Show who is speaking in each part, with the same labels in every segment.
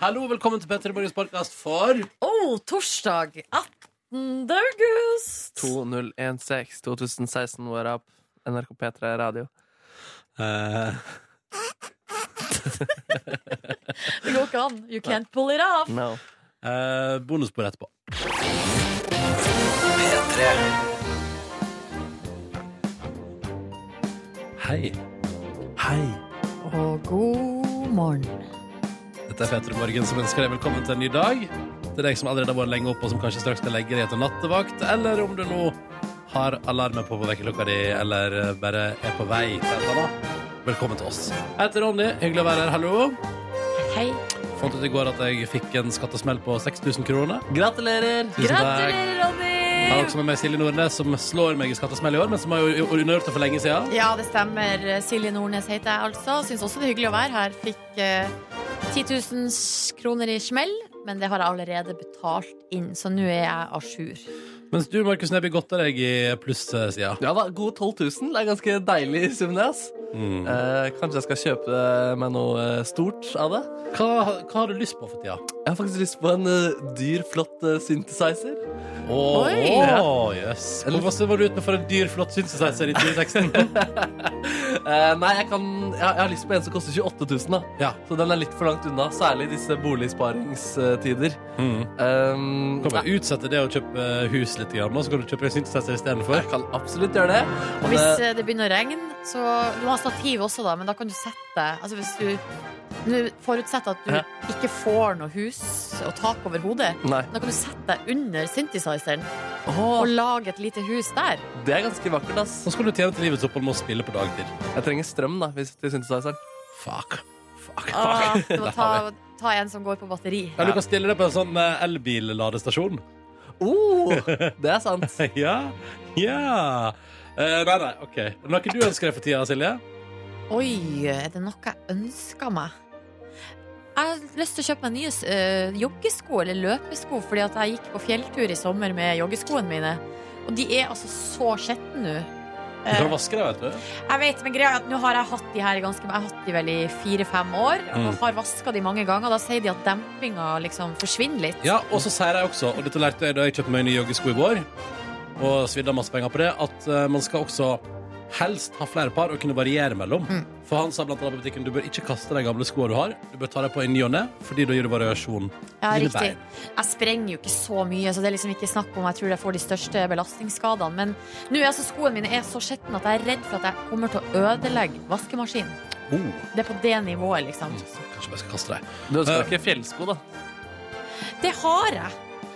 Speaker 1: Hallo, velkommen til Petter Morgens podkast for
Speaker 2: Oh, torsdag 18. august.
Speaker 3: 2016 2016, what up? NRK P3 Radio.
Speaker 1: eh,
Speaker 2: Det går ikke an. You can't pull it off.
Speaker 3: No.
Speaker 1: eh, bonusbord etterpå. Hei. Hei.
Speaker 2: Og god morgen.
Speaker 1: Dette er Petter Morgen som ønsker deg velkommen til en ny dag. Til deg som allerede har vært lenge oppe og som kanskje straks skal legge deg etter nattevakt, eller om du nå har alarmen på på vekkerklokka di, eller eh, bare er på vei til et eller annet. Velkommen til oss. Jeg heter Ronny. Hyggelig å være her. Hallo.
Speaker 2: Hei.
Speaker 1: Fant ut i går at jeg fikk en skattesmell på 6000 kroner.
Speaker 3: Gratulerer!
Speaker 1: Tusen.
Speaker 2: Gratulerer, Ronny.
Speaker 1: Jeg har også med meg Silje Nordnes, som slår meg i skattesmell i år, men som har jo undergjort det for lenge siden.
Speaker 2: Ja, det stemmer. Silje Nordnes heter jeg altså. Syns også det er hyggelig å være her. Fikk eh, 10 000 kroner i smell, men det har jeg allerede betalt inn, så nå er jeg à jour.
Speaker 1: Mens du, Markus Neby, godter deg i pluss-sida.
Speaker 3: Ja da, Gode 12 000. Det er ganske deilig sum, det. ass.
Speaker 1: Mm.
Speaker 3: Eh, kanskje jeg skal kjøpe meg noe eh, stort av det.
Speaker 1: Hva, hva har du lyst på for tida?
Speaker 3: Jeg har faktisk lyst på en uh, dyr, flott uh, synthesizer.
Speaker 2: Oi.
Speaker 1: Oh, yes. Hvor masse var du ute med for en dyr, flott synseseiser i 2016?
Speaker 3: Eh, nei, jeg, kan, jeg, jeg har lyst på en som koster 28 000. da.
Speaker 1: ja.
Speaker 3: Så den er litt for langt unna, særlig i disse boligsparingstider.
Speaker 1: Mm.
Speaker 3: Um,
Speaker 1: Kan vi utsette det å kjøpe hus litt, grann, og så kan du kjøpe en synthesizer istedenfor?
Speaker 3: jeg kan absolutt gjøre det.
Speaker 2: Og hvis
Speaker 3: eh,
Speaker 2: eh, det begynner å regne, så Du må ha stativ også, da, men da kan du sette Altså hvis du Nå forutsetter at du ikke får noe hus og tak over hodet.
Speaker 3: nei.
Speaker 2: Da kan du sette deg under synthesizeren
Speaker 3: Åh,
Speaker 2: og lage et lite hus der.
Speaker 3: det er ganske vakkert, ass.
Speaker 1: Nå skal du tjene til livets opphold med å spille på dagtid.
Speaker 3: Jeg trenger strøm da, hvis, til synthesizeren.
Speaker 1: Fuck. Fuck.
Speaker 2: Ah, du må ta, ta en som går på batteri.
Speaker 1: Ja, du kan stille deg på en sånn eh, elbil-ladestasjon.
Speaker 3: Oh, det er sant.
Speaker 1: ja. Ja. Eh, nei, nei, OK. Er det Noe du ønsker deg for tida, Silje?
Speaker 2: Oi, er det noe jeg ønsker meg? Jeg har lyst til å kjøpe meg nye eh, joggesko eller løpesko, fordi at jeg gikk på fjelltur i sommer med joggeskoene mine. Og de er altså så skjetne nå.
Speaker 1: Du
Speaker 2: Eh,
Speaker 1: kan vaske deg, vet du.
Speaker 2: Jeg vet, men greia er at nå har jeg hatt de her ganske Jeg har hatt de vel i fire-fem år
Speaker 1: Mm.
Speaker 2: Og har vasket de mange ganger Da sier de at dempinga liksom forsvinner litt
Speaker 1: Ja, og så sier jeg også, og dette lærte jeg da jeg kjøpte meg nye joggesko i vår, og svidde masse penger på det, at eh, man skal også helst ha flere par og kunne variere mellom.
Speaker 2: Mm.
Speaker 1: For han sa blant annet på butikken du bør ikke kaste de gamle skoene du har. Du bør ta dem på i ny og ne, fordi da gir du variasjon.
Speaker 2: Ja,
Speaker 1: Dine
Speaker 2: riktig
Speaker 1: bein.
Speaker 2: Jeg sprenger jo ikke så mye Så det er liksom ikke snakk om Jeg tror jeg får de største belastningsskadene Men nå er altså skoene mine er så skjettene At jeg er redd for at jeg kommer til å ødelegge vaskemaskinen
Speaker 1: Oh,
Speaker 2: Det er på det nivået liksom
Speaker 1: kanskje jeg skal kaste dem.
Speaker 3: Du ønsker
Speaker 1: Eh.
Speaker 3: deg ikke fjellsko, da?
Speaker 2: Det har jeg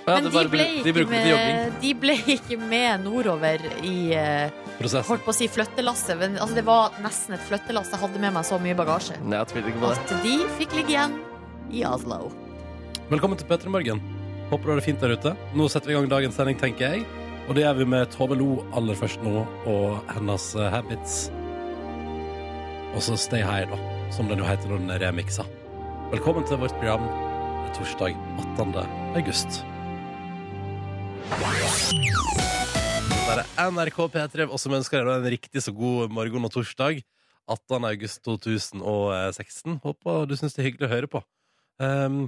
Speaker 3: Ja,
Speaker 2: Men de
Speaker 3: bare
Speaker 2: ble,
Speaker 3: de
Speaker 2: ikke med, de ble ikke med nordover i eh,
Speaker 1: Prosessen.
Speaker 2: Holdt på å si flyttelasset Men altså, det var nesten et flyttelass Jeg hadde med meg så mye bagasje
Speaker 3: Nei, jeg tviler ikke på det.
Speaker 2: At de fikk ligge igjen i Oslo
Speaker 1: Velkommen til Petter i Morgen. Håper du har det fint der ute. Nå setter vi i gang dagens sending, tenker jeg. Og det gjør vi med Tove Lo aller først nå, og hennes eh, Habits. Og så Stay High, da, som den jo heter når den er remiksa. Velkommen til vårt program. Torsdag 18. august. Det er NRK P3 og som ønsker deg en riktig så god morgen og torsdag. 18. august 2016. Håper du syns det er hyggelig å høre på. Um,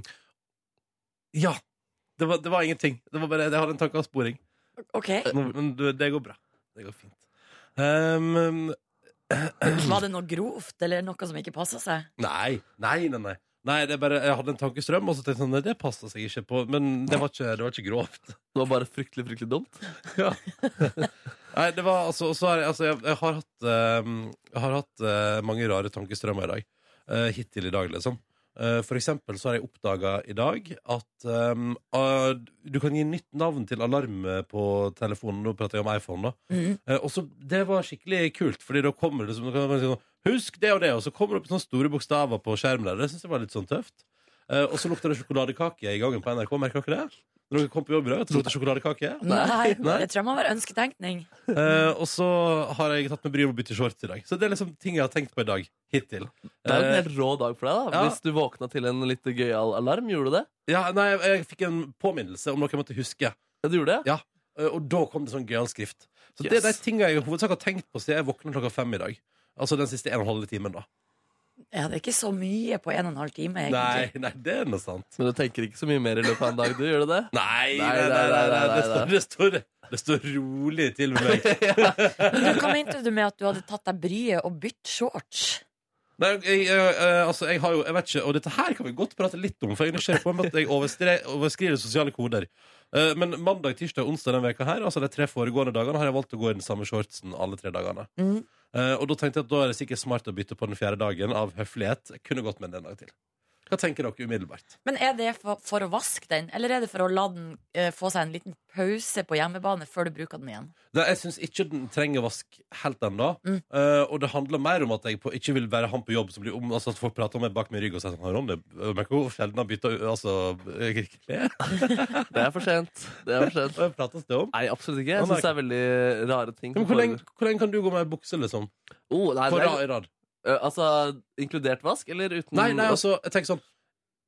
Speaker 1: ja. Det var, det var ingenting. Det var bare, jeg hadde en tankeavsporing.
Speaker 2: Ok
Speaker 1: Nå- Men du, det går bra. Det går fint. Um,
Speaker 2: Var det noe grovt Eller noe som ikke passa seg?
Speaker 1: nei, nei, nei. nei. Nei, det er bare, Jeg hadde en tankestrøm, og så tenkte jeg sånn, nei, det passa seg ikke på. Men det var ikke, det var ikke grovt.
Speaker 3: Det var bare fryktelig, fryktelig dumt.
Speaker 1: Ja. Nei, det var altså, og så har jeg, altså, jeg, jeg har hatt, uh, jeg har hatt uh, mange rare tankestrømmer i dag. Uh, hittil i dag, liksom. Eh, for eksempel så har jeg oppdaga i dag at um, uh, du kan gi nytt navn til alarm på telefonen. Nå prater jeg om iPhone, da.
Speaker 2: Mm.
Speaker 1: Uh, og så, Det var skikkelig kult, Fordi da kommer det som, da kan si sånn, Husk det og det, og så kommer det opp sånne store bokstaver på skjermen der. Det synes jeg var litt sånn tøft. Eh, og så lukter det sjokoladekake i gangen på NRK. Merker dere det? Når dere kom på jobb i dag, at det lukter sjokoladekake?
Speaker 2: Nei,
Speaker 1: Nei.
Speaker 2: det tror jeg må være ønsketenkning.
Speaker 1: Eh, og så har jeg tatt med bryet med å bytte shorts i dag. Så det er liksom ting jeg har tenkt på i dag. Hittil.
Speaker 3: Det er jo en
Speaker 1: Eh,
Speaker 3: helt rå dag for deg, da.
Speaker 1: ja.
Speaker 3: Hvis du våkna til en litt gøyal alarm. Gjorde du det?
Speaker 1: ja, nei, jeg, jeg fikk en påminnelse om noe jeg måtte huske.
Speaker 3: Ja, du gjorde det?
Speaker 1: Ja. Eh, og da kom det sånn gøyal skrift. Så det er de tingene jeg i hovedsak har tenkt på siden jeg våkna klokka fem i dag. Altså den siste en og en halv timen, da.
Speaker 2: Ja, det er ikke så mye på en og en halv time,
Speaker 1: Nei,
Speaker 2: egentlig.
Speaker 1: nei, det er noe sant.
Speaker 3: Men du tenker ikke så mye mer i løpet av en dag, du? Gjør du det?
Speaker 1: Nei,
Speaker 3: Nei,
Speaker 1: nei, nei,
Speaker 3: nei,
Speaker 1: nei,
Speaker 3: nei,
Speaker 1: nei,
Speaker 3: nei,
Speaker 1: Det, står, det, står, det står rolig til med meg.
Speaker 2: Du, hva mente du med at du hadde tatt deg bryet og bytt shorts?
Speaker 1: Nei, jeg, jeg, eh, altså, jeg har jo, jeg vet ikke, og dette her kan vi godt prate litt om, for jeg er nysgjerrig på at jeg overskrider sosiale koder. Eh, Men mandag, tirsdag og onsdag denne veka her, altså de tre foregående dagene, har jeg valgt å gå i den samme shortsen alle tre dagene.
Speaker 2: Mm.
Speaker 1: Eh, Og da tenkte jeg at da er det sikkert smart å bytte på den fjerde dagen av høflighet. Jeg kunne gått med den en dag til. Hva tenker dere umiddelbart?
Speaker 2: Men er det for, for å vaske den, eller er det for å la den eh, få seg en liten pause på hjemmebane før du bruker den igjen?
Speaker 1: Det, jeg syns ikke den trenger vask helt ennå.
Speaker 2: Mm.
Speaker 1: Uh, og det handler mer om at jeg på, ikke vil være han på jobb som blir om, altså at folk prater om meg bak min rygg og sier sånn Ronny, merker hvor sjelden han bytter altså, klær?
Speaker 3: Det er for sent. Det er for sent.
Speaker 1: Prates det om?
Speaker 3: Nei, absolutt ikke. Jeg syns det er veldig rare ting.
Speaker 1: Men hvor, lenge, hvor lenge kan du gå med bukse, liksom?
Speaker 3: Oh, nei,
Speaker 1: På rad
Speaker 3: er,
Speaker 1: i rad?
Speaker 3: Øh, altså, inkludert vask, eller uten
Speaker 1: Nei, nei, altså, jeg tenker sånn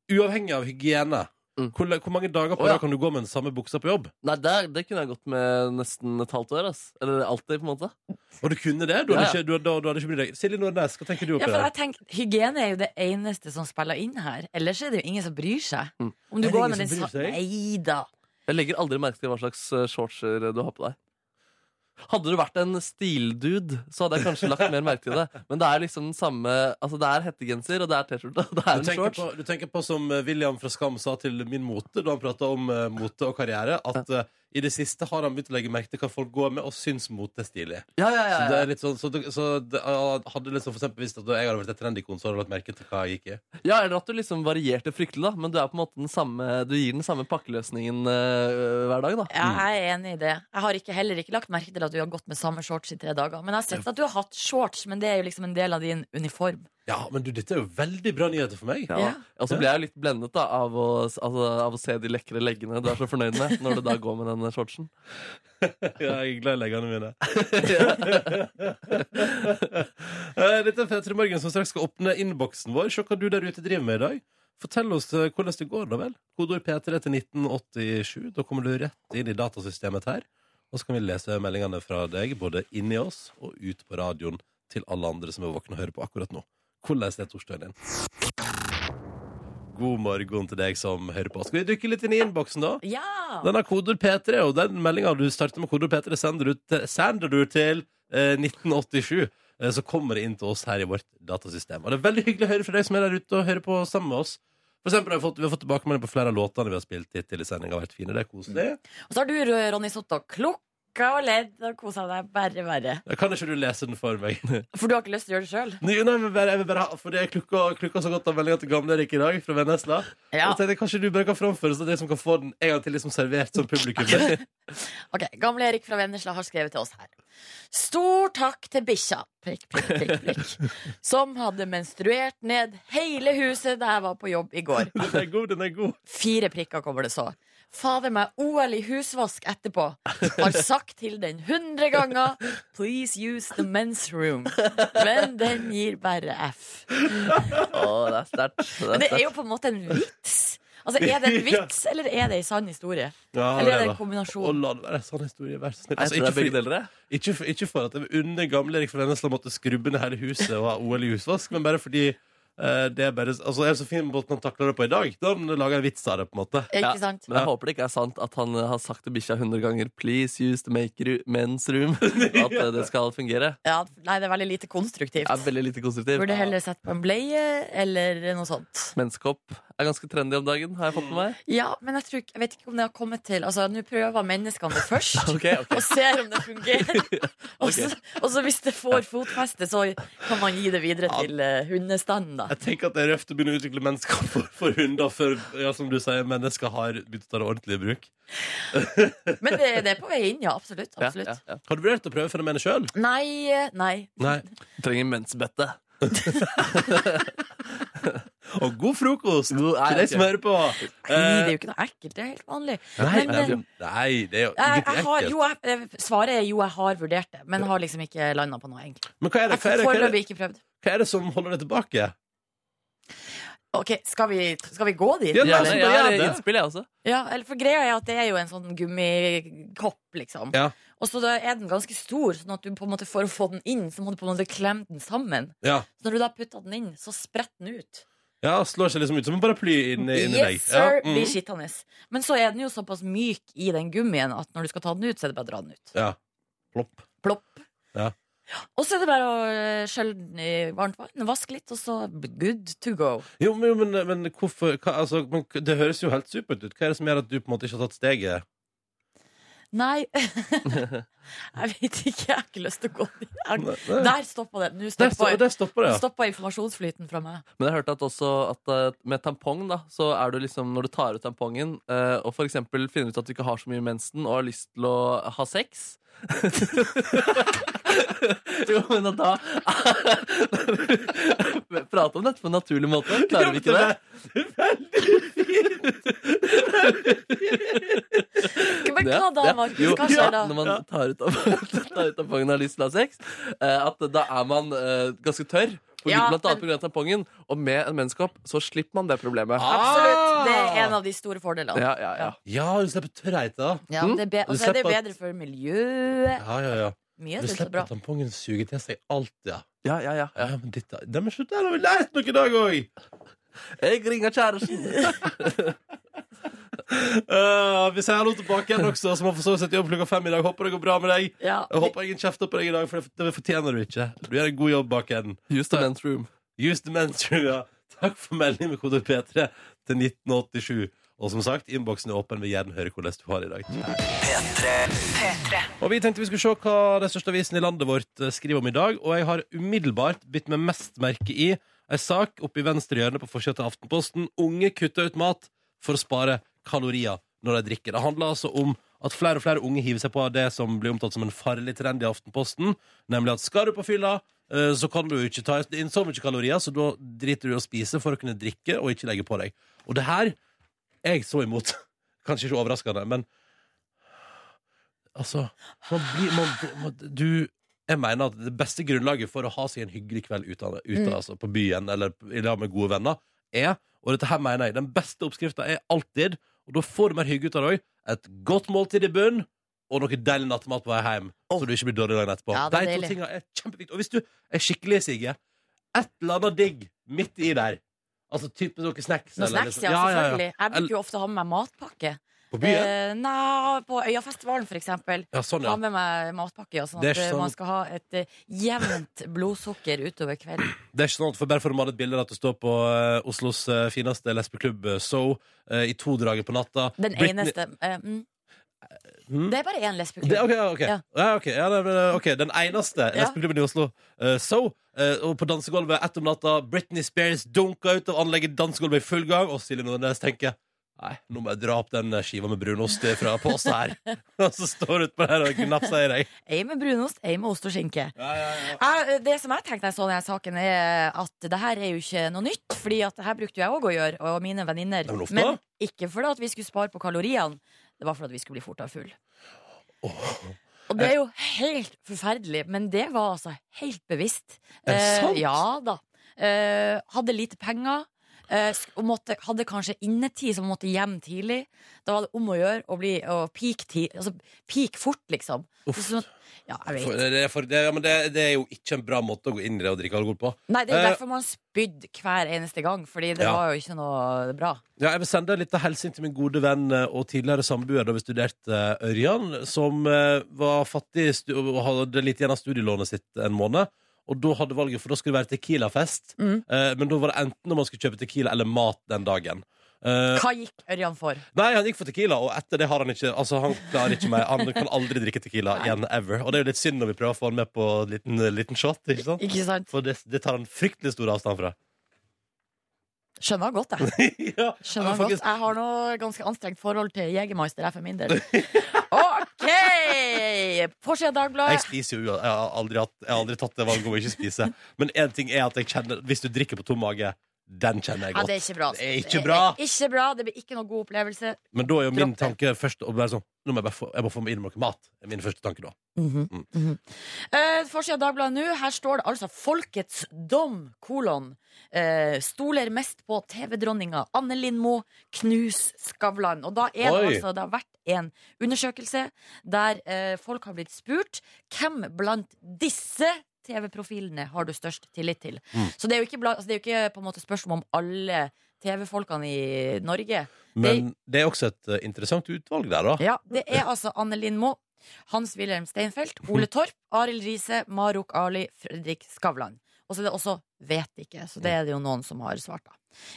Speaker 1: Uavhengig av hygiene.
Speaker 3: Mm.
Speaker 1: Hvor, hvor mange dager på
Speaker 3: oh, ja.
Speaker 1: rad kan du gå med den samme buksa på jobb?
Speaker 3: Nei, det, det kunne jeg gått med nesten et halvt år. Ass. Eller alltid, på en måte.
Speaker 1: Og du kunne det? Du hadde,
Speaker 3: Ja, ja.
Speaker 1: ikke, du, da, du hadde ikke brydd deg. Silje Nordnes, hva tenker du
Speaker 2: Ja,
Speaker 1: oppi
Speaker 2: jeg tenker, Hygiene er jo det eneste som spiller inn her. Ellers er det jo ingen som bryr seg.
Speaker 3: Mm.
Speaker 2: Om du går med den
Speaker 1: som
Speaker 2: sa-
Speaker 1: bryr seg?
Speaker 2: Nei da.
Speaker 3: Jeg legger aldri merke til hva slags øh, shortser du har på deg. Hadde du vært en stildude, så hadde jeg kanskje lagt mer merke til det. Men det er liksom den samme Altså det er hettegenser, og det er T-skjorte, og det er
Speaker 1: Du
Speaker 3: en shorts.
Speaker 1: på, du tenker på som eh, William fra Skam sa til Min Mote da han prata om uh, mote og karriere, at eh, i det siste har han begynt å legge merke til hva folk går med, og syns motestilig. stilig.
Speaker 3: Ja, ja, ja,
Speaker 1: Så det er litt sånn Så, det, så det, hadde liksom for eksempel visst at jeg hadde vært et trendikon, så hadde du lagt merke til hva jeg gikk i.
Speaker 3: ja, eller at du liksom varierte fryktelig, da. Men du er på en måte den samme Du gir den samme pakkeløsningen øh, hver dag, da.
Speaker 2: Ja, jeg er enig i det. Jeg har ikke, heller ikke lagt merke til at du har gått med samme shorts i tre dager. Men jeg har sett at du har hatt shorts, men det er jo liksom en del av din uniform.
Speaker 1: Ja, men du, dette er jo veldig bra nyheter for meg.
Speaker 3: Ja.
Speaker 2: Ja.
Speaker 3: Og så blir jeg jo litt blendet da av å, altså, av å se de lekre leggene du er så fornøyd med når du da går med den shortsen.
Speaker 1: Ja, jeg er glad i leggene mine. Eh, Dette er Petre Morgen som straks skal åpne innboksen vår. Se hva du der ute driver med i dag. Fortell oss eh, hvordan det går, da vel. Kodord P3 til 1987. Da kommer du rett inn i datasystemet her. Og så kan vi lese meldingene fra deg, både inni oss og ut på radioen til alle andre som er våkne og hører på akkurat nå. Hvordan er torsdagen din? God morgen til deg som hører på. Skal vi dykke litt inn i innboksen, da?
Speaker 2: Ja!
Speaker 1: Den har kodord P3, og den meldinga du starter med kodord P3, sender du til, sender du til eh, 1987. Eh, så kommer det inn til oss her i vårt datasystem. Og det er veldig hyggelig å høre fra deg som er der ute og hører på sammen med oss. For eksempel, har vi, fått, vi har fått tilbakemelding på flere av låtene vi har spilt hittil i sendinga. Det er koselig.
Speaker 2: Og så har du, Ronny, sittet og klukka og ledd og kosa deg bare verre.
Speaker 1: Kan ikke du lese den for meg?
Speaker 2: For du har ikke lyst til å gjøre det sjøl?
Speaker 1: Nei, nei, bare, jeg vil bare ha, for det er klukka, så godt av meldinga til gamle Erik i dag, fra Vennesla.
Speaker 2: Ja.
Speaker 1: Og tenkte jeg, Kanskje du bare kan framføre så det som kan få den en gang til liksom servert som publikum.
Speaker 2: Ok, Gamle Erik fra Vennesla har skrevet til oss her. Stor takk til bikkja prikk, prikk, prikk, prikk, som hadde menstruert ned hele huset da jeg var på jobb i går.
Speaker 1: Den er god, den er god.
Speaker 2: Fire prikker kommer det så. Fader meg OL i husvask etterpå. Har sagt til den hundre ganger Please use the men's room. Men den gir bare F.
Speaker 3: Å, det er sterkt.
Speaker 2: Men det er jo på en måte en vits. Altså, Er det en vits, eller er det en sann historie?
Speaker 1: Ja,
Speaker 2: Eller er det en kombinasjon?
Speaker 1: Å, la det være en sann historie. Vær så snill. Altså, ikke, for,
Speaker 3: deler.
Speaker 1: ikke, for, ikke for at jeg under gamle Erik fra Vennesla måtte skrubbe ned hele huset og ha OL i husvask, men bare fordi det er bare Altså, jeg er så fin måten han takler det på i dag. Da lager jeg en vits av det, på en måte.
Speaker 2: Ikke sant?
Speaker 3: Men jeg håper det ikke er sant at han eh, har sagt til bikkja 100 ganger 'please use the make men's room'. At eh, det skal fungere.
Speaker 2: Ja, nei, det er veldig lite konstruktivt.
Speaker 3: Det er veldig lite konstruktivt.
Speaker 2: Burde heller sett på en bleie eller noe sånt.
Speaker 3: Menskopp er ganske trendy om dagen, har jeg fått med meg.
Speaker 2: Ja, men jeg, tror, jeg vet ikke om det har kommet til Altså, Nå prøver menneskene det først.
Speaker 3: okay, okay.
Speaker 2: Og ser om det fungerer. Og så, og så hvis det får fotfeste, så kan man gi det videre til uh, hundestanden. da
Speaker 1: Jeg tenker at det er røft å begynne å utvikle mennesker for, for hunder før ja, som du sier, mennesker har begynt å ta det ordentlig i bruk.
Speaker 2: Men det, det er på vei inn, ja. Absolutt. Absolutt.
Speaker 3: ja, ja.
Speaker 1: Har du vurdert å prøve fenomenet sjøl?
Speaker 2: Nei, eh, nei.
Speaker 1: Nei.
Speaker 3: Trenger mensbette.
Speaker 1: Og god frokost
Speaker 3: God- nei,
Speaker 1: til deg som hører på.
Speaker 2: Nei, det er
Speaker 1: Eh,
Speaker 2: jo ikke noe ekkelt. Det er helt vanlig.
Speaker 1: nei,
Speaker 2: Men,
Speaker 1: nei,
Speaker 2: eh,
Speaker 1: det er jo
Speaker 2: Jeg, jeg har, jo, jeg, eh, svaret er jo jeg har vurdert det, men har liksom ikke landa på noe, egentlig.
Speaker 1: Men hva er, det,
Speaker 2: Jeg
Speaker 1: hva, er det, hva, er det, hva er det som holder deg tilbake?
Speaker 2: Ok, skal vi, skal vi gå dit?
Speaker 1: Ja,
Speaker 3: Gjerne.
Speaker 1: nesten,
Speaker 3: Jeg har
Speaker 1: det.
Speaker 3: innspill, jeg også.
Speaker 2: Ja, eller for greia er at det er jo en sånn gummikopp, liksom.
Speaker 1: Ja.
Speaker 2: Og så er den ganske stor, sånn at du på en måte for å få den inn, så må du på en måte klemme den sammen.
Speaker 1: Ja.
Speaker 2: Så når du da putter den inn, så spretter den ut.
Speaker 1: Ja, slår seg liksom ut som en paraply inni, inni deg.
Speaker 2: Yes, sir!
Speaker 1: Ja, mm.
Speaker 2: Blir skittende. Men så er den jo såpass myk i den gummien at når du skal ta den ut, så er det bare å dra den ut.
Speaker 1: ja. Plopp.
Speaker 2: Plopp.
Speaker 1: Ja.
Speaker 2: Og så er det bare å skjølle den i varmt vann, vaske litt, og så good to go.
Speaker 1: Jo, men, men, men hvorfor hva, altså, men, Det høres jo helt supert ut. Hva er det som gjør at du på en måte ikke har tatt steget?
Speaker 2: Nei Jeg vet ikke, jeg har ikke lyst til å gå dit. Der stoppa det. Nå stoppa
Speaker 1: der stopper det, ja.
Speaker 2: stoppa informasjonsflyten fra meg.
Speaker 3: Men jeg hørte at også at eh, med tampong, da, så er du liksom når du tar ut tampongen, eh, og for eksempel finner ut at du ikke har så mye mensen og har lyst til å ha sex Jo, men at da Prate om dette på en naturlig måte. Klarer vi ikke det?
Speaker 2: Men
Speaker 3: Ja,
Speaker 2: hva da. Markus? Hva skjer da?
Speaker 3: Når man tar ut, tar ut tampongen og har lyst til å ha sex, eh, at da er man eh, ganske tørr. På,
Speaker 2: Ja,
Speaker 3: blant annet
Speaker 2: men-
Speaker 3: pga. tampongen. Og med en menneskehopp så slipper man det problemet.
Speaker 2: Absolutt. Det er en av de store fordelene.
Speaker 3: Ja, ja, ja.
Speaker 1: Ja, du slipper tørrheita.
Speaker 2: Ja,
Speaker 3: Mm.
Speaker 2: det er og så er det bedre for miljøet.
Speaker 1: Ja, ja, ja.
Speaker 2: Mye
Speaker 1: Du
Speaker 2: sunt og bra.
Speaker 1: slipper tampongen suge til seg alt, ja.
Speaker 3: ja, ja, ja,
Speaker 1: Ja, men dette, Nei, men slutt, der har vi lært noe i dag òg!
Speaker 3: Jeg ringer kjæresten.
Speaker 1: Uh, vi sier hallo tilbake igjen også, som har forsovet seg til jobb klokka fem i dag. Håper det går bra med deg.
Speaker 2: Ja.
Speaker 1: Jeg håper ingen kjefter på deg i dag, for det, det fortjener du ikke. Du gjør en god jobb bak enden.
Speaker 3: Use the men's room.
Speaker 1: Use the men's room, ja. Takk for melding med kode P3 til 1987. Og som sagt, innboksen er åpen. Vil gjerne høre hvordan du har det i dag. Og vi tenkte vi skulle se hva den største avisen i landet vårt eh, skriver om i dag. Og jeg har umiddelbart bitt meg mest merke i ei sak oppe i venstre hjørne på forsida av Aftenposten. Unge kutter ut mat for å spare kalorier når de drikker. Det handler altså om at flere og flere unge hiver seg på det som blir omtalt som en farlig trend i Aftenposten. Nemlig at skal du på fylla, eh, så kan du jo ikke ta inn så mye kalorier, så da driter du i å spise for å kunne drikke og ikke legge på deg. Og det her er jeg så imot. Kanskje ikke overraskende, men altså man blir, man, man, Du Jeg mener at det beste grunnlaget for å ha seg en hyggelig kveld ute, ute
Speaker 2: Mm.
Speaker 1: altså, på byen eller i lag med gode venner, er Og dette her mener jeg, den beste oppskrifta er alltid, og da får du mer hygge ut av det òg, et godt måltid i bunn og noe deilig nattmat på vei hjem, så du ikke blir dårlig dagen etterpå.
Speaker 2: Ja,
Speaker 1: De to
Speaker 2: tingene
Speaker 1: tinga er kjempeviktige. Og hvis du er skikkelig, Sigge, et eller annet digg midt i der Altså type noe snacks.
Speaker 2: Noe
Speaker 1: eller
Speaker 2: snacks,
Speaker 1: liksom-
Speaker 2: ja, selvfølgelig. Jeg bruker jo ofte å ha med meg matpakke.
Speaker 1: På byen?
Speaker 2: Eh, nei, på Øyafestivalen, for eksempel.
Speaker 1: Ja, sånn, ja.
Speaker 2: Ha med meg matpakke, ja, sånn at eh,
Speaker 1: sånn-
Speaker 2: man skal ha et eh, jevnt blodsukker utover kvelden.
Speaker 1: Det er ikke sånn at for Bare for å male et bilde at du står på eh, Oslos eh, fineste lesbeklubb, eh, So, i todraget på natta.
Speaker 2: Den
Speaker 1: Britney-
Speaker 2: eneste eh, mm. Det er bare én lesbeklubb.
Speaker 1: Det, ok, okay.
Speaker 2: Ja.
Speaker 1: Ja, okay. Ja, det, er- ok, Den eneste lesbeklubben i Oslo. Uh, so, Uh, og på dansegulvet ett om natta, Britney Spears dunka ut av anlegget, dansegulvet i full gang, og Silje Nordnes tenker Nei, nå må jeg dra opp den eh, skiva med brunost fra påse her. og så står du utpå her og gnafser i deg.
Speaker 2: Ei med brunost, ei med ost og skinke.
Speaker 1: Ja, ja, ja.
Speaker 2: Jeg, det som jeg tenkte da jeg så denne saken, er at det her er jo ikke noe nytt. Fordi at det her brukte jeg òg å gjøre, og mine venninner.
Speaker 1: Men
Speaker 2: ikke fordi at vi skulle spare på kaloriene, det var for at vi skulle bli fortere full. Og det er jo helt forferdelig, men det var altså helt bevisst.
Speaker 1: Er det sant?
Speaker 2: Eh, ja da. Eh, hadde lite penger. Eh, og måtte, hadde kanskje innetid som måtte hjem tidlig. Da var det om å gjøre å bli å peak, ti, altså, peak fort, liksom.
Speaker 1: Uff.
Speaker 2: Sånn, ja, jeg vet.
Speaker 1: det, er for, det, ja, men det, det er jo ikke en bra måte å gå inn i det og drikke alkohol på.
Speaker 2: Nei, det er
Speaker 1: Eh,
Speaker 2: derfor man spydde hver eneste gang, Fordi det
Speaker 1: Ja.
Speaker 2: var jo ikke noe bra.
Speaker 1: Ja, jeg vil sende en liten hilsen til min gode venn eh, og tidligere samboer da vi studerte Ørjan, som var fattig og hadde litt igjen av studielånet sitt en måned. Og da hadde valget, for da skulle det være Tequila-fest.
Speaker 2: Mm.
Speaker 1: Eh, men da var det enten om man skulle kjøpe Tequila eller mat den dagen. Eh,
Speaker 2: Hva gikk Ørjan for?
Speaker 1: nei, han gikk for Tequila, og etter det har han ikke Altså, han klarer ikke mer Han kan aldri drikke Tequila igjen, ever. Og det er jo litt synd når vi prøver å få han med på en liten, liten shot, ikke sant?
Speaker 2: Ikke sant?
Speaker 1: For det, det tar han fryktelig stor avstand fra.
Speaker 2: Skjønner godt, jeg.
Speaker 1: ja,
Speaker 2: Skjønner
Speaker 1: men
Speaker 2: godt. Jeg har noe ganske anstrengt forhold til Jegermeister, jeg for min del. OK! Forsida av
Speaker 1: Jeg spiser jo, jeg har aldri, hatt, jeg har aldri tatt det valget om å ikke spise. Men én ting er at jeg kjenner Hvis du drikker på tom mage, Den kjenner jeg
Speaker 2: Ja,
Speaker 1: godt.
Speaker 2: det er ikke bra.
Speaker 1: Det er ikke bra.
Speaker 2: Det er ikke bra, det blir ikke noe god opplevelse.
Speaker 1: Men da er jo min tanke først å være sånn Nå må jeg bare få, jeg må få meg inn noe mat. Det er min første tanke da. Mm.
Speaker 2: Eh, Forsida av Dagbladet nå, her står det altså 'Folkets dom', kolon. Uh, stoler mest på TV-dronninga Anne Lindmo, knus Skavlan. Og da er det
Speaker 1: Oi.
Speaker 2: altså Det har vært en undersøkelse der uh, folk har blitt spurt hvem blant disse TV-profilene har du størst tillit til.
Speaker 1: Mm.
Speaker 2: Så det er jo ikke, altså, det er jo ikke på en måte spørsmål om alle TV-folkene i Norge.
Speaker 1: Men det er også et uh, interessant utvalg der, da.
Speaker 2: Ja, Det er altså Anne Lindmo, Hans-Wilhelm Steinfeld, Ole Torp, Arild Riise, Maruk Ali, Fredrik Skavlan. Og så er det også vet ikke, så det er det jo noen som har svart, da.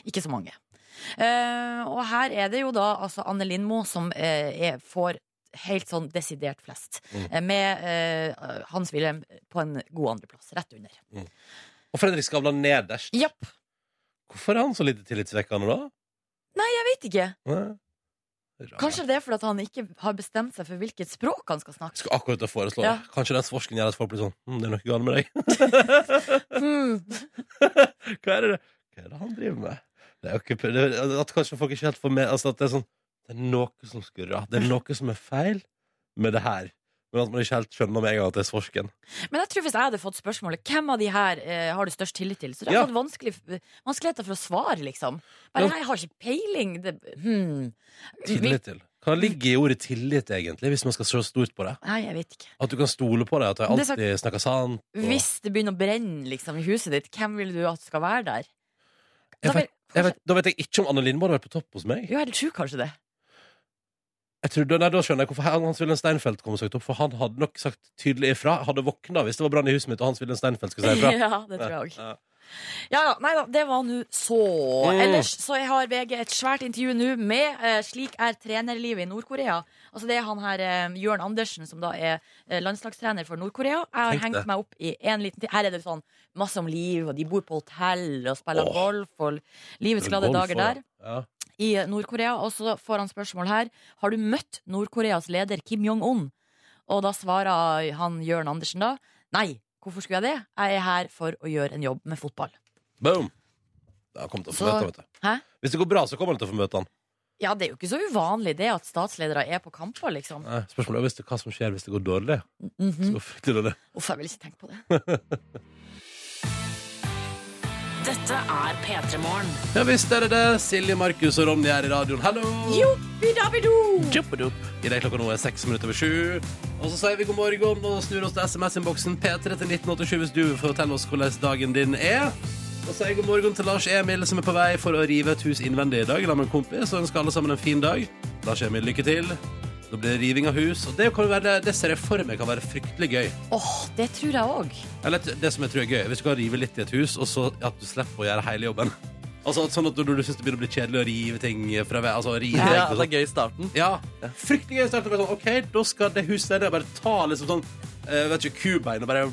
Speaker 2: Ikke så mange. Uh, og her er det jo da altså Anne Lindmo som uh, er, får helt sånn desidert flest.
Speaker 1: Mm.
Speaker 2: Eh, med eh, Hans-Wilhelm på en god andreplass, rett under.
Speaker 1: Og Fredrik Skavlan nederst.
Speaker 2: Japp.
Speaker 1: Hvorfor er han så lite tillitsvekkende, da?
Speaker 2: Nei, jeg vet ikke.
Speaker 1: Nei.
Speaker 2: Kanskje det er fordi at han ikke har bestemt seg for hvilket språk han skal snakke.
Speaker 1: Skal akkurat foreslå
Speaker 2: Ja.
Speaker 1: Kanskje den svorsken gjør at folk blir sånn hm, Det er noe galt med deg.
Speaker 2: Hmm.
Speaker 1: Hva er det Hva er det han driver med? Det er jo ikke, det, at kanskje folk ikke helt får med altså at det er sånn Det er noe som skurrer. Det er noe som er feil med det her. Men at man ikke helt skjønner med en gang at det er svorsken.
Speaker 2: Men jeg tror hvis jeg hadde fått spørsmålet Hvem av de her eh, har du størst tillit til, så hadde jeg
Speaker 1: Ja.
Speaker 2: fått vanskelig, vanskeligheter for å svare, liksom. Bare,
Speaker 1: Ja.
Speaker 2: jeg har ikke peiling. Det, hmm.
Speaker 1: Tillit til. Hva ligger i ordet tillit, egentlig, hvis man skal se stort på det?
Speaker 2: Nei, jeg vet ikke.
Speaker 1: At du kan stole på det, at
Speaker 2: de er så-
Speaker 1: snakker sant. og-
Speaker 2: Hvis det begynner å brenne liksom, i huset ditt, hvem vil du at skal være der? Da vil,
Speaker 1: Jeg vet, da vet jeg ikke om Anne Lindmo hadde vært på topp hos meg.
Speaker 2: jo, jeg tror kanskje det.
Speaker 1: Jeg trodde, nei, da skjønner jeg hvorfor Hans-Wilhelm Steinfeld kom og søkte opp, for han hadde nok sagt tydelig ifra. Hadde våkna hvis det var brann i huset mitt, og Hans-Wilhelm Steinfeld skulle si ifra.
Speaker 2: ja, det tror jeg også.
Speaker 1: Ja.
Speaker 2: Ja, ja, nei da, det var nå så.
Speaker 1: Mm.
Speaker 2: Ellers så jeg har VG et svært intervju nå med eh, 'Slik er trenerlivet i Nord-Korea'. Altså Det er han her eh, Jørn Andersen, som da er eh, landslagstrener for Nord-Korea. Jeg har
Speaker 1: Tenk
Speaker 2: hengt
Speaker 1: det.
Speaker 2: meg opp i en liten tid. Her er det sånn masse om liv, og de bor på hotell og spiller
Speaker 1: oh.
Speaker 2: golf, og livets glade
Speaker 1: Golf
Speaker 2: dager der
Speaker 1: Ja.
Speaker 2: I Nord-Korea. Og så får han spørsmål her. Har du møtt Nord-Koreas leder Kim Jong-un? Og da svarer han Jørn Andersen da nei. Hvorfor skulle jeg det? Jeg er her for å gjøre en jobb med fotball.
Speaker 1: Boom! Da kommer til å få møte han, vet du.
Speaker 2: Hæ?
Speaker 1: Hvis det går bra, så kommer han til å få møte han.
Speaker 2: Ja, det er jo ikke så uvanlig det at statsledere er på kamper, liksom.
Speaker 1: Nei, Spørsmålet er hva som skjer hvis det går dårlig. Så går fryktelig.
Speaker 2: Uff, jeg vil ikke tenke på det.
Speaker 4: Dette er P3 Morgen.
Speaker 1: Ja visst er det det. Silje, Markus og Ronny er i radioen. Hallo!
Speaker 2: Joppidabido!
Speaker 1: Joppadup. I dag klokka nå er seks minutter over sju. Og så sier vi god morgen og snur oss til SMS-innboksen P3 til 1987 hvis du vil fortelle oss hvordan dagen din er. Og sier god morgen til Lars Emil som er på vei for å rive et hus innvendig i dag. La med en kompis og ønsker alle sammen en fin dag. Lars Emil, lykke til. Da blir det riving av hus, og det, kan være, det ser jeg for meg kan være fryktelig gøy.
Speaker 2: Åh, det tror jeg òg.
Speaker 1: Eller det som jeg tror er gøy, hvis du kan rive litt i et hus, og så at du slipper å gjøre hele jobben. Altså Sånn at når du syns det begynner å bli kjedelig å rive ting fra vei Altså rive
Speaker 3: Ja, det
Speaker 1: sånn.
Speaker 3: er gøy i starten.
Speaker 1: Ja, fryktelig gøy i starten. sånn OK, da skal det huset der bare ta liksom sånn uh, Vet ikke, kubein og bare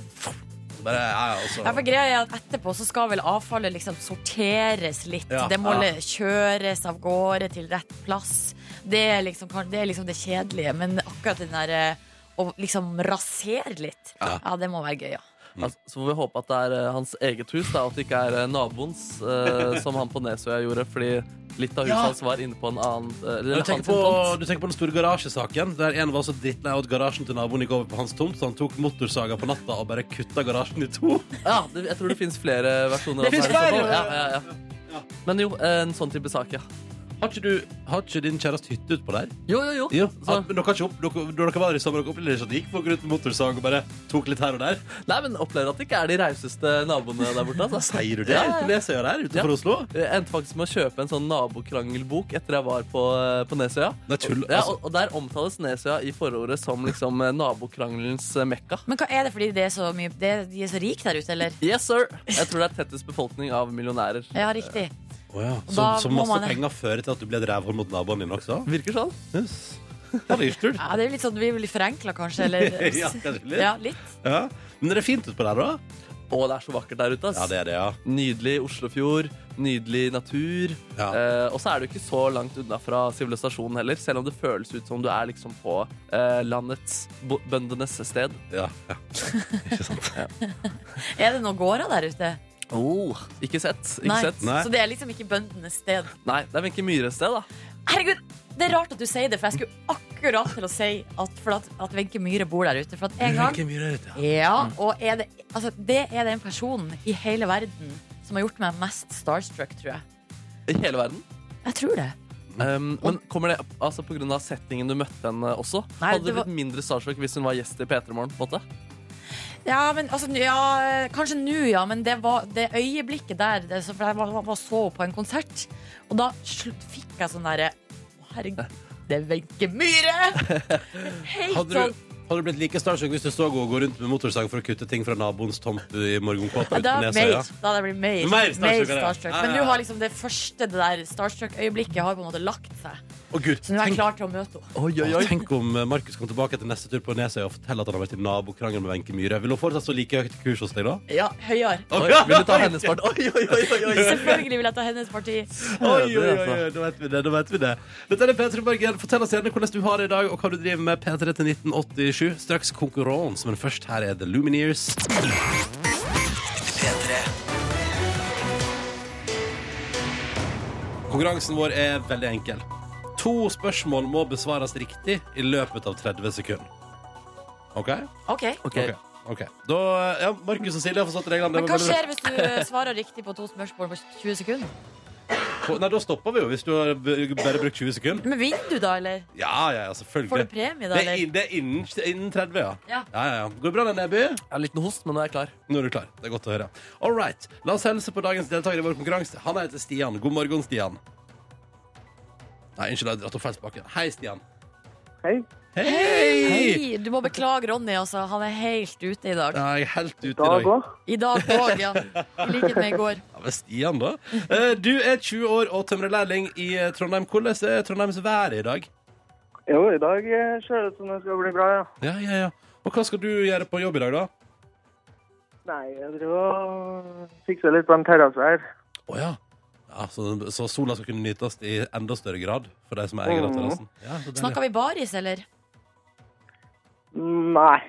Speaker 1: Bare, ja, altså.
Speaker 2: Ja, for greia er at Etterpå så skal vel avfallet liksom sorteres litt.
Speaker 1: Ja,
Speaker 2: det må
Speaker 1: ja.
Speaker 2: kjøres av gårde til rett plass. Det er liksom det, er liksom det kjedelige. Men akkurat den der eh, å liksom rasere litt,
Speaker 1: Ja.
Speaker 2: ja, det må være gøy, ja.
Speaker 3: Altså, så får vi håpe at det er eh, hans eget hus, da, og at det ikke er eh, naboens, uh, som han på Nesøya gjorde. Fordi litt av huset
Speaker 1: Ja.
Speaker 3: hans var inne på en annen
Speaker 1: Du tenker, på, du tenker på den store garasjesaken, der en var så drittlei av at garasjen til naboen gikk over på hans tomt, så han tok motorsaga på natta og bare kutta garasjen i to.
Speaker 3: Ja, det, jeg tror det fins flere versjoner.
Speaker 1: Det
Speaker 3: her
Speaker 1: flere!
Speaker 3: ja, ja. Men jo, en sånn type sak, ja.
Speaker 1: Har ikke, du, har ikke din kjæreste hytte utpå der?
Speaker 3: Jo, jo, jo.
Speaker 1: Ja,
Speaker 3: Så,
Speaker 1: men dere, har ikke opp, dere, når dere var der i sommer, dere opplevde ikke at de gikk folk rundt med motorsag og bare tok litt her og der?
Speaker 3: nei, men opplever at det ikke er de rauseste naboene der borte. Altså.
Speaker 1: Sier du det?
Speaker 3: Ja, ja.
Speaker 1: På Nesøya der, utenfor
Speaker 3: Ja.
Speaker 1: Oslo?
Speaker 3: Jeg endte faktisk med å kjøpe en sånn nabokrangelbok etter jeg var på, på Nesøya.
Speaker 1: Nei, tull.
Speaker 3: Ja,
Speaker 1: Altså,
Speaker 3: og, og der omtales Nesøya i forordet som liksom eh, nabokrangelens eh, mekka.
Speaker 2: Men hva er det fordi det er så mye det, De er så rike der ute, eller?
Speaker 3: Yes, sir! Jeg tror det er tettest befolkning av millionærer.
Speaker 2: Ja, riktig.
Speaker 1: Å ja. Så,
Speaker 2: da
Speaker 1: så
Speaker 2: må
Speaker 1: masse
Speaker 2: man-
Speaker 1: penger fører til at du blir et rævhold mot naboen din også?
Speaker 3: Virker sånn.
Speaker 1: Yes. Ja, det er ikke tull.
Speaker 2: Ja, det er litt sånn, Vi blir forenkla, kanskje? Eller,
Speaker 1: Ja, kanskje litt.
Speaker 2: Ja, litt.
Speaker 1: Ja. Men det er fint utpå der, da?
Speaker 3: Å, det er så vakkert der ute. ass.
Speaker 1: Ja, det er det, ja.
Speaker 3: Nydelig Oslofjord, nydelig natur.
Speaker 1: Ja.
Speaker 3: Eh, og så er du ikke så langt unna fra sivilisasjonen heller, selv om det føles ut som du er liksom på eh, landets bo bøndenes sted.
Speaker 1: ja, ja. Ikke sant?
Speaker 2: Er det noen gårder der ute?
Speaker 3: Oh, ikke sett. Ikke
Speaker 2: Nei.
Speaker 3: sett.
Speaker 1: Nei.
Speaker 2: Så det er liksom ikke bøndenes sted.
Speaker 3: Nei, det er Wenche Myhres sted, da.
Speaker 2: Herregud, det er rart at du sier det, for jeg skulle akkurat til å si at, for at, at Wenche Myhre bor der ute. For at en gang
Speaker 1: Myhre er ute, ja.
Speaker 2: Ja, og er det, altså, det er den personen i hele verden som har gjort meg mest starstruck, tror jeg.
Speaker 3: I hele verden.
Speaker 2: Jeg tror det.
Speaker 3: Um, men kommer det altså, av settingen du møtte henne også?
Speaker 2: Nei,
Speaker 3: Hadde du
Speaker 2: blitt var-
Speaker 3: mindre starstruck hvis hun var gjest i P3 Morgen?
Speaker 2: Ja, men altså, ja, kanskje nå, ja, men det var det øyeblikket der det, så, For jeg var, var så på en konsert, og da slutt, fikk jeg sånn derre Å, herregud, det er Wenche Myhre! Helt sånn
Speaker 1: du, hadde du blitt like starstruck hvis du så henne gå rundt med motorsag for å kutte ting fra naboens tomt i morgenkåpa ute
Speaker 2: da,
Speaker 1: på
Speaker 2: hadde jeg blitt mer,
Speaker 1: Mer starstruck,
Speaker 2: Men du har liksom det første det der starstruck-øyeblikket har på en måte lagt seg.
Speaker 1: Å, Gud,
Speaker 2: Så nå er jeg
Speaker 1: tenk,
Speaker 2: klar til å møte henne.
Speaker 3: Oi, oi, oi.
Speaker 1: tenk om eh, Markus kommer tilbake etter neste tur på Nesøy og forteller at han har vært i nabokrangel med Wenche Myhre. Vil hun fortsatt stå like høyt kurs hos deg da?
Speaker 2: Ja, høyere.
Speaker 3: Oi, vil du ta hennes part? Oi, oi, oi, oi, oi.
Speaker 2: Selvfølgelig vil jeg ta hennes parti.
Speaker 1: Oi, oi, oi, oi, da vet vi det. da vet vi det Dette er P3 Morgen. Fortell oss gjerne hvordan du har det i dag, og hva du driver med. P3 til 1987. Straks konkurranse, men først her er The Lumineers. Konkurransen vår er veldig enkel. To spørsmål må besvares riktig i løpet av 30 sekunder. OK?
Speaker 2: Ok,
Speaker 3: Ok.
Speaker 1: Ok. Da, ja, Markus og Silje har forstått reglene. Det
Speaker 2: Men
Speaker 1: var
Speaker 2: hva
Speaker 1: veldig-
Speaker 2: skjer hvis du svarer riktig på to spørsmål på 20 sekunder?
Speaker 1: Nei, Da stopper vi jo, hvis du har b- bare brukt 20 sekunder.
Speaker 2: Men vinner du da, eller?
Speaker 1: Ja, ja, ja,
Speaker 2: Får
Speaker 1: selvfølgelig.
Speaker 2: du premie da,
Speaker 1: Det er,
Speaker 2: eller?
Speaker 1: inn, det er innen, innen 30, ja.
Speaker 2: Ja.
Speaker 1: Ja, ja, ja. Går det bra, Neby?
Speaker 3: Jeg har en liten host, men nå er jeg klar.
Speaker 1: Nå er du klar. Det er godt å høre. All right. La oss hilse på dagens deltaker i vår konkurranse. Han heter Stian. God morgen, Stian. Nei, unnskyld, jeg har dratt opp feil spake. Hei, Stian.
Speaker 5: Hei.
Speaker 1: Hei!
Speaker 2: Hei! Du må beklage Ronny, altså. Han er helt ute i dag.
Speaker 1: Ja, jeg er helt ute i
Speaker 5: Dag òg.
Speaker 2: I dag òg, ja. I likhet med i går.
Speaker 1: Ja, men Stian, da. Eh, Du er 20 år og tømrerlærling i eh, Trondheim. Hvordan er Trondheims vær i dag?
Speaker 5: Jo, i dag eh, ser det ut som det skal bli bra, ja.
Speaker 1: Ja, ja, ja. Og hva skal du gjøre på jobb i dag, da?
Speaker 5: Nei, jeg driver og fikser litt på en terrasse her.
Speaker 1: Å ja. Ja så, så sola skal kunne nytes i enda større grad for de som er eier av
Speaker 5: Mhm.
Speaker 1: terrassen. Ja, så deilig.
Speaker 2: Snakker vi baris, eller?
Speaker 5: Mm, Nei,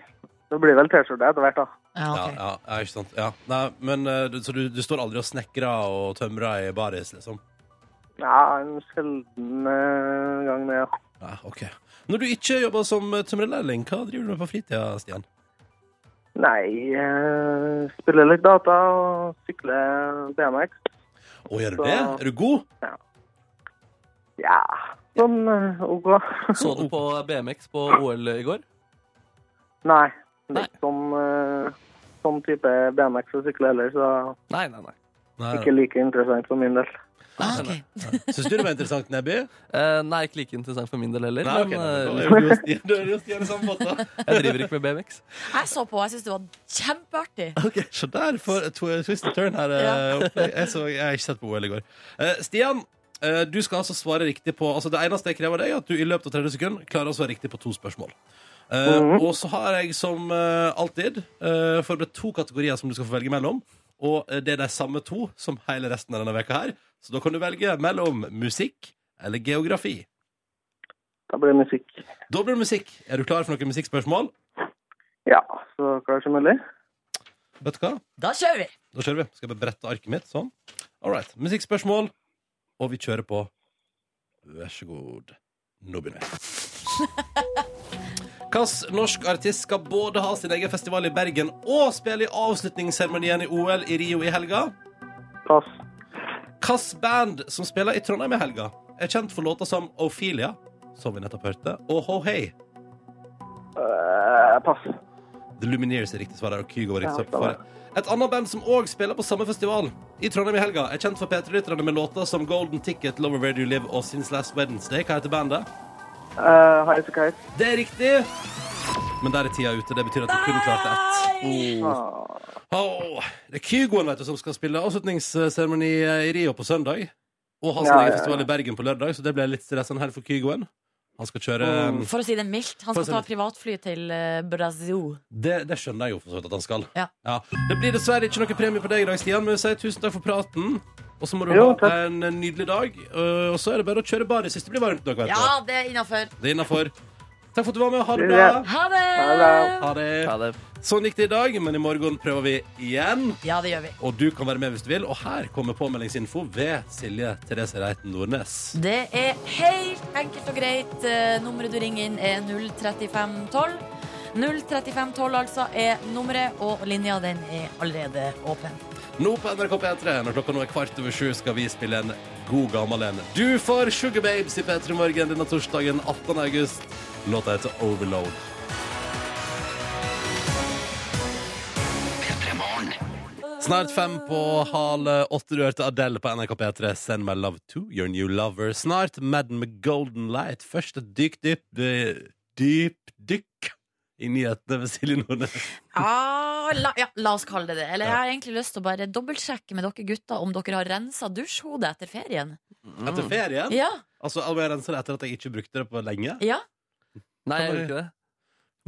Speaker 5: det blir vel T-skjorte etter hvert, da.
Speaker 2: Ja,
Speaker 1: Ja,
Speaker 2: ok.
Speaker 1: ja, ja, ikke sant. Ja. Nei, men eh, du, Så du, du står aldri og snekrer og tømrer i baris, liksom?
Speaker 5: Ja, en sjelden eh, gang det, ja.
Speaker 1: Ja, ok. Når du ikke jobber som tømrerlærling, hva driver du med på fritida, Stian?
Speaker 5: Nei, eh, spiller litt data og sykler BMX.
Speaker 1: Å, gjør du
Speaker 5: Så-
Speaker 1: det? Er du god?
Speaker 5: Ja, sånn eh, OK.
Speaker 3: Så du på BMX på OL i går?
Speaker 5: Nei,
Speaker 3: Nei.
Speaker 5: litt sånn, eh, sånn type BMX å sykle heller, så
Speaker 3: Nei, nei, nei.
Speaker 1: Nei,
Speaker 5: ikke like interessant for min del.
Speaker 2: Ah, ok.
Speaker 1: Syns du det var interessant, Nebby?
Speaker 3: Eh, nei, ikke like interessant for min del heller.
Speaker 1: Nei, ok,
Speaker 3: men
Speaker 1: da er
Speaker 3: eh,
Speaker 1: jo da er samme båt,
Speaker 3: jeg driver ikke med BMX.
Speaker 2: Jeg så på, jeg syns det var kjempeartig.
Speaker 1: Ok, Så der for twist and turn her. eh. Jeg, så, jeg har ikke sett på OL i går. Eh, Stian, eh, du skal altså svare riktig på Altså Det eneste jeg krever av deg, er at du i løpet av 30 sekunder klarer å svare riktig på to spørsmål. Mm
Speaker 5: -hmm.
Speaker 1: Og så har jeg som alltid eh, forberedt to kategorier som du skal få velge mellom. Og det er de samme to som hele resten av denne veka her. Så da kan du velge mellom musikk eller geografi.
Speaker 5: Da blir det musikk.
Speaker 1: Da blir det musikk. Er du klar for noen musikkspørsmål?
Speaker 5: Ja, så klar som mulig.
Speaker 1: Vet du hva?
Speaker 2: Da kjører vi!
Speaker 1: Da kjører vi. Skal jeg bare brette arket mitt? Sånn. All right. Musikkspørsmål. Og vi kjører på. Vær så god. Nå begynner vi. Hvilken norsk artist skal både ha sin egen festival i Bergen og spille i avslutningsseremonien i OL i Rio i helga?
Speaker 5: Pass.
Speaker 1: Hvilket band som spiller i Trondheim i helga, er kjent for låter som Ophelia, som vi nettopp hørte, og Ho Hey.
Speaker 5: Uh, pass.
Speaker 1: The Lumineers er riktig svar der, og Kygo var riktig svar. Et annet band som òg spiller på samme festival i Trondheim i helga, er kjent for P3-lytterne med låter som Golden Ticket, Lover Where Do You Live og Since Last Wednesday. Hva heter bandet?
Speaker 5: Uh, High to Kite.
Speaker 1: Det er riktig! Men der er tida ute. Det betyr at du kun klarte ett.
Speaker 5: Oh.
Speaker 1: Oh. det er Kygoen vet du, som skal spille avslutningsseremoni i Rio på søndag. Og han skal
Speaker 5: Ja, ja, ja.
Speaker 1: festival i Bergen på lørdag, så det ble litt stressende her for Kygoen. Han skal kjøre
Speaker 5: Mm.
Speaker 2: For å si det mildt. Han skal
Speaker 1: si
Speaker 2: ta privatfly til eh, Brasil.
Speaker 1: det, det skjønner jeg jo for så vidt at han skal.
Speaker 2: Ja.
Speaker 1: Det blir dessverre ikke noe premie på deg i dag, Stian, men vi sier tusen takk for praten. Og så må du
Speaker 5: Jo,
Speaker 1: ha en nydelig dag. øh, Og så er det bare å kjøre baris hvis det blir varmt nok.
Speaker 2: Ja, det er innafor.
Speaker 1: Takk for at du var med. Ha det bra.
Speaker 2: Ha det!
Speaker 5: Ha det.
Speaker 1: Ha det Sånn gikk det i dag, men i morgen prøver vi igjen.
Speaker 2: Ja, det gjør vi.
Speaker 1: Og du kan være med hvis du vil. Og her kommer påmeldingsinfo ved Silje Therese Reiten Nordnes.
Speaker 2: Det er helt enkelt og greit. Eh, Nummeret du ringer inn, er 03512. 03512 altså er nummeret, og linja den er allerede åpen.
Speaker 1: Nå på NRK P3, når klokka nå er kvart over sju, skal vi spille en god gammel en. Du får Sugar Babes i P3 Morgen denne torsdagen 18. august. Låta heter Overload. Snart fem på hale åtte. Du hørte Adele på NRK P3. Send my love to your new lover. Snart Madden med Golden Light. Først et dyp, dyp, eh, dyp dykk i nyhetene ved Silje Nordnes.
Speaker 2: Ah, la, ja, la oss kalle det det. Eller
Speaker 1: Ja.
Speaker 2: jeg har egentlig lyst til å bare dobbeltsjekke med dere gutter om dere har rensa dusjhodet etter ferien.
Speaker 1: Etter ferien?
Speaker 2: Ja,
Speaker 1: Altså, jeg renser det etter at jeg ikke brukte det på lenge.
Speaker 2: ja.
Speaker 3: Nei, jeg gjør ikke det.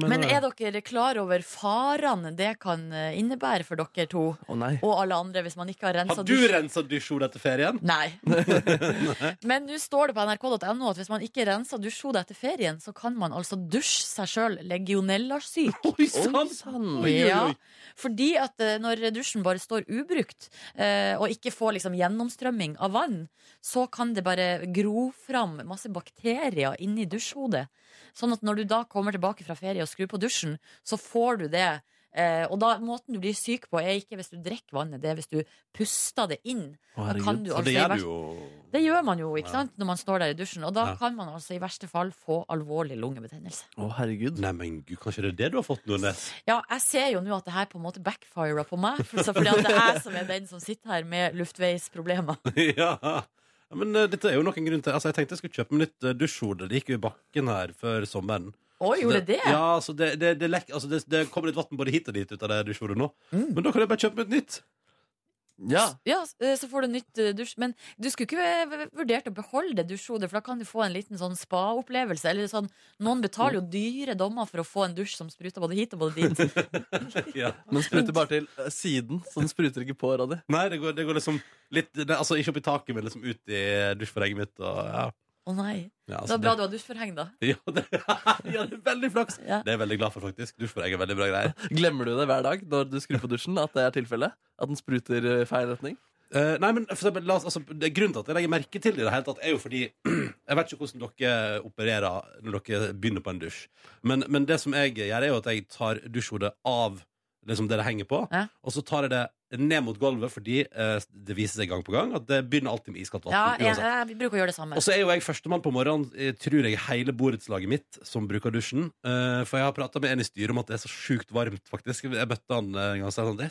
Speaker 2: Men er dere klar over farene det kan eh, innebære for dere to
Speaker 3: Å nei.
Speaker 2: og alle andre hvis man ikke har rensa
Speaker 1: Har du rensa dusjhodet etter ferien?
Speaker 2: Nei. Men nå står det på nrk.no at hvis man ikke renser dusjhodet etter ferien, så kan man altså dusje seg sjøl legionellasyk.
Speaker 1: Oi sann!
Speaker 2: Ja, fordi at eh, når dusjen bare står ubrukt, eh, og ikke får liksom gjennomstrømming av vann, så kan det bare gro fram masse bakterier inni dusjhodet. Sånn at når du da kommer tilbake fra ferie og skrur på dusjen, så får du det. Eh, og da, måten du blir syk på, er ikke hvis du drikker vannet, det er hvis du puster det inn.
Speaker 3: Å,
Speaker 2: Da kan du altså, det
Speaker 1: gjør du jo.
Speaker 2: Det gjør man jo ikke
Speaker 1: Ja.
Speaker 2: sant, når man står der i dusjen. Og da
Speaker 1: Ja.
Speaker 2: kan man altså i verste fall få alvorlig lungebetennelse.
Speaker 3: Å, herregud.
Speaker 1: Nei, men gud, kanskje det er det du har fått, Nordnes?
Speaker 2: Ja, jeg ser jo nå at det her på en måte backfirer på meg. For, så fordi at det er jeg som er den som sitter her med luftveisproblemer.
Speaker 1: ja. Ja. Men eh, dette er jo noen grunn til Altså, jeg tenkte jeg skulle kjøpe meg nytt uh, dusjhode. Det gikk jo i bakken her før sommeren. Så
Speaker 2: gjorde det det?
Speaker 1: Ja, så det, det, det, lekk- altså det, det kommer litt vann både hit og dit ut av det dusjhodet nå.
Speaker 2: Mm.
Speaker 1: Men da kan jeg bare kjøpe meg et nytt.
Speaker 3: Ja.
Speaker 2: Ja, eh, så får du nytt eh, dusj. Men du skulle ikke vurdert å beholde det dusjhodet, for da kan du få en liten sånn spa-opplevelse. Eller sånn, Noen betaler jo dyre dommer for å få en dusj som spruter både hit og både dit.
Speaker 1: ja.
Speaker 3: Men spruter bare til eh, siden, så den spruter ikke på, Ronny.
Speaker 1: Nei, det går, det går liksom litt det, Altså ikke opp i taket, men liksom ut i dusjforhenget mitt. Og, ja.
Speaker 2: Å nei.
Speaker 1: Ja,
Speaker 2: Det
Speaker 1: altså,
Speaker 2: var bra du har dusjforheng, da.
Speaker 1: ja, det, ja, det er veldig flaks.
Speaker 2: Ja.
Speaker 1: Det er jeg veldig glad for, faktisk. Dusjforheng er veldig bra greier.
Speaker 3: Glemmer du det hver dag når du skrur på dusjen? At det er tilfellet? At den spruter i feil retning?
Speaker 1: Uh, nei, men eksempel, oss, altså, det Grunnen til at jeg legger merke til det, i det tatt er jo fordi Jeg vet ikke hvordan dere opererer når dere begynner på en dusj. Men, men det som jeg gjør, er jo at jeg tar dusjhodet av liksom det det henger på,
Speaker 2: Ja.
Speaker 1: og så tar jeg det ned mot gulvet fordi eh, det viser seg gang på gang at det begynner alltid med iskaldt vann.
Speaker 2: Ja, jeg, jeg, vi bruker å gjøre det samme.
Speaker 1: Og så er jo jeg førstemann på morgenen, eh, tror jeg, hele borettslaget mitt som bruker dusjen. Eh, for jeg har prata med en i styret om at det er så sjukt varmt, faktisk. Jeg møtte han eh, en gang og sa sånn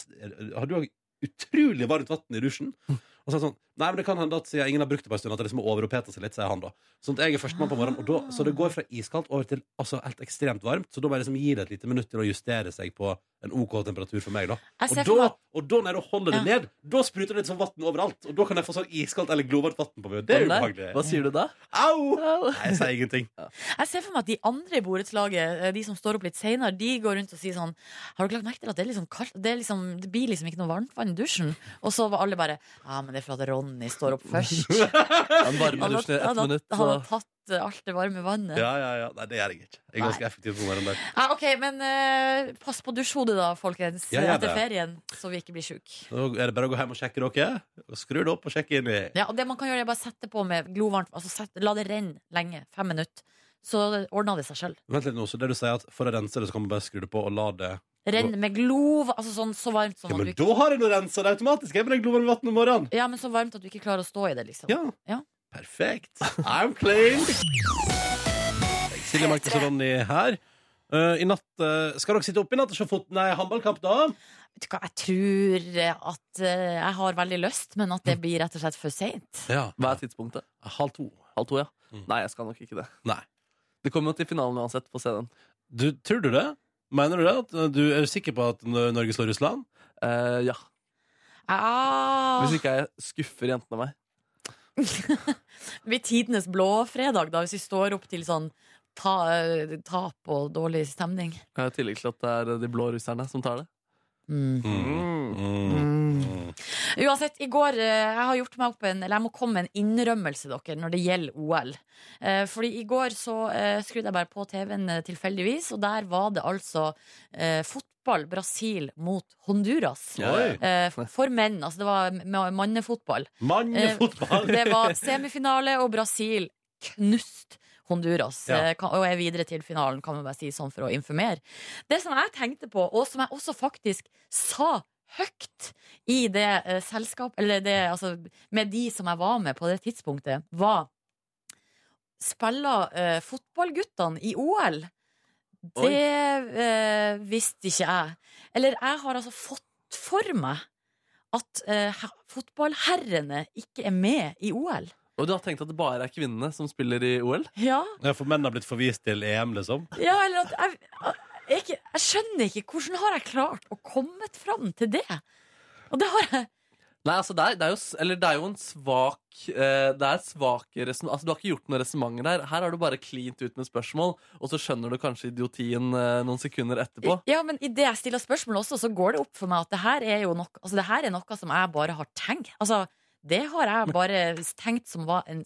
Speaker 1: Har du òg utrolig varmt vann i dusjen? Og så er det sånn Nei, men det kan hende at siden ingen har brukt det på en stund, at det liksom har overoppheta seg litt, sier han da. Sånn at jeg er førstemann på morgenen, og da, så det går fra iskaldt over til altså, helt ekstremt varmt. Så da må jeg liksom gi det et lite minutt til å justere seg på en OK temperatur for meg, da. Og da, og da når jeg holder det ned, da spruter det litt sånn vann overalt. Og da kan jeg få sånn iskaldt eller glovarmt vann på meg. Det er
Speaker 3: Å,
Speaker 1: ubehagelig.
Speaker 3: Hva sier du da?
Speaker 1: Au! Nei, jeg sier ingenting.
Speaker 2: Jeg ser for meg at de andre i borettslaget, eh, de som står opp litt senere, de går rundt og sier sånn Har du lagt merke til at det er liksom kaldt? Det, er liksom, det blir liksom ikke noe varmt vann i dusjen. Og så var alle bare Ja, men det er for at Ronny står opp først.
Speaker 3: Han varmer
Speaker 2: Han har,
Speaker 3: i
Speaker 2: han
Speaker 3: ett minutt.
Speaker 2: han har tatt eh, alt det varme vannet.
Speaker 1: Ja, ja, ja. Nei, det gjør jeg ikke. Jeg er ganske effektiv på morgenen der.
Speaker 2: Ja, ok, men uh, pass på dusjhodet da, folkens,
Speaker 1: Ja, ja,
Speaker 2: etter
Speaker 1: det.
Speaker 2: ferien, så vi ikke blir sjuke.
Speaker 1: Da er det bare å gå hjem og sjekke dere. Og skru det opp og sjekke inn i
Speaker 2: Ja, og det man kan gjøre, er bare sette på med glovarmt Altså sette, la det renne lenge. Fem minutter. Så ordner det seg sjøl.
Speaker 1: Vent litt nå, så det du sier at For å rense det, så kan man bare skru det på og la det
Speaker 2: Renn med glov, altså sånn så varmt som
Speaker 1: Ja, men
Speaker 2: du
Speaker 1: da har jeg nå rensa det automatisk! Jeg med det glovarme vann om morgenen.
Speaker 2: Ja, men så varmt at du ikke klarer å stå i det, liksom.
Speaker 1: Ja.
Speaker 2: Ja.
Speaker 1: Perfekt. I'm clean. Silje Markus og Ronny her. Eh, I natt eh, Skal dere sitte oppe i natt og se fot nei, håndballkamp, da?
Speaker 2: Vet du hva, jeg tror at eh, jeg har veldig lyst, men at det blir rett og slett for seint.
Speaker 1: Ja.
Speaker 3: Hva er tidspunktet?
Speaker 1: Halv to.
Speaker 3: Halv to, ja.
Speaker 1: Mm.
Speaker 3: Nei, jeg skal nok ikke det.
Speaker 1: Nei.
Speaker 3: Det kommer jo til finalen uansett. på CD-en.
Speaker 1: Du, tror du det? Mener du det? At, eh, du er sikker på at Norge slår Russland?
Speaker 3: Eh, ja.
Speaker 2: Ah,
Speaker 3: Hvis ikke jeg skuffer jentene meg.
Speaker 2: det blir tidenes blåfredag, da, hvis vi står opp til sånn ta, eh, tap og dårlig stemning.
Speaker 3: I tillegg til at det er de blå russerne som tar det.
Speaker 2: Mm.
Speaker 1: Mm. Mm.
Speaker 2: Uansett, i går eh, Jeg har gjort meg opp en Eller jeg må komme med en innrømmelse dere når det gjelder OL. Eh, fordi i går så eh, skrudde jeg bare på TV-en tilfeldigvis, og der var det altså fotball Brasil mot Honduras. Eh, for menn. Altså det var mannefotball.
Speaker 1: Mannefotball!
Speaker 2: Det var semifinale, og Brasil knust Honduras.
Speaker 1: Ja.
Speaker 2: eh, kan- Og er videre til finalen, kan man bare si sånn for å informere. Det som jeg tenkte på, og som jeg også faktisk sa høyt i det eh, selskap Eller det, altså, med de som jeg var med på det tidspunktet, var Spiller eh, fotballguttene i OL? Det eh, visste ikke jeg. Eller jeg har altså fått for meg at eh, fotballherrene ikke er med i OL.
Speaker 3: Og du har tenkt at det bare er kvinnene som spiller i OL?
Speaker 2: Ja,
Speaker 1: Ja, For menn har blitt forvist til EM, liksom?
Speaker 2: ja eller at jeg, jeg, ikke, jeg skjønner ikke Hvordan har jeg klart å komme fram til det? Og det har jeg
Speaker 3: Nei, altså det er, det er jo, eller det er jo en svak eh, Det er svake resonnement Altså Du har ikke gjort noen resonnement der. Her har du bare klint ut med spørsmål, og så skjønner du kanskje idiotien eh, noen sekunder etterpå.
Speaker 2: Ja, men idet jeg stiller spørsmål også, så går det opp for meg at det her er jo noe, altså det her er noe som jeg bare har tenkt. Altså, det har jeg bare tenkt som var en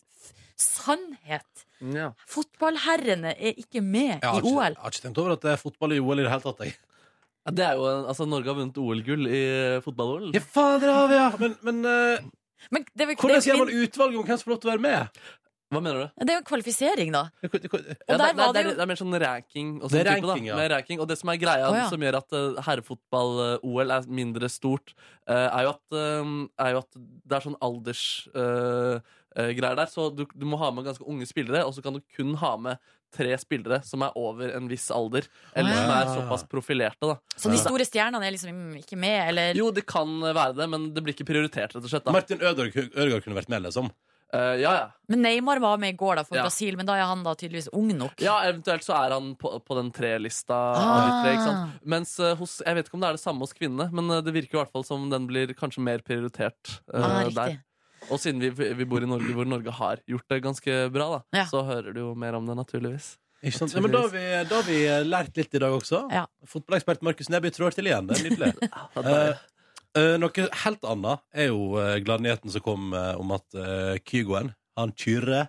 Speaker 2: sannhet.
Speaker 3: Ja.
Speaker 2: Fotballherrene er ikke med i OL.
Speaker 1: jeg har ikke tenkt over at det er fotball i OL i det hele tatt. Jeg.
Speaker 3: Ja, Det er jo en, altså Norge har vunnet OL-gull i fotball-OL.
Speaker 1: Ja, fader har vi, ja! Men, men eh,
Speaker 2: Men det, er jo-
Speaker 1: hvordan
Speaker 2: det,
Speaker 1: gjør
Speaker 2: er
Speaker 1: man
Speaker 2: jo-
Speaker 1: utvalg om hvem som får lov til å være med?
Speaker 3: Hva mener du?
Speaker 2: det er jo en kvalifisering, da.
Speaker 3: Ja,
Speaker 2: Og
Speaker 3: det,
Speaker 2: der
Speaker 3: det,
Speaker 2: var
Speaker 3: det,
Speaker 2: det
Speaker 3: er,
Speaker 2: jo-
Speaker 3: det er mer sånn ranking. Og
Speaker 1: Det
Speaker 3: sånn
Speaker 1: er
Speaker 3: type, da.
Speaker 1: ranking, ja.
Speaker 3: Mer ranking. Og det som er greia
Speaker 2: Å, ja.
Speaker 3: som gjør at uh, herrefotball-OL er mindre stort, eh, er, jo at, eh, er jo at det er sånn aldersgreier der. Så du, du må ha med ganske unge spillere, og så kan du kun ha med tre spillere som er over en viss alder. Eller som er såpass profilerte, da.
Speaker 2: Så de store stjernene er liksom ikke med, eller
Speaker 3: Jo, det kan være det, men det blir ikke prioritert, rett og slett. da
Speaker 1: Martin Ødegaard kunne vært med, liksom.
Speaker 3: Uh, ja, ja.
Speaker 2: Men Neymar var med i går da for
Speaker 3: Ja.
Speaker 2: Brasil, men da er han da tydeligvis ung nok.
Speaker 3: Ja, eventuelt så er han på, på den tre-lista
Speaker 2: Ah.
Speaker 3: tre. Mens uh, hos, Jeg vet ikke om det er det samme hos kvinnene, men uh, det virker i hvert fall som den blir kanskje mer prioritert eh,
Speaker 2: Ah,
Speaker 3: der. Og siden vi, vi bor i Norge, hvor Norge har gjort det ganske bra, da,
Speaker 2: Ja.
Speaker 3: så hører du jo mer om det, naturligvis.
Speaker 1: Ikke sant? Ja, men da har, vi, da har vi lært litt i dag også.
Speaker 2: Ja.
Speaker 1: Fotballekspert Markus Neby trår til igjen. Det er nydelig.
Speaker 3: uh,
Speaker 1: eh, noe helt annet er jo uh, gladnyheten som kom om at uh, Kygoen, han Kyrre,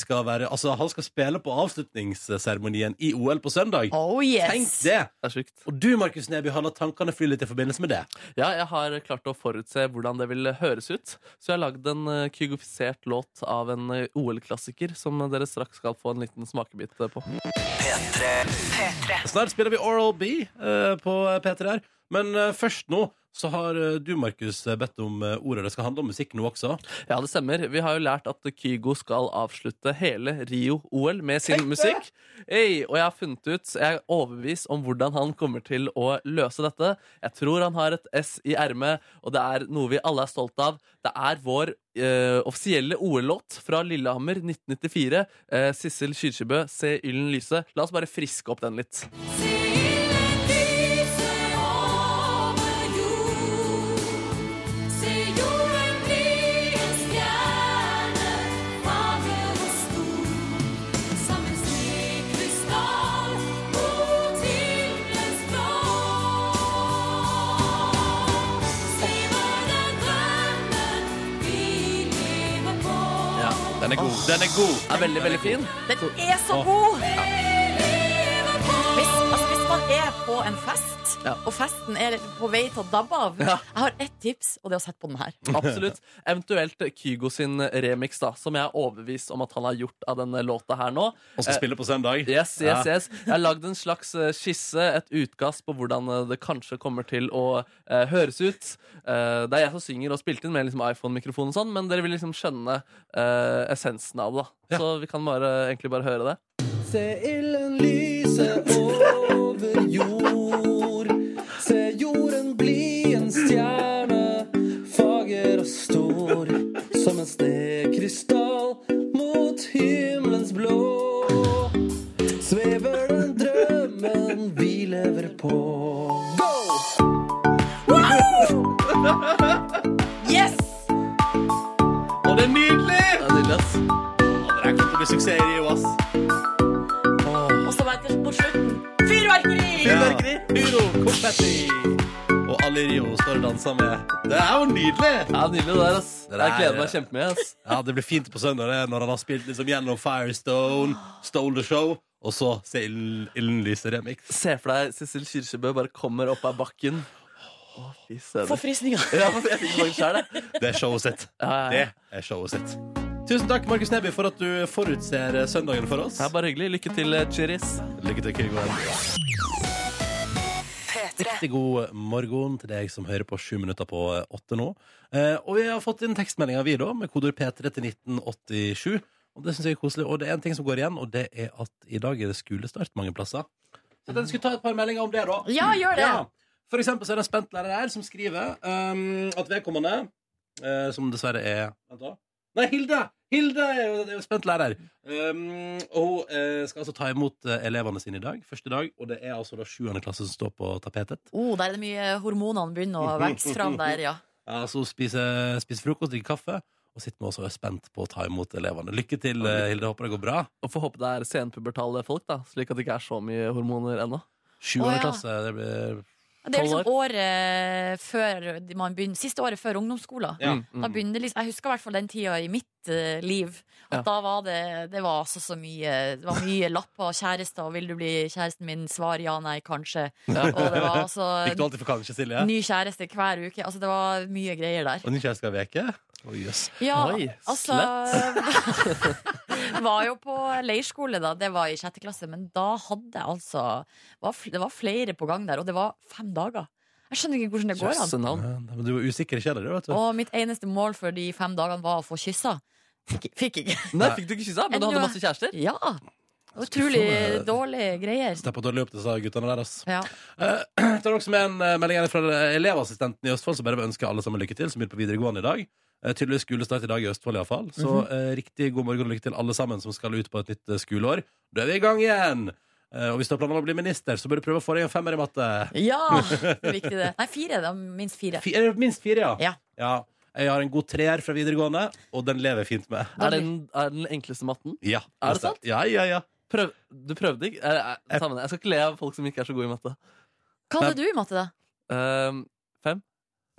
Speaker 1: skal være Altså, han skal spille på avslutningsseremonien i OL på søndag.
Speaker 2: Oh
Speaker 1: Tenk det!
Speaker 3: det er sykt.
Speaker 1: Og du, Markus Neby, har latt tankene fly litt i forbindelse med det.
Speaker 3: Ja, jeg har klart å forutse hvordan det vil høres ut. Så jeg har lagd en uh, kygofisert låt av en eh, OL-klassiker som dere straks skal få en liten smakebit eh, på.
Speaker 1: Snart spiller vi Oral B eh, på P3 her. Men eh, først nå så har eh, du, Markus, eh, bedt om eh, ordet. Det skal handle om musikk nå også.
Speaker 3: Ja, det stemmer. Vi har jo lært at Kygo skal avslutte hele Rio-OL med sin musikk. Hey, og jeg har funnet ut, jeg er overbevist om hvordan han kommer til å løse dette. Jeg tror han har et S i ermet, og det er noe vi alle er stolt av. Det er vår eh, offisielle OL-låt fra Lillehammer 1994. Eh, Sissel Kyrkjebø, 'Se yllen lyse'. La oss bare friske opp den litt. Ja,
Speaker 1: Den er god. Den er
Speaker 3: veldig, veldig fin.
Speaker 2: Den er så god! Er på en fest,
Speaker 3: Ja.
Speaker 2: og festen er på vei til å dabbe av
Speaker 3: Ja.
Speaker 2: Jeg har ett tips, og det er å sette på den her.
Speaker 3: Absolutt. Eventuelt Kygo sin remix, da, som jeg er overbevist om at han har gjort av denne låta her nå.
Speaker 1: Og skal spille på søndag.
Speaker 3: Yes, yes,
Speaker 1: Ja.
Speaker 3: yes. Jeg har lagd en slags eh, skisse, et utkast på hvordan eh, det kanskje kommer til å eh, høres ut. Eh, det er jeg som synger og spilte inn med liksom iPhone-mikrofon og sånn, men dere vil liksom skjønne eh, essensen av det. da.
Speaker 1: Ja.
Speaker 3: Så vi kan bare, egentlig bare høre det. Se ilden lyse over jord. Se jorden bli en stjerne, fager og stor. Som en snekrystall mot himmelens blå. Svever den drømmen vi lever på. Go!
Speaker 2: Yes!
Speaker 1: Og det er nydelig!
Speaker 3: Ja, Det er nydelig, ass.
Speaker 1: Det er klart til å bli suksess i ass.
Speaker 2: Fyrverkeri!
Speaker 1: Pyro, konfetti. Og alle i Rio står og danser med. Det er jo nydelig!
Speaker 3: Ja, Nydelig det der, ass.
Speaker 1: Det der-
Speaker 3: Jeg gleder meg kjempemye. ass.
Speaker 1: Ja, Det blir fint på søndag det, når han har spilt liksom gjennom Firestone, Stole the Show, og så se Ilden Ilden lyse remix.
Speaker 3: Se for deg Cecil Kyrkjebø bare kommer opp av bakken.
Speaker 2: Få.
Speaker 3: Ja, jeg fikk faktisk selv det.
Speaker 1: Det er showet sitt.
Speaker 3: Ja, ja,
Speaker 1: Det er showet sitt. Tusen takk, Markus Neby, for at du forutser søndagen for oss.
Speaker 3: Det er bare hyggelig. Lykke til, eh, Chiris.
Speaker 1: Lykke til, Kygo. Riktig god morgen til deg som hører på sju minutter på åtte nå. Eh, og vi har fått inn tekstmeldinger, vi, da, med kodord P3 til 1987. Og det synes jeg er koselig. Og det er en ting som går igjen, og det er at i dag er det skolestart mange plasser. Så jeg skulle ta et par meldinger om det, da.
Speaker 2: Ja, gjør det.
Speaker 1: Ja. For eksempel så er det en spent lærer her som skriver um, at vedkommende, uh, som dessverre er Vent, da. Nei, Hilde! Hilde er jo, er jo spent lærer. Um, og hun eh, skal altså ta imot eh, elevene sine i dag. Første dag. Og det er altså da sjuende klasse som står på tapetet.
Speaker 2: Oh, der er det mye hormonene begynner å vokse fram der, ja.
Speaker 1: Ja, så hun spiser, spiser frokost, drikker kaffe. Og sitter nå og er spent på å ta imot elevene. Lykke til, eh, Hilde. Håper det går bra.
Speaker 3: Og får håpe det er senpubertale folk, da slik at det ikke er så mye hormoner ennå.
Speaker 1: Sjuende
Speaker 2: Å, ja.
Speaker 1: klasse. Det blir
Speaker 2: Det er liksom året før man begynner Siste året før ungdomsskolen.
Speaker 1: Ja.
Speaker 3: Mm, mm.
Speaker 2: Da begynner liksom, jeg husker i hvert fall den tida i mitt uh, liv. At
Speaker 3: Ja.
Speaker 2: da var det Det var altså så mye Det var mye lapper og kjærester. Og 'Vil du bli kjæresten min?' Svar ja, nei, kanskje. Og det var altså
Speaker 1: Fikk du alltid for kanskje, Silje?
Speaker 2: ny kjæreste hver uke. Altså Det var mye greier der.
Speaker 1: Og ny kjæreste hver uke? Å, yes.
Speaker 2: Ja,
Speaker 3: Oi,
Speaker 2: altså Var jo på leirskole, da. Det var i sjette klasse. Men da hadde jeg altså var, Det var flere på gang der, og det var fem dager. Jeg skjønner ikke hvordan det går an.
Speaker 1: Ja, Men du var usikker i kjedet, du, vet du.
Speaker 2: Og mitt eneste mål for de fem dagene var å få kyssa. Fikk, fikk ikke.
Speaker 3: Nei, fikk du ikke kyssa? Men du hadde masse kjærester?
Speaker 2: Ja. Utrolig
Speaker 1: Skuffende.
Speaker 2: dårlige greier.
Speaker 1: Steppa dårlig opp det disse guttene der, altså.
Speaker 2: Ja.
Speaker 1: Uh, Jeg tar også med en eh, melding fra elevassistenten i Østfold som bare vil ønske alle sammen lykke til, som begynner på videregående i dag. Eh, Tydeligvis skolestart i dag i Østfold, iallfall. Så eh, riktig god morgen og lykke til alle sammen som skal ut på et nytt eh, skoleår. Da er vi i gang igjen! Eh, og hvis du har planer om å bli minister, så bør du prøve å få deg en femmer i matte.
Speaker 2: ja, det er viktig, det. Nei, fire. Da. Minst fire.
Speaker 1: Fi- er minst fire, ja?
Speaker 2: Ja.
Speaker 1: Jeg har en god treer fra videregående, og den lever jeg fint med.
Speaker 3: Er det den, er den enkleste matten?
Speaker 1: Ja,
Speaker 3: Er det sant?
Speaker 1: Ja, ja, ja.
Speaker 3: Prøv, du prøvde ikke? Er, er, ta jeg skal ikke le av folk som ikke er så gode i matte.
Speaker 2: Hva hadde du i matte, da?
Speaker 3: Um, fem?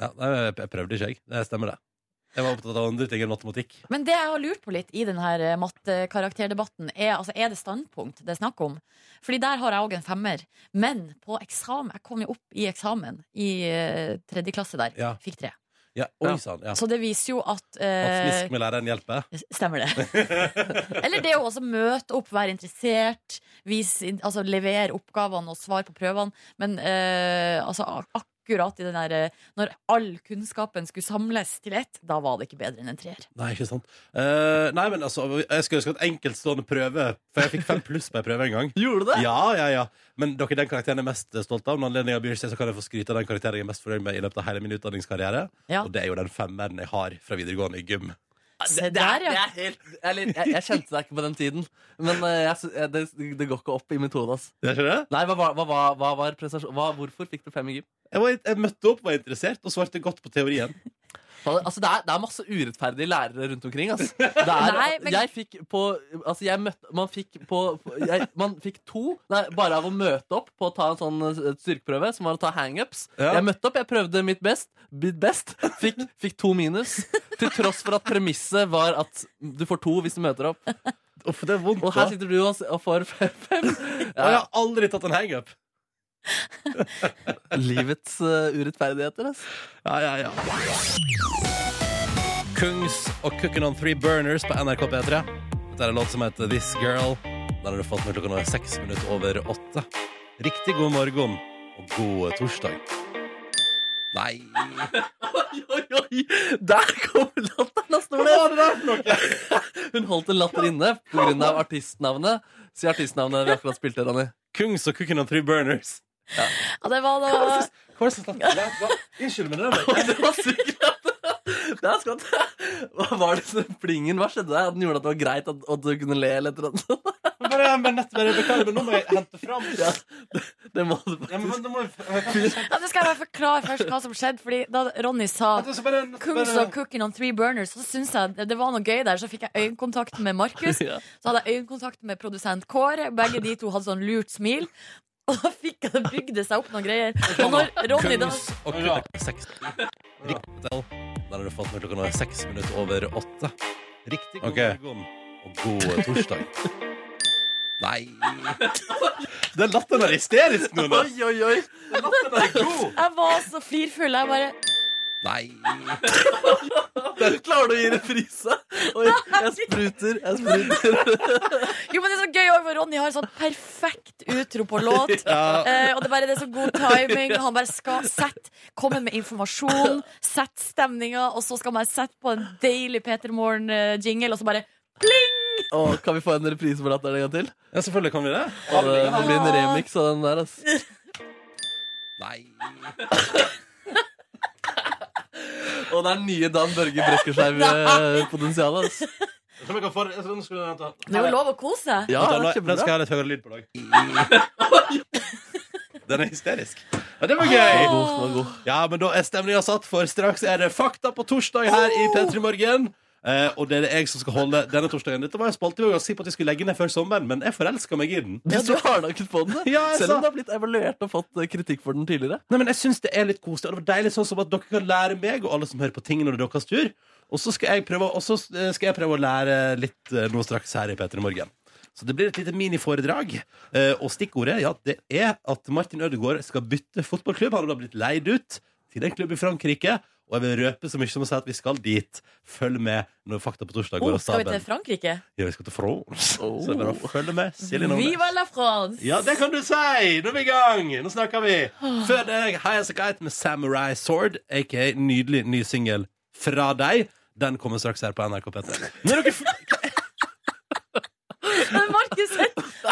Speaker 1: ja jeg jeg prøvde ikke, jeg. Det stemmer, det. Jeg var opptatt av andre ting enn matematikk.
Speaker 2: Men det jeg har lurt på litt i denne mattekarakterdebatten, er, altså, er det standpunkt det er snakk om. Fordi der har jeg òg en femmer. Men på eksamen Jeg kom jo opp i eksamen i eh, tredje klasse der.
Speaker 1: Ja.
Speaker 2: Fikk tre.
Speaker 1: Ja, Oi sånn, Ja.
Speaker 2: Så det viser jo at
Speaker 1: At
Speaker 2: eh,
Speaker 1: med læreren hjelper.
Speaker 2: Stemmer det. Eller det å også møte opp, være interessert, vise, altså levere oppgavene og svar på prøvene. Men uh, altså, ak- akkurat i den der eh, Når all kunnskapen skulle samles til ett, da var det ikke bedre enn en treer.
Speaker 1: Nei, ikke sant. Eh, nei, men altså, jeg skulle ønske at enkeltstående prøve For jeg fikk fem pluss på en prøve en gang.
Speaker 3: Gjorde du det?
Speaker 1: Ja, ja, ja. Men dere, den karakteren jeg er mest stolt av. Når anledningen byr seg, så kan jeg få skryte av den karakteren jeg er mest fornøyd med i løpet av hele min utdanningskarriere.
Speaker 2: Ja.
Speaker 1: Og det er jo den femmeren jeg har fra videregående i gym.
Speaker 2: Se
Speaker 3: Det, det,
Speaker 2: der,
Speaker 3: er, det
Speaker 2: ja.
Speaker 3: er helt eller, jeg, jeg kjente deg ikke på den tiden, men eh, jeg, det, det går ikke opp i mitt hode. Nei, hva, hva, hva, hva var hvorfor fikk du fem i gym?
Speaker 1: Jeg, var, jeg møtte opp, var interessert og svarte godt på teorien.
Speaker 3: Altså, det, er, det er masse urettferdige lærere rundt omkring. Altså. Det er,
Speaker 2: Nei, men-
Speaker 3: Jeg fikk på Altså, jeg møtte Man fikk på jeg, Man fikk to nei, bare av å møte opp på å ta en sånn eh, styrkeprøve, som var å ta hangups.
Speaker 1: Ja.
Speaker 3: Jeg møtte opp, jeg prøvde mitt best, mitt best fikk, fikk to minus. Til tross for at premisset var at du får to hvis du møter opp.
Speaker 1: Uff, det er vondt.
Speaker 3: Og her sitter du og, og får fem. fem.
Speaker 1: Og jeg har aldri tatt en hangup.
Speaker 3: Livets eh, urettferdigheter. altså.
Speaker 1: Ja, ja, ja. Kungs og Cooking on Three Burners på NRK P3. Dette er en låt som heter This Girl. Den har du fått med klokka nå er seks minutter over åtte. Riktig god morgen og god torsdag. Nei
Speaker 3: Oi, oi, oi! Der kom latteren av stolen! Hun holdt en latter inne pga. artistnavnet. Si artistnavnet vi akkurat spilte, Ronny.
Speaker 1: Kungs og Cooking on Three Burners.
Speaker 2: Ja, det var da
Speaker 1: Hva det? Hva- hva- Unnskyld, men det.
Speaker 3: Det var sikkert Det er skatt. Hva var det som plingen? Hva skjedde der? At den gjorde at det var greit at, at du kunne le eller et eller annet?
Speaker 1: Bare, men nett, bare, beklager, men nå må jeg hente fram
Speaker 3: Ja, det, det må du
Speaker 1: Ja, men
Speaker 3: faktisk.
Speaker 1: må
Speaker 2: ja, skal jeg bare forklare først hva som skjedde. Fordi da Ronny sa
Speaker 1: bare-
Speaker 2: Kungs
Speaker 1: bare-
Speaker 2: og cooking on three burners, så syns jeg det- det var noe gøy der. Så fikk jeg øyekontakt med Markus.
Speaker 3: Ja.
Speaker 2: Så hadde jeg øyekontakt med produsent Kåre. Begge de to hadde sånn lurt smil. Og da fikk jeg det bygde seg opp noen greier. Og når Ronny da
Speaker 1: Kungs og. Der har du fått med klokka nå er seks minutter over åtte.
Speaker 6: Riktig god
Speaker 1: Ok.
Speaker 6: morgen.
Speaker 1: Og god torsdag. Nei
Speaker 6: Den latteren er hysterisk nå. da.
Speaker 3: Oi, oi, oi!
Speaker 6: Den latteren er god.
Speaker 2: Jeg var så flirfull. Jeg bare
Speaker 1: Nei
Speaker 3: Klarer du å gi reprise? Oi, jeg spruter, jeg spruter.
Speaker 2: Jo, men det er så gøy òg, for Ronny har sånn perfekt utro på låt. Eh, og det, bare, det er så god timing. Han bare skal sette, komme med informasjon, sette stemninga, og så skal man sette på en deilig Peter Morn-jingle, og så bare
Speaker 3: Å, kan vi få en reprise på latteren en gang til?
Speaker 1: Ja, selvfølgelig kan vi det.
Speaker 3: Og det, det blir en remix av den der, ass.
Speaker 1: Nei
Speaker 3: Og det er nye Dan Børge Brekkerskeiv-potensialet, ass.
Speaker 6: Jeg tror vi kan få det- jeg skal vi vente.
Speaker 2: Det er jo lov å kose seg.
Speaker 3: Ja,
Speaker 6: Vent, nå- Den skal jeg ha litt høyere lyd på dag. Den er hysterisk. Ja, det var gøy!
Speaker 3: God, den var god.
Speaker 6: Ja, men da er stemninga satt, for straks er det Fakta på torsdag her i P3 Morgen. Eh, og det er det jeg som skal holde denne torsdagen. Dette var en spalte var si på at vi skulle legge ned før sommeren, men jeg forelska meg i den.
Speaker 3: Ja, Du har nok på den.
Speaker 6: Ja,
Speaker 3: selv om det har blitt evaluert og fått eh, kritikk for den tidligere.
Speaker 6: Nei, men jeg syns det er litt koselig. Og det var deilig sånn som at dere kan lære meg og alle som hører på ting når det er deres tur. Og så skal jeg eh, skal jeg prøve å lære litt eh, nå straks her i P3 Morgen. Så det blir et lite miniforedrag. Eh, og stikkordet ja, det er at Martin Ødegaard skal bytte fotballklubb. Han har blitt leid ut til en klubb i Frankrike. Og jeg vil røpe så mye som å si at vi skal dit. Følg med når Fakta på torsdag går
Speaker 2: Oh,
Speaker 6: av
Speaker 2: skal vi til. Frankrike?
Speaker 6: Ja, vi skal til France.
Speaker 3: Oh.
Speaker 6: Så det er bare å følge med.
Speaker 2: Viva la France!
Speaker 6: Ja, det kan du si! Nå er vi i gang! Nå snakker vi. Før deg, High As A Kite med Samurai Sword, aka nydelig ny singel fra deg. Den kommer straks her på NRK P3. Nå er dere f
Speaker 2: Men Markus,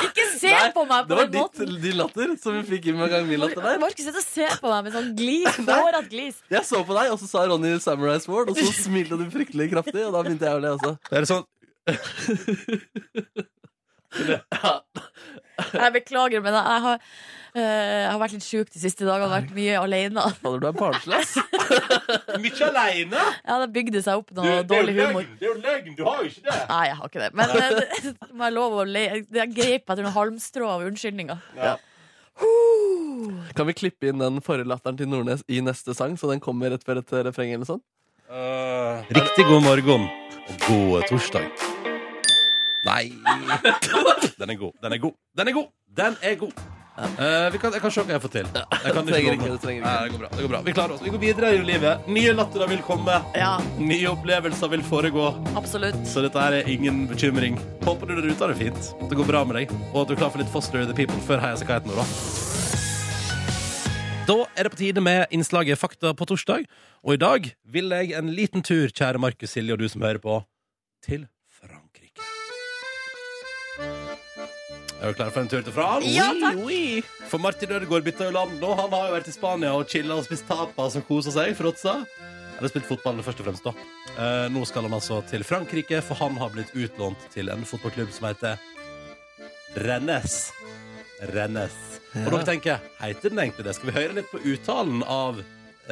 Speaker 2: ikke se
Speaker 3: Nei,
Speaker 2: på meg
Speaker 3: Det
Speaker 2: på
Speaker 3: var
Speaker 2: måten
Speaker 3: ditt,
Speaker 2: var
Speaker 3: din latter som vi fikk inn med gang min latter der.
Speaker 2: Markus sitter og ser på meg med sånn glis. Hårete glis.
Speaker 3: Jeg så på deg, og så sa Ronny Samurai Sword, og så smilte du fryktelig kraftig, og da begynte jeg å le også.
Speaker 6: Er det sånn
Speaker 2: Jeg beklager, men jeg har, eh, jeg har vært litt sjuk de siste dagene. Vært mye alene.
Speaker 3: Fader, du er barnslig, ass.
Speaker 6: Mye aleine?
Speaker 2: Ja, det bygde seg opp noe
Speaker 6: det
Speaker 2: dårlig humor.
Speaker 6: Det er jo løgn! Du har jo ikke det!
Speaker 2: Nei, jeg har ikke det. Men eh, det, må jeg lov å le. Jeg grep etter noen halmstrå av unnskyldninger.
Speaker 3: Kan vi klippe inn den forrige latteren til Nordnes i neste sang, så den kommer rett før et refreng eller sånn? Uh,
Speaker 6: Riktig god morgen og god torsdag.
Speaker 1: Nei Den er god. Den er god. Den er god. Den er god. Eh, vi kan, jeg kan se hva jeg får til. Jeg kan
Speaker 3: Trenger
Speaker 1: ikke
Speaker 3: ikke, det trenger
Speaker 1: Nei, det går bra. Det går bra. Vi klarer oss. Vi går videre i livet. Nye latterer vil komme.
Speaker 2: Ja,
Speaker 1: Nye opplevelser vil foregå.
Speaker 2: absolutt.
Speaker 1: Så dette her er ingen bekymring. Håper du der ute har det fint. At det går bra med deg. Og at du er klar for litt Foster the People før Heia seg nå, da. Da er det på tide med innslaget Fakta på torsdag. Og i dag vil jeg en liten tur, kjære Markus Silje og du som hører på, til Er du klar for en tur til France?
Speaker 2: Ja, takk.
Speaker 1: For Martin Ødegaard bytta jo land nå. Han har jo vært i Spania og chilla og spist tapas og kosa seg. Fråtsa. har spilt fotball, først og fremst, da. Eh, nå skal han altså til Frankrike, for han har blitt utlånt til en fotballklubb som heter Rennes. Rennes. Og dere tenker, heter den egentlig det? Skal vi høre litt på uttalen av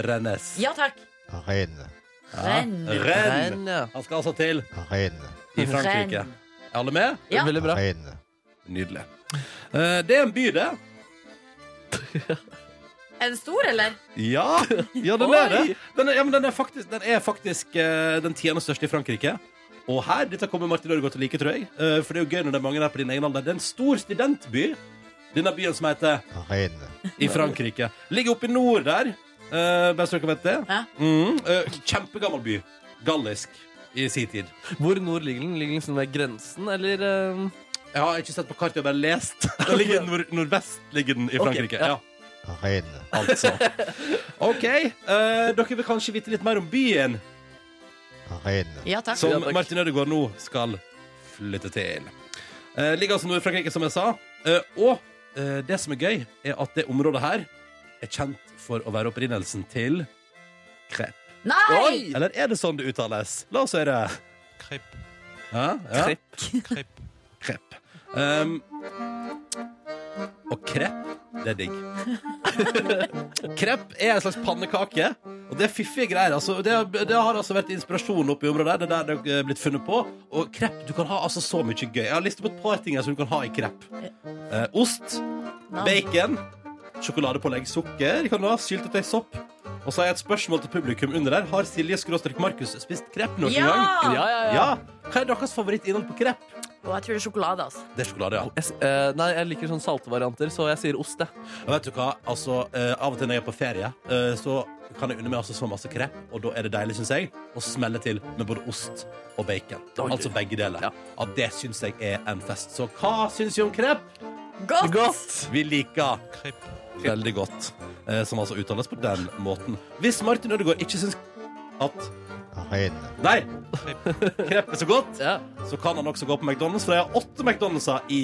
Speaker 1: Rennes?
Speaker 2: Ja takk.
Speaker 7: Rennes.
Speaker 2: Renn.
Speaker 1: Rennes.
Speaker 3: Renn, ja.
Speaker 1: Han skal altså til
Speaker 7: Rennes.
Speaker 1: i Frankrike. Er alle med?
Speaker 2: Ja.
Speaker 3: Veldig bra.
Speaker 7: Rennes.
Speaker 1: Nydelig. Eh, det er en by, det.
Speaker 2: Er den stor, eller?
Speaker 1: Ja, ja den er det. Den er, ja, men den er faktisk, den, er faktisk eh, den tiende største i Frankrike. Og her, dette kommer Martin Ødegaard til å like, tror jeg. Eh, for det er jo gøy når det er mange der på din egen alder. Det er en stor studentby. Denne byen som heter
Speaker 7: Rennes.
Speaker 1: i Frankrike. Ligger oppe i nord der. Uh, bare så dere vet det.
Speaker 2: Ja.
Speaker 1: Mm, eh, kjempegammel by. Gallisk i sin tid.
Speaker 3: Hvor nord ligger den? Ligger den liksom ved grensen, eller eh,
Speaker 1: Jeg har ikke sett på kartet, jeg har bare lest. Den ligger nord nordvest ligger den i Frankrike.
Speaker 3: ja.
Speaker 1: ja.
Speaker 7: Rennes.
Speaker 1: Altså. OK. eh, dere vil kanskje vite litt mer om byen
Speaker 7: Rennes.
Speaker 2: Ja takk.
Speaker 1: som Martin Ødegaard nå skal flytte til. Eh, ligger altså nord i Frankrike, som jeg sa. Eh, og eh, det som er gøy, er at det området her er kjent for å være opprinnelsen til krepp.
Speaker 2: Nei!
Speaker 1: Eller er det sånn det uttales? La oss høre.
Speaker 6: Krepp.
Speaker 1: Ja, ja.
Speaker 3: Krepp.
Speaker 6: Krepp.
Speaker 1: Krepp. Um, og krepp, det er digg. krepp er en slags pannekake, og det er fiffige greier. Altså, det, det har altså vært inspirasjon oppe i området. Det er der det er blitt funnet på. Og krepp, du kan ha altså så mye gøy. Jeg har listet på et par ting som du kan ha i krepp. Eh, ost, bacon, sjokoladepålegg, sukker, kan du ha, syltetøy, sopp. Og så har jeg et spørsmål til publikum under der. Har Silje skråstrek Markus spist krepp noen
Speaker 2: Ja!
Speaker 1: gang?
Speaker 3: Ja, ja, ja.
Speaker 1: Ja. Hva er deres favorittinnhold på krepp?
Speaker 2: Og jeg tror det er sjokolade, altså.
Speaker 1: Det er sjokolade, ja.
Speaker 3: Jeg, s- eh, nei, jeg liker sånn salte varianter, så jeg sier ost, jeg.
Speaker 1: Og vet du hva? Altså, eh, Av og til når jeg er på ferie, eh, så kan jeg unne meg altså så masse krepp, og da er det deilig, syns jeg, å smelle til med både ost og bacon.
Speaker 3: Oi.
Speaker 1: Altså begge deler.
Speaker 3: Ja.
Speaker 1: Ja, Det syns jeg er en fest. Så hva syns vi om krepp?
Speaker 2: Godt!
Speaker 1: Vi liker veldig godt. Eh, som altså uttales på den måten. Hvis Martin Ødegaard ikke syns at
Speaker 7: Renn.
Speaker 1: Nei! Krepp er så godt.
Speaker 3: Ja.
Speaker 1: Så kan han også gå på McDonald's, for jeg har åtte McDonald'ser i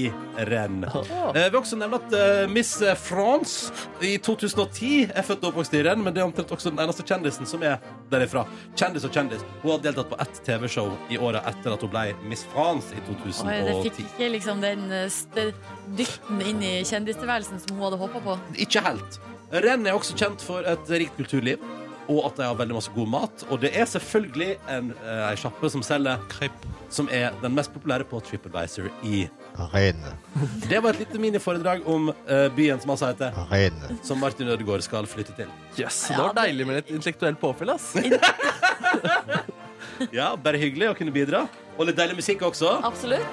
Speaker 1: renn. Eh, vi vil også nevne at eh, Miss France i 2010 er født og oppvokst i renn, men det er omtrent også den eneste kjendisen som er derifra. Kjendis og kjendis. Hun har deltatt på ett TV-show i året etter at hun ble Miss France i
Speaker 2: Oi, det fikk
Speaker 1: 2010.
Speaker 2: ikke liksom den eh, st- dytten inn i kjendistilværelsen som hun hadde håpa på.
Speaker 1: Ikke helt. Renn er også kjent for et rikt kulturliv. Og at de har veldig masse god mat. Og det er selvfølgelig en, eh, sjappe som selger crepe, som er den mest populære på TripAdvisor i
Speaker 7: Renn.
Speaker 1: Det var et lite miniforedrag om eh, byen som altså heter
Speaker 7: Renn.
Speaker 1: Som Martin Ødegaard skal flytte til.
Speaker 3: Yes, det var deilig med litt intellektuelt påfyll, ass.
Speaker 1: Ja, Bare hyggelig å kunne bidra. Og litt deilig musikk også.
Speaker 2: Absolutt.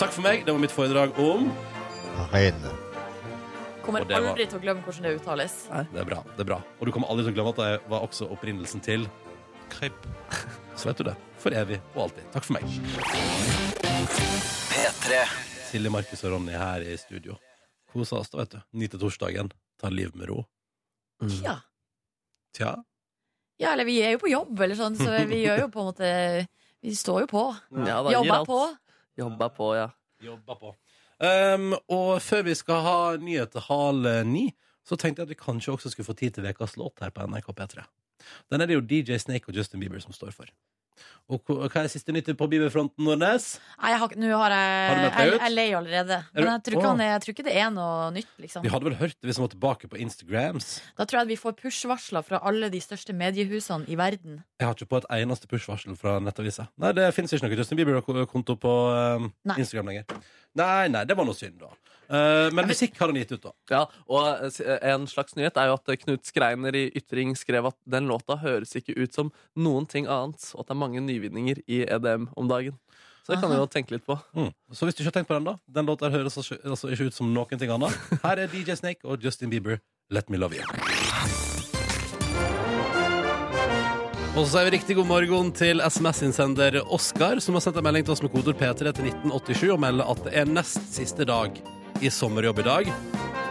Speaker 1: Takk for meg. Det var mitt foredrag om
Speaker 7: Renn.
Speaker 2: Kommer
Speaker 1: Og det var-
Speaker 2: aldri til å glemme hvordan det uttales.
Speaker 1: Det er bra. det er bra Og du kommer aldri til å glemme at det var også opprinnelsen til Krepp. Så vet du det. For evig og alltid. Takk for meg. P3 Silje, Markus og Ronny her i studio. Kosa oss, da, vet du. Ni til torsdagen. Ta livet med ro.
Speaker 2: Ja.
Speaker 1: Tja.
Speaker 2: ja, eller vi er jo på jobb, eller sånn, så vi gjør jo på en måte Vi står jo på.
Speaker 3: Ja, da gir
Speaker 2: Jobba
Speaker 3: alt.
Speaker 2: på.
Speaker 3: Jobba på, ja.
Speaker 1: Jobba på. Um, og før vi skal ha nyheter halv ni, så tenkte jeg at vi kanskje også skulle få tid til ukas låt her på NRK P3. Den er det jo DJ Snake og Justin Bieber som står for. Og hva er er siste nytt på bibelfronten, Nordnes?
Speaker 2: Nei, jeg har, nå har jeg
Speaker 1: Har du meldt deg
Speaker 2: Jeg,
Speaker 1: ut?
Speaker 2: jeg leier allerede.
Speaker 1: Er
Speaker 2: Men
Speaker 1: du-
Speaker 2: jeg tror, ikke han er, jeg tror ikke det er noe nytt, liksom.
Speaker 1: Vi hadde vel hørt det hvis han var tilbake på Instagrams.
Speaker 2: Da tror jeg at vi får push-varsler fra alle de største mediehusene i verden.
Speaker 1: Jeg har ikke på et eneste push-varsel fra nettavisa. Nei, det finnes ikke noe Justin Bieber-konto på
Speaker 2: Nei.
Speaker 1: Instagram lenger. Nei, nei, det var noe synd, da. Uh, men musikk har han gitt ut, da.
Speaker 3: Ja, og eh, en slags nyhet er jo at eh, Knut Skreiner i Ytring skrev at den låta høres ikke ut som noen ting annet, og at det er mange nyvinninger i EDM om dagen. Så det kan vi jo tenke litt på.
Speaker 1: Mm. Så hvis du ikke har tenkt på den, da Den låta høres altså, altså ikke ut som noen ting annet. Her er DJ Snake og Justin Bieber, Let Me Love You. Og så sier vi riktig god morgen til SMS-innsender Oskar, som har sendt en melding til oss med kodord P3 til 1987 og melder at det er nest siste dag i sommerjobb i dag.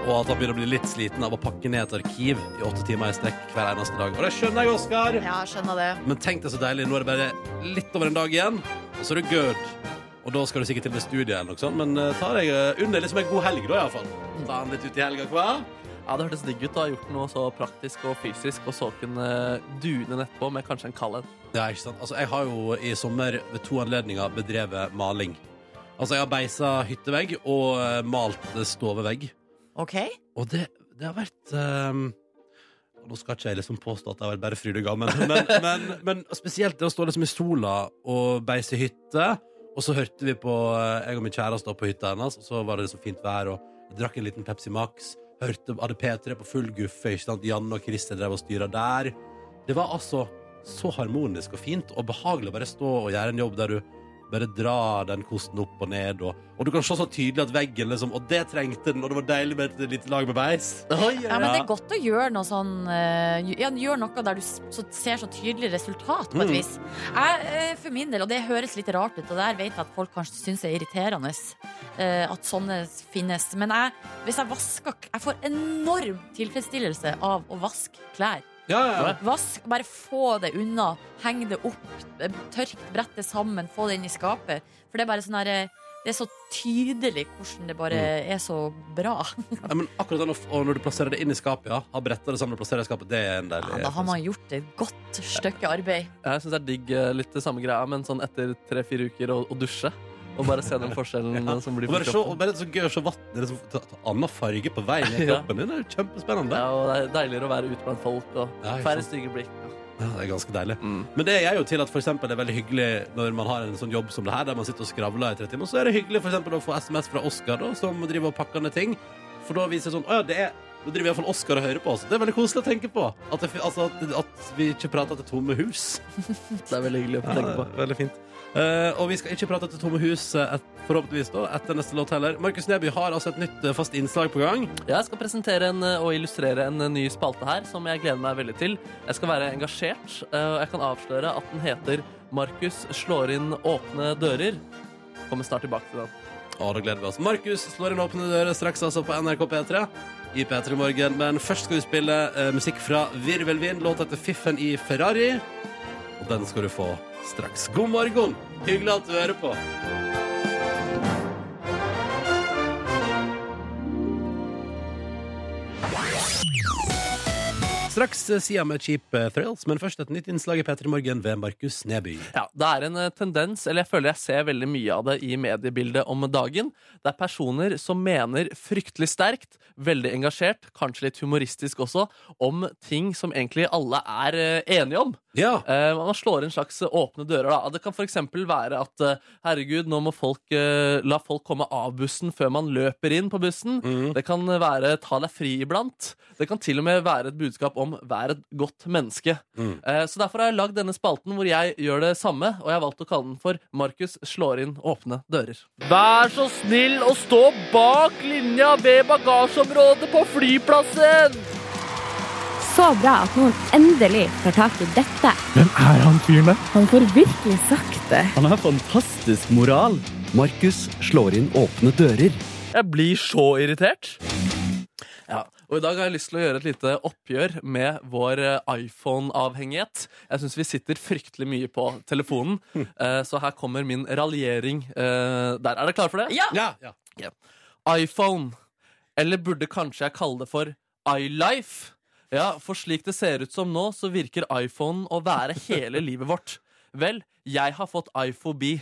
Speaker 1: Og at han begynner å bli litt sliten av å pakke ned et arkiv i åtte timer i strekk hver eneste dag. Og det skjønner jeg, Oskar.
Speaker 2: Ja, skjønner det.
Speaker 1: Men tenk deg så deilig, nå er det bare litt over en dag igjen, og så er du good. Og da skal du sikkert til med studiet eller noe sånt, men uh, ta deg uh, under liksom en god helg da, iallfall. Ta den litt ut i helga, hva?
Speaker 3: Ja, Det hørtes digg ut å ha gjort noe så praktisk og fysisk, og så kunne dune nedpå med kanskje en kald en.
Speaker 1: Ja, ikke sant. Altså, jeg har jo i sommer ved to anledninger bedrevet maling. Altså, jeg har beisa hyttevegg og uh, malt stovevegg.
Speaker 2: OK?
Speaker 1: Og det, det har vært um, Nå skal ikke jeg liksom påstå at det har vært bare fryd og gammen, men, men, men spesielt det å stå liksom i sola og beise hytte. Og så hørte vi på eh, Jeg og min kjæreste opp på hytta hennes, og så var det så fint vær, og jeg drakk en liten Pepsi Max. Hørte, hadde P3 på full guffe. ikke sant? Janne og Christer drev og styra der. Det var altså så harmonisk og fint og behagelig å bare stå og gjøre en jobb der du bare drar den kosten opp og ned, og, og du kan se så tydelig at veggen liksom Og det trengte den, og det var deilig med et lite lag med beis.
Speaker 2: Ja, men det er godt å gjøre noe sånn eh, Ja, gjør noe der du så, ser så tydelig resultat, på et
Speaker 1: Mm.
Speaker 2: vis. Jeg, eh, for min del, og det høres litt rart ut, og der vet jeg at folk kanskje syns er irriterende eh, at sånne finnes, men jeg, hvis jeg vasker Jeg får enorm tilfredsstillelse av å vaske klær.
Speaker 1: Ja, ja.
Speaker 2: Vask, bare få det unna. Heng det opp. Tørk, brett det sammen. Få det inn i skapet. For det er bare sånn her eh, Det er så tydelig hvordan det bare
Speaker 1: Mm.
Speaker 2: er så bra.
Speaker 1: Ja, men akkurat den, og når du plasserer det inn i skapet, ja, har bretta det sammen og plasserer det i skapet, det er en deilig
Speaker 2: Ja, da har man gjort et godt stykke arbeid.
Speaker 3: Jeg syns det er digg eh, litt det samme greia, men sånn etter tre-fire uker å, å dusje. Og bare se den forskjellen
Speaker 1: Ja.
Speaker 3: som blir på
Speaker 1: bare, se,
Speaker 3: kroppen.
Speaker 1: bare så gøy å se vannet annen farge på vei ned
Speaker 3: Ja.
Speaker 1: kroppen din. Det er jo kjempespennende.
Speaker 3: Ja, og det er deiligere å være ute blant folk og
Speaker 1: Ja,
Speaker 3: færre stygge blikk.
Speaker 1: Ja, det er ganske deilig.
Speaker 3: Mm.
Speaker 1: Men det gjør jo til at for eksempel, det er veldig hyggelig når man har en sånn jobb som det her, der man sitter og skravler i tre timer, så er det hyggelig for eksempel, å få SMS fra Oskar, da, som driver og pakker ned ting. For da viser det sånn Å ja, det er Nå driver iallfall Oskar og hører på oss. Det er veldig koselig å tenke på. At, det, altså, at, at vi ikke prater til tomme hus.
Speaker 3: Det er veldig hyggelig å tenke på.
Speaker 1: Veldig fint. Eh, og vi skal ikke prate til tomme hus, eh, et, forhåpentligvis, da, etter neste låt heller. Markus Neby har altså et nytt eh, fast innslag på gang.
Speaker 3: Jeg skal presentere en, og illustrere en ny spalte her som jeg gleder meg veldig til. Jeg skal være engasjert, og jeg kan avsløre at den heter 'Markus slår inn åpne dører'. Kommer snart tilbake til den.
Speaker 1: Å, da gleder vi oss. Markus slår inn åpne dører straks altså på NRK P3 i P3 Morgen. Men først skal vi spille uh, musikk fra Virvelvind, låt etter Fiffen i Ferrari. Og den skal du få straks. God morgen! Hyggelig at du hører på. Straks sida med Cheap eh, Thrills, men først et nytt innslag i P3 Morgen ved Markus Neby.
Speaker 3: Ja, Det er en eh, tendens, eller jeg føler jeg ser veldig mye av det i mediebildet om dagen. Det er personer som mener fryktelig sterkt, veldig engasjert, kanskje litt humoristisk også, om ting som egentlig alle er eh, enige om.
Speaker 1: Ja.
Speaker 3: Uh, man slår inn slags åpne dører. Da. Det kan f.eks. være at uh, herregud, nå må folk uh, la folk komme av bussen før man løper inn på bussen.
Speaker 1: Mm.
Speaker 3: Det kan være ta deg fri iblant. Det kan til og med være et budskap om vær et godt menneske.
Speaker 1: Mm.
Speaker 3: Eh, så derfor har jeg lagd denne spalten hvor jeg gjør det samme, og jeg har valgt å kalle den for Markus slår inn åpne dører. Vær så snill å stå bak linja ved bagasjeområdet på flyplassen!
Speaker 8: Så bra at noen endelig tar tak i dette.
Speaker 9: Hvem er han fyren der?
Speaker 8: Han får virkelig sagt det.
Speaker 9: Han har fantastisk moral. Markus slår inn åpne dører.
Speaker 3: Jeg blir så irritert. Og I dag har jeg lyst til å gjøre et lite oppgjør med vår eh, iPhone-avhengighet. Jeg syns vi sitter fryktelig mye på telefonen, eh, så her kommer min raljering eh, der. Er dere klare for det?
Speaker 2: Ja!
Speaker 1: Ja, ja.
Speaker 3: iPhone. Eller burde kanskje jeg kalle det for iLife? Ja, for slik det ser ut som nå, så virker iPhonen å være hele livet vårt. Vel, jeg har fått iPhobi.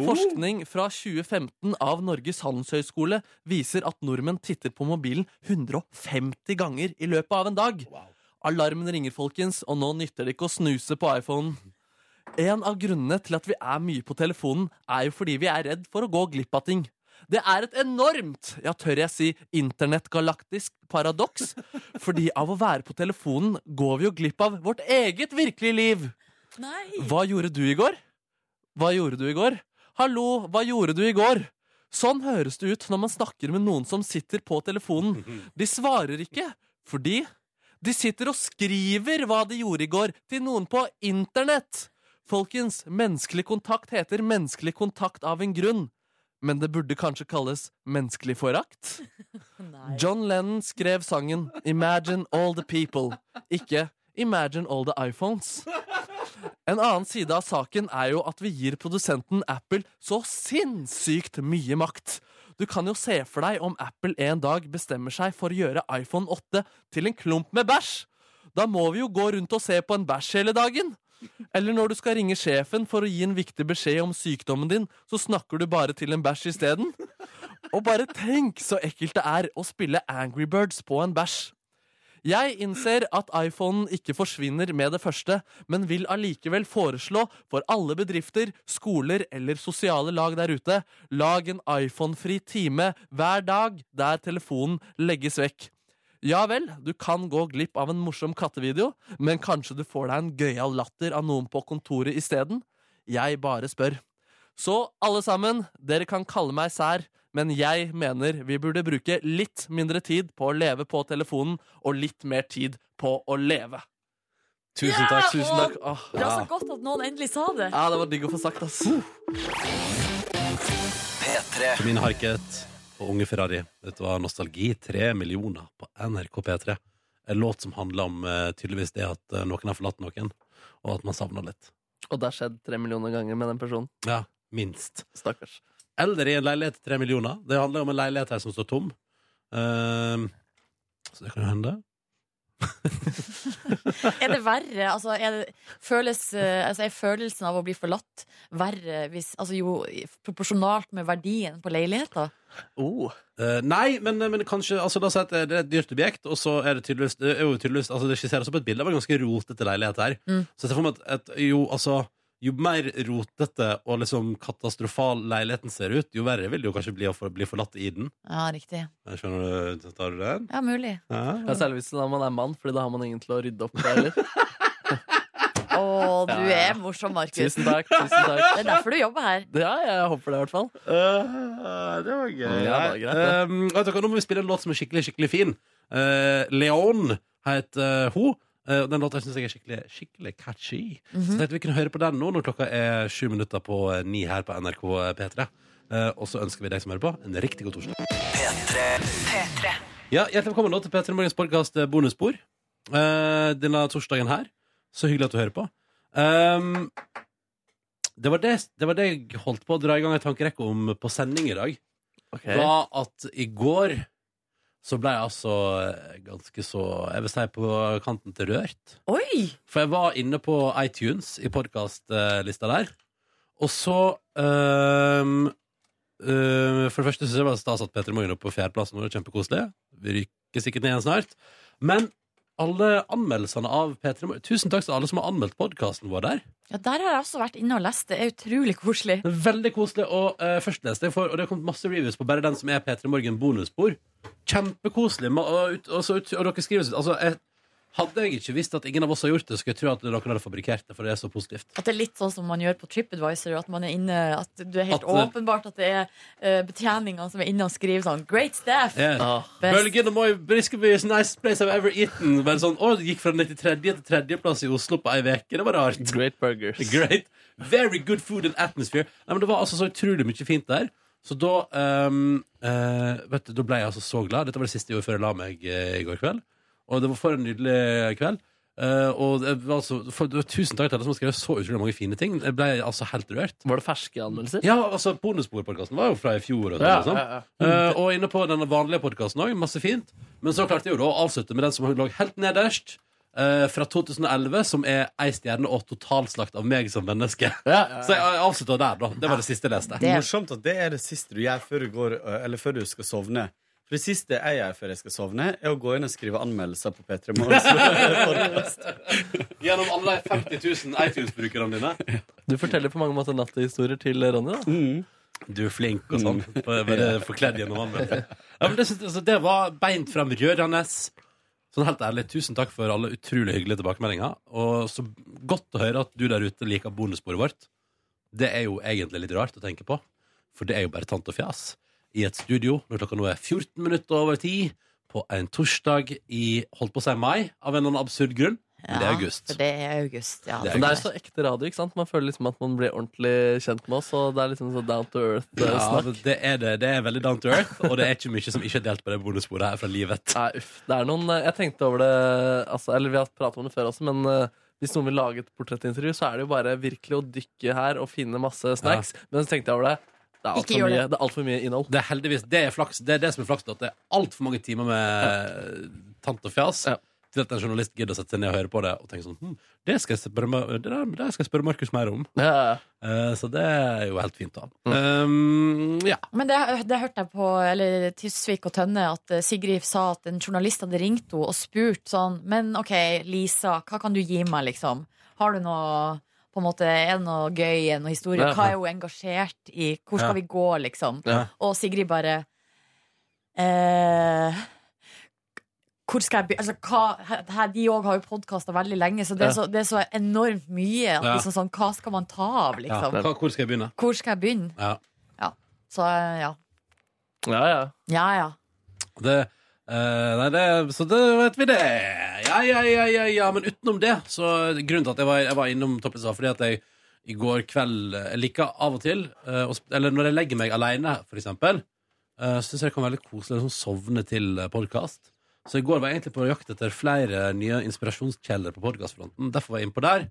Speaker 3: Forskning fra 2015 av Norges handelshøyskole viser at nordmenn titter på mobilen 150 ganger i løpet av en dag. Alarmen ringer, folkens, og nå nytter det ikke å snuse på iPhonen. En av grunnene til at vi er mye på telefonen, er jo fordi vi er redd for å gå glipp av ting. Det er et enormt, ja tør jeg si, internettgalaktisk paradoks. Fordi av å være på telefonen går vi jo glipp av vårt eget virkelige liv.
Speaker 2: Nei!
Speaker 3: Hva gjorde du i går? Hva gjorde du i går? Hallo, hva gjorde du i går? Sånn høres det ut når man snakker med noen som sitter på telefonen. De svarer ikke, fordi de sitter og skriver hva de gjorde i går, til noen på internett. Folkens, menneskelig kontakt heter menneskelig kontakt av en grunn. Men det burde kanskje kalles menneskelig forakt? John Lennon skrev sangen Imagine All The People, ikke Imagine All The iPhones. En annen side av saken er jo at vi gir produsenten Apple så sinnssykt mye makt. Du kan jo se for deg om Apple en dag bestemmer seg for å gjøre iPhone 8 til en klump med bæsj. Da må vi jo gå rundt og se på en bæsj hele dagen. Eller når du skal ringe sjefen for å gi en viktig beskjed om sykdommen din, så snakker du bare til en bæsj isteden. Og bare tenk så ekkelt det er å spille Angry Birds på en bæsj. Jeg innser at iPhonen ikke forsvinner med det første, men vil allikevel foreslå for alle bedrifter, skoler eller sosiale lag der ute, lag en iPhone-fri time hver dag der telefonen legges vekk. Ja vel, du kan gå glipp av en morsom kattevideo, men kanskje du får deg en gøyal latter av noen på kontoret isteden? Jeg bare spør. Så alle sammen, dere kan kalle meg sær, men jeg mener vi burde bruke litt mindre tid på å leve på telefonen, og litt mer tid på å leve.
Speaker 1: Tusen takk.
Speaker 3: Tusen takk. Åh,
Speaker 2: Det var
Speaker 3: ja.
Speaker 2: så godt at noen endelig sa det.
Speaker 3: ja, det var digg å få sagt, ass.
Speaker 1: Min Harket og Unge Ferrari. Dette var Nostalgi. Tre millioner på NRK P3. En låt som handler om eh, tydeligvis det at eh, noen har forlatt noen, og at man savner litt.
Speaker 3: Og det har skjedd tre millioner ganger med den personen.
Speaker 1: Ja, minst.
Speaker 3: Stakkars.
Speaker 1: Eller i en leilighet til tre millioner. Det handler om en leilighet her som står tom. Uh, så det kan jo hende.
Speaker 2: Er det verre? Altså, er, det, føles, eh, altså, er følelsen av å bli forlatt verre hvis, altså, jo proporsjonalt med verdien på leiligheta?
Speaker 3: Oh.
Speaker 1: Uh, nei, men, men kanskje altså, La oss si at det er et dyrt objekt, og så er det tydeligvis Det, er jo tydeligvis, altså, det skisseres opp et bilde av en ganske rotete leilighet her.
Speaker 2: Mm.
Speaker 1: Så jeg ser for meg at, at jo, altså, jo mer rotete og liksom katastrofal leiligheten ser ut, jo verre vil det jo kanskje bli å for, bli forlatt i den.
Speaker 2: Ja, riktig.
Speaker 1: Jeg Skjønner du? Tar du den?
Speaker 2: Ja, mulig.
Speaker 1: Ja.
Speaker 3: Ja, Særlig hvis man er mann, Fordi da har man ingen til å rydde opp. Der, heller.
Speaker 2: Å, du
Speaker 3: Ja,
Speaker 2: er morsom, Markus.
Speaker 3: Tusen takk. tusen takk
Speaker 2: Det er derfor du jobber her.
Speaker 3: Ja, jeg håper det, i hvert fall.
Speaker 1: Uh, det var gøy.
Speaker 3: Ja, det var greit.
Speaker 1: Um, vet dere, nå må vi spille en låt som er skikkelig skikkelig fin. Uh, Leon heter hun. Uh, den låta syns jeg er skikkelig, skikkelig catchy. Så tenkte vi kunne høre på den nå når klokka er sju minutter på eh, ni her på NRK P3. Uh, og så ønsker vi deg som hører på, en riktig god torsdag. Ja, Hjertelig velkommen nå til P3 Morgens podkast Bonusspor. Uh, denne torsdagen her. Så hyggelig at du hører på. Um, det, var det, det var det jeg holdt på å dra i gang en tankerekke om på sending i dag.
Speaker 3: Okay.
Speaker 1: Var at i går så ble jeg altså eh, ganske så Jeg vil si på kanten til rørt.
Speaker 2: Oi!
Speaker 1: For jeg var inne på iTunes i podkastlista der, og så um, øh, For det første syns jeg det var stas at Peter Morgen er på fjerdeplass nå, Det er kjempekoselig. Vi rykker sikkert ned igjen snart. Men alle anmeldelsene av P3 Morgen Tusen takk til alle som har anmeldt podkasten vår der.
Speaker 2: Ja, Der har jeg også vært inne og lest. Det er utrolig koselig.
Speaker 1: Det er Veldig koselig. å uh, førstlese. for, og det har kommet masse reviews på bare den som er P3 Morgen bonusbord. Kjempekoselig. Og, Og, og, og dere skriver altså, jeg, Hadde jeg ikke visst at ingen av oss har gjort det, skulle jeg tro at noen hadde fabrikkert det, for det er så positivt.
Speaker 2: At det er litt sånn som man gjør på TripAdvisor. At man er inne At du er helt
Speaker 1: At
Speaker 2: åpenbart at det er uh, betjeninga som er inne og skriver sånn Great staff!
Speaker 1: Yeah.
Speaker 3: Ah,
Speaker 2: Best.
Speaker 1: Bølgen og Moi Briskeby is nice place I've ever eaten. Bare sånn, å, det gikk fra 93. til tredjeplass i Oslo på ei uke. Det var rart.
Speaker 3: great burgers.
Speaker 1: Great. Very good food and atmosphere. Nei, men det var altså så utrolig mye fint der. Så da um, uh, vet du, Da ble jeg altså så glad. Dette var det siste jeg gjorde før jeg la meg uh, i går kveld. Og det var for en nydelig kveld. Eh, og det var altså, for, det var tusen takk til alle som har skrevet så utrolig mange fine ting. Jeg ble altså helt rørt.
Speaker 3: Var det ferske anmeldelser?
Speaker 1: Ja, altså Bonusbord-podkasten var jo fra i fjor. Og, det,
Speaker 3: Ja,
Speaker 1: liksom.
Speaker 3: ja, ja.
Speaker 1: Eh, og inne på den vanlige podkasten òg. Masse fint. Men så klarte jeg jo da å avslutte med den som lå helt nederst. eh, fra 2011, som er ei stjerne og totalslakt av meg som menneske.
Speaker 3: Ja, ja, ja.
Speaker 1: Så jeg avslutta der, da. Det var det siste jeg leste.
Speaker 2: Det-
Speaker 10: Morsomt at det er det siste du gjør før du, går, øh, eller før du skal sovne. For det siste jeg gjør før jeg skal sovne, er å gå inn og skrive anmeldelser på P3 Morgens.
Speaker 1: Gjennom alle de 50 000 iTunes-brukerne dine.
Speaker 3: Du forteller på mange måter nattehistorier til Ronny. da
Speaker 10: Mm.
Speaker 1: Du er flink og sånn. Bare forkledd gjennom anmeldelser. Ja, det, altså, det var beint frem rørende. Sånn helt ærlig, tusen takk for alle utrolig hyggelige tilbakemeldinger. Og så godt å høre at du der ute liker bonussporet vårt. Det er jo egentlig litt rart å tenke på, for det er jo bare tant og fjas i et studio når klokka nå er 14 minutter over 10 på en torsdag i holdt på å si mai, av en eller annen absurd grunn. Ja, det er august.
Speaker 2: For det er august, ja.
Speaker 1: Det er
Speaker 3: det er så ekte radio. ikke sant? Man føler liksom at man blir ordentlig kjent med oss. Og det er liksom så down to earth-snakk.
Speaker 1: Ja, det er det. Det er veldig down to earth, og det er ikke mye som ikke er delt på det bonussporet her fra livet.
Speaker 3: Nei, uff. Det er noen eh, Jeg tenkte over det altså, Eller vi har pratet om det før også, men eh, hvis noen vil lage et portrettintervju, så er det jo bare virkelig å dykke her og finne masse snacks. Men så tenkte jeg over det. Det er
Speaker 2: Ikke
Speaker 3: altfor
Speaker 2: gjør
Speaker 3: mye,
Speaker 2: det.
Speaker 3: det er alt for mye innhold.
Speaker 1: Det er heldigvis det er, flaks, det, er det som er flaks, at det er altfor mange timer med tant og fjas
Speaker 3: Ja.
Speaker 1: til at en journalist gidder å sette seg ned og høre på det og tenke sånn hm, det, skal jeg spørre, det, der, det skal jeg spørre Markus mer om.
Speaker 3: Ja.
Speaker 1: Eh, så det er jo helt fint, da. Um, ja.
Speaker 2: Men det, det hørte jeg på eller, Tysvik og Tønne, at eh, Sigrid sa at en journalist hadde ringt henne og spurt sånn Men OK, Lisa, hva kan du gi meg, liksom? Har du noe på en måte, Er det noe gøy, er det noe historie? Hva er hun engasjert i? Hvor skal
Speaker 1: Ja.
Speaker 2: vi gå, liksom?
Speaker 3: Ja.
Speaker 2: Og Sigrid bare eh, hvor skal jeg begynne? altså, hva, her, De òg har jo podkasta veldig lenge, så det er, så det er så enormt mye. At
Speaker 1: Ja.
Speaker 2: liksom, sånn, hva skal man ta av, liksom?
Speaker 1: Hva, hvor skal jeg begynne?
Speaker 2: Hvor skal jeg begynne?
Speaker 1: Ja.
Speaker 2: Så eh, ja.
Speaker 3: ja, ja.
Speaker 2: Ja, ja.
Speaker 1: Det, eh, nei, det, så det vet vi det. Ja, ja, ja, ja, ja. Men utenom det, så grunnen til at jeg var, jeg var innom topplista, var fordi at jeg i går kveld Jeg liker av og til, eh, å eller når jeg legger meg alene, for eksempel, uh, syns jeg det kan være litt koselig å liksom sovne til podkast. Så i går var jeg egentlig på jakt etter flere nye inspirasjonskjeller på podkastfronten. Derfor var jeg innpå der.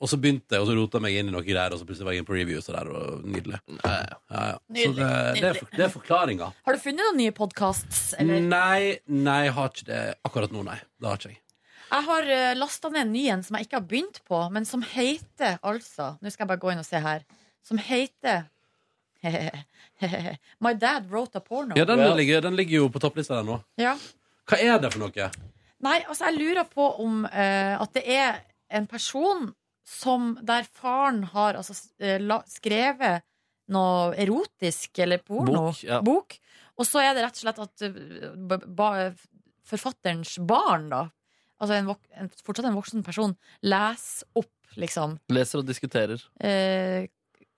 Speaker 1: Og så begynte jeg, og så rota jeg meg inn i noe greier, og så plutselig var jeg inne på reviews og der, og nydelig. Ja, ja. Så det, det, er, for- det er forklaringa.
Speaker 2: Har du funnet noen nye podkasts? Eller?
Speaker 1: Nei, nei, jeg har ikke det akkurat nå, nei. Det har ikke jeg.
Speaker 2: Jeg har uh, lasta ned en ny en som jeg ikke har begynt på, men som heter altså Nå skal jeg bare gå inn og se her. Som heter My dad wrote a porno.
Speaker 1: Ja, den, ligger, den ligger jo på topplista der nå.
Speaker 2: Ja.
Speaker 1: Hva er det for noe?
Speaker 2: Nei, altså jeg lurer på om eh, at det er en person som der faren har altså, eh, skrevet noe erotisk eller porno.
Speaker 3: Bok, ja.
Speaker 2: Bok. Og så er det rett og slett at eh, ba, forfatterens barn, da, altså en, vok, en, fortsatt en voksen person, leser opp, liksom,
Speaker 3: Leser og diskuterer.
Speaker 2: eh,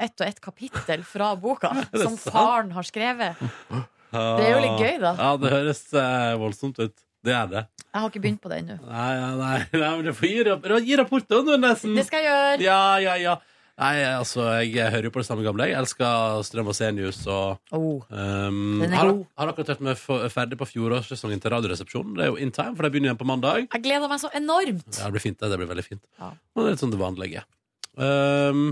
Speaker 2: ett og ett kapittel fra boka som faren har skrevet. Det er jo litt gøy, da.
Speaker 1: Ja, det høres eh, voldsomt ut. Det er det.
Speaker 2: Jeg har ikke begynt på det ennå.
Speaker 1: Nei, nei, nei, men du får gi, rapp- gi rapport, da, nesten.
Speaker 2: Det skal jeg gjøre.
Speaker 1: Ja, ja, ja. Nei, altså, jeg hører jo på det samme gamle. Jeg elsker Strøm og Senius og
Speaker 2: Oh.
Speaker 1: um,
Speaker 2: Den er
Speaker 1: har,
Speaker 2: god.
Speaker 1: har akkurat hørt meg ferdig på fjorårssesongen til Radioresepsjonen. Det er jo in time, for de begynner igjen på mandag.
Speaker 2: Jeg gleder meg så enormt.
Speaker 1: Ja, det blir fint. Det, det blir veldig fint.
Speaker 2: Ja.
Speaker 1: Men det er litt sånn det vanlige. Um,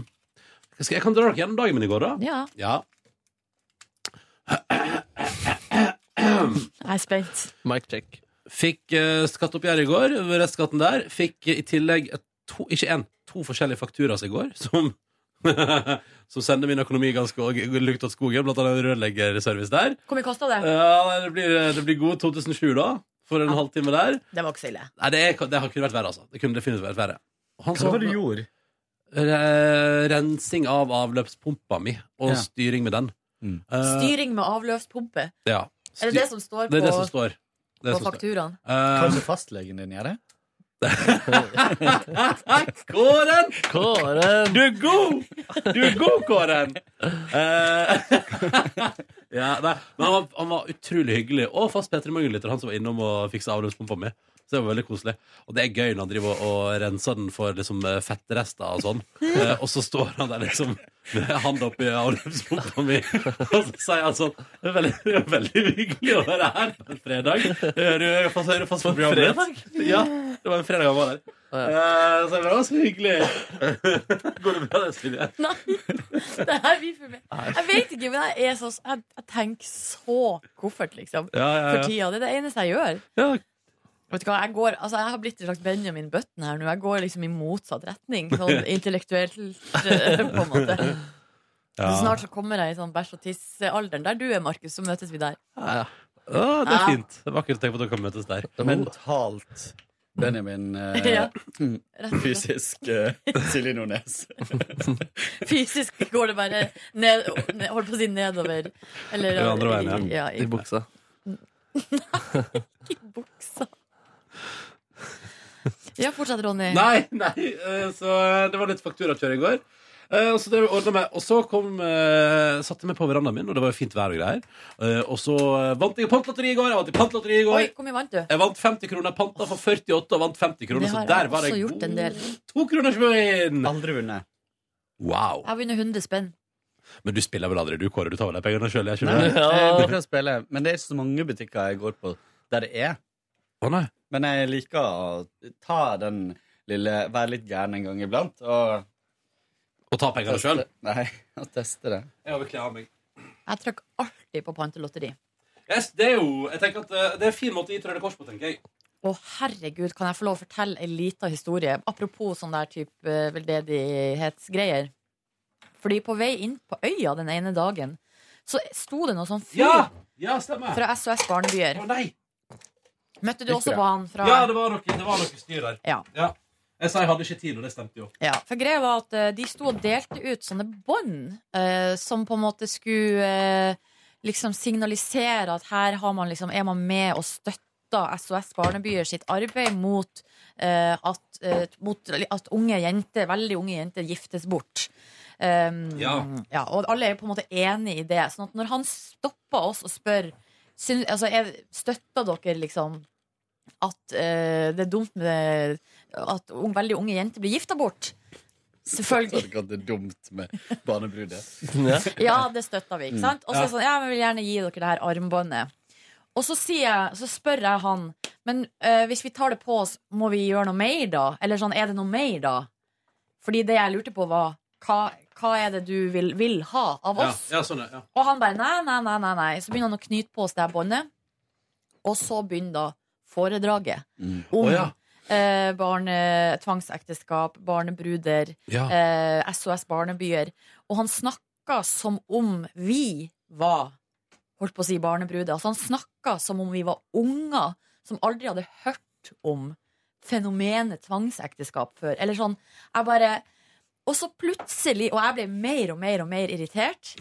Speaker 1: skal jeg kan dra dere gjennom dagen min i går, da.
Speaker 2: Ja,
Speaker 1: Ja.
Speaker 2: jeg er spent.
Speaker 3: Mic check.
Speaker 1: Fikk uh, skatteoppgjøret i går, restskatten der. Fikk eh, i tillegg to, ikke én, to forskjellige fakturaer i går, som som sender min økonomi ganske lukt av skogen, blant annet en rørleggerservice der.
Speaker 2: Hvor mye kosta det?
Speaker 1: Ja, det blir, det blir gode 2007 da, for en halvtime der.
Speaker 2: Det var ikke så ille.
Speaker 1: Nei, det, er, det har kunne vært verre, altså. Det kunne definitivt vært verre.
Speaker 10: Hva
Speaker 1: sa-
Speaker 10: var det du gjorde?
Speaker 1: Re- Rensing av avløpspumpa mi, og
Speaker 10: Ja.
Speaker 1: styring med den.
Speaker 10: Mm.
Speaker 1: Uh,
Speaker 2: Styring med avløpspumpe.
Speaker 1: ja.
Speaker 2: Er det det som står på
Speaker 1: Det er det som står. Det
Speaker 2: på fakturaen?
Speaker 1: Eh,
Speaker 10: Kanskje fastlegen din gjør det?
Speaker 1: Kåren!
Speaker 3: Kåren!
Speaker 1: Du er god! Du er god, Kåren! Eh, ja, nei, men han var, han var utrolig hyggelig, og fast Peter Morgenlytter, han som var innom og fiksa avløpspumpa mi. Så det var veldig koselig. Og det er gøy når han driver og, renser den for liksom, eh, fettrester og sånn. Eh, og så står han der liksom med handa oppi avløpspumpa mi, og så sier han sånn Det er veldig, er veldig hyggelig å være her på en fredag. Hører du fast, hører fast på programmet. Ja, det var en fredag han var der. Eh, så det var så hyggelig. Går det bra, det, Silje?
Speaker 2: Nei, det her blir for meg. Jeg vet ikke, men jeg, er så, jeg, jeg tenker så koffert, liksom.
Speaker 1: Ja, ja,
Speaker 2: For
Speaker 1: ja.
Speaker 2: tida. Det er det eneste jeg gjør.
Speaker 1: Ja,
Speaker 2: Vet du hva, jeg, går, altså, jeg har blitt en slags Benjamin Button her nå. Jeg går liksom i motsatt retning. Sånn intellektuelt, eh, på en måte.
Speaker 1: Ja.
Speaker 2: Så snart så kommer jeg i sånn bæsj og tiss-alderen. Der du er, Markus, så møtes vi der.
Speaker 1: Ja, ja. Å, det er
Speaker 2: Ja.
Speaker 1: fint. Det er vakkert å tenke på at dere kan møtes der.
Speaker 10: Mentalt Benjamin eh,
Speaker 2: Ja. Slett.
Speaker 10: Fysisk eh, Silje Nordnes.
Speaker 2: Fysisk går det bare ned, ned Holdt på å si nedover. Eller
Speaker 1: andre veien, ja.
Speaker 2: ja.
Speaker 3: I
Speaker 2: i,
Speaker 3: buksa.
Speaker 2: i buksa. Ja, fortsett, Ronny.
Speaker 1: Nei, nei, eh, så det var litt fakturakjør i går. Eh, Og så, det meg. og så kom, eh, satte jeg meg på verandaen min, og det var jo fint vær og greier. Eh, Og så vant jeg pantlotteri i går. Jeg vant i pantlotteri i går.
Speaker 2: Oi, hvor mye vant du?
Speaker 1: Jeg vant 50 kroner. Panta for 48 og vant 50 kroner. Så der var
Speaker 2: jeg
Speaker 1: god.
Speaker 2: gjort en del.
Speaker 1: to kroners vinn!
Speaker 10: Aldri vunnet.
Speaker 1: Wow.
Speaker 2: Jeg har vunnet 100 spenn.
Speaker 1: Men du spiller vel aldri, du, Kåre? Du tar vel de pengene sjøl?
Speaker 10: Jeg men det er ikke så mange butikker jeg går på der det er.
Speaker 1: Å nei.
Speaker 10: Men jeg liker å ta den lille Være litt gæren en gang iblant. Og
Speaker 1: Og ta pengene sjøl?
Speaker 10: Nei, og teste det.
Speaker 1: Jeg har av meg.
Speaker 2: Jeg trykker alltid på pantelotteri.
Speaker 1: Yes, det er jo Jeg tenker at eh, det er en fin måte å gi Røde Kors på, tenker jeg.
Speaker 2: Å, herregud, kan jeg få lov å fortelle en liten historie? Apropos sånn der type eh, veldedighetsgreier. Fordi på vei inn på øya den ene dagen, så sto det noe sånn fyr
Speaker 1: Ja! Ja,
Speaker 2: fra SOS Barnebyer.
Speaker 1: Å nei!
Speaker 2: Møtte du også på han fra
Speaker 1: Ja, det var noe, det var noe styr der.
Speaker 2: Ja.
Speaker 1: Jeg sa jeg hadde ikke tid, og det stemte jo.
Speaker 2: Ja, for greia var at eh, de sto og delte ut sånne bånd eh, som på en måte skulle eh, liksom signalisere at her har man liksom, er man med og støtter SOS Barnebyer sitt arbeid mot, eh, at, eh, mot at unge jenter, veldig unge jenter giftes bort. Um,
Speaker 1: Ja.
Speaker 2: Og alle er på en måte enig i det. Sånn at når han stopper oss og spør syn- altså, jeg Støtter dere liksom at eh, det er dumt med at unge, veldig unge jenter blir gifta bort? Selvfølgelig.
Speaker 10: At det er dumt med barnebrudet.
Speaker 2: Ja, det støtter vi. ikke sant? Og så er det sånn, ja, vi vil gjerne gi dere det her armbåndet. Og så, sier jeg, så spør jeg han Men eh, hvis vi tar det på oss, må vi gjøre noe mer da? Eller sånn, er det noe mer da? Fordi det jeg lurte på, var hva, hva er det du vil, vil ha av oss?
Speaker 1: ja, sånn, ja.
Speaker 2: Og han bare nei, nei, nei, nei, nei. Så begynner han å knyte på oss det her båndet. Og så begynner da foredraget om
Speaker 1: Å, ja.
Speaker 2: eh, barne, tvangsekteskap, barnebruder,
Speaker 1: Ja.
Speaker 2: eh, SOS Barnebyer. Og han snakka som om vi var holdt på å si barnebruder. Altså, han snakka som om vi var unger som aldri hadde hørt om fenomenet tvangsekteskap før. Eller sånn, jeg bare Og så plutselig, og jeg ble mer og mer og mer irritert.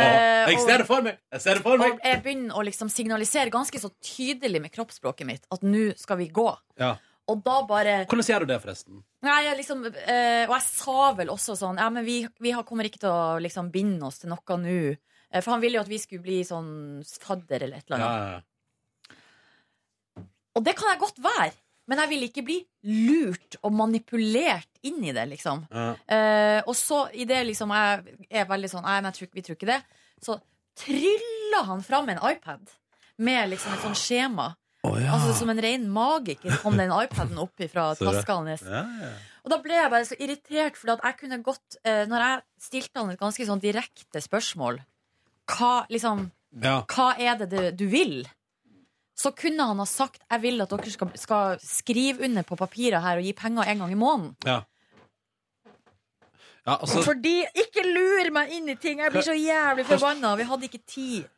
Speaker 2: Eh,
Speaker 1: Jeg ser det for meg! Jeg ser det for meg!
Speaker 2: og jeg begynner å liksom signalisere ganske så tydelig med kroppsspråket mitt at nå skal vi gå.
Speaker 1: Ja.
Speaker 2: Og da bare
Speaker 1: Hvordan sier du det, forresten?
Speaker 2: Nei, jeg liksom, eh, og jeg sa vel også sånn Ja, men vi, vi kommer ikke til å liksom binde oss til noe nå. Eh, For han ville jo at vi skulle bli sånn fadder eller et eller annet. Og det kan jeg godt være. Men jeg vil ikke bli lurt og manipulert inn i det, liksom.
Speaker 1: Ja.
Speaker 2: Eh, og så i det liksom jeg er veldig sånn Nei, tror, vi tror ikke det. Så tryller han fram en iPad med liksom et sånt skjema. Altså Som en ren magiker kom den iPaden opp fra taska hans.
Speaker 1: Ja, ja.
Speaker 2: Og da ble jeg bare så irritert, for at jeg kunne godt eh, Når jeg stilte han et ganske sånn direkte spørsmål Hva, liksom,
Speaker 1: Ja.
Speaker 2: hva er det du, du vil? Så kunne han ha sagt Jeg vil at dere skal, skal skrive under på papiret her og gi penger en gang i måneden.
Speaker 1: Ja. Ja, altså,
Speaker 2: Fordi Ikke lur meg inn i ting! Jeg blir så jævlig forbanna. Vi hadde ikke tid.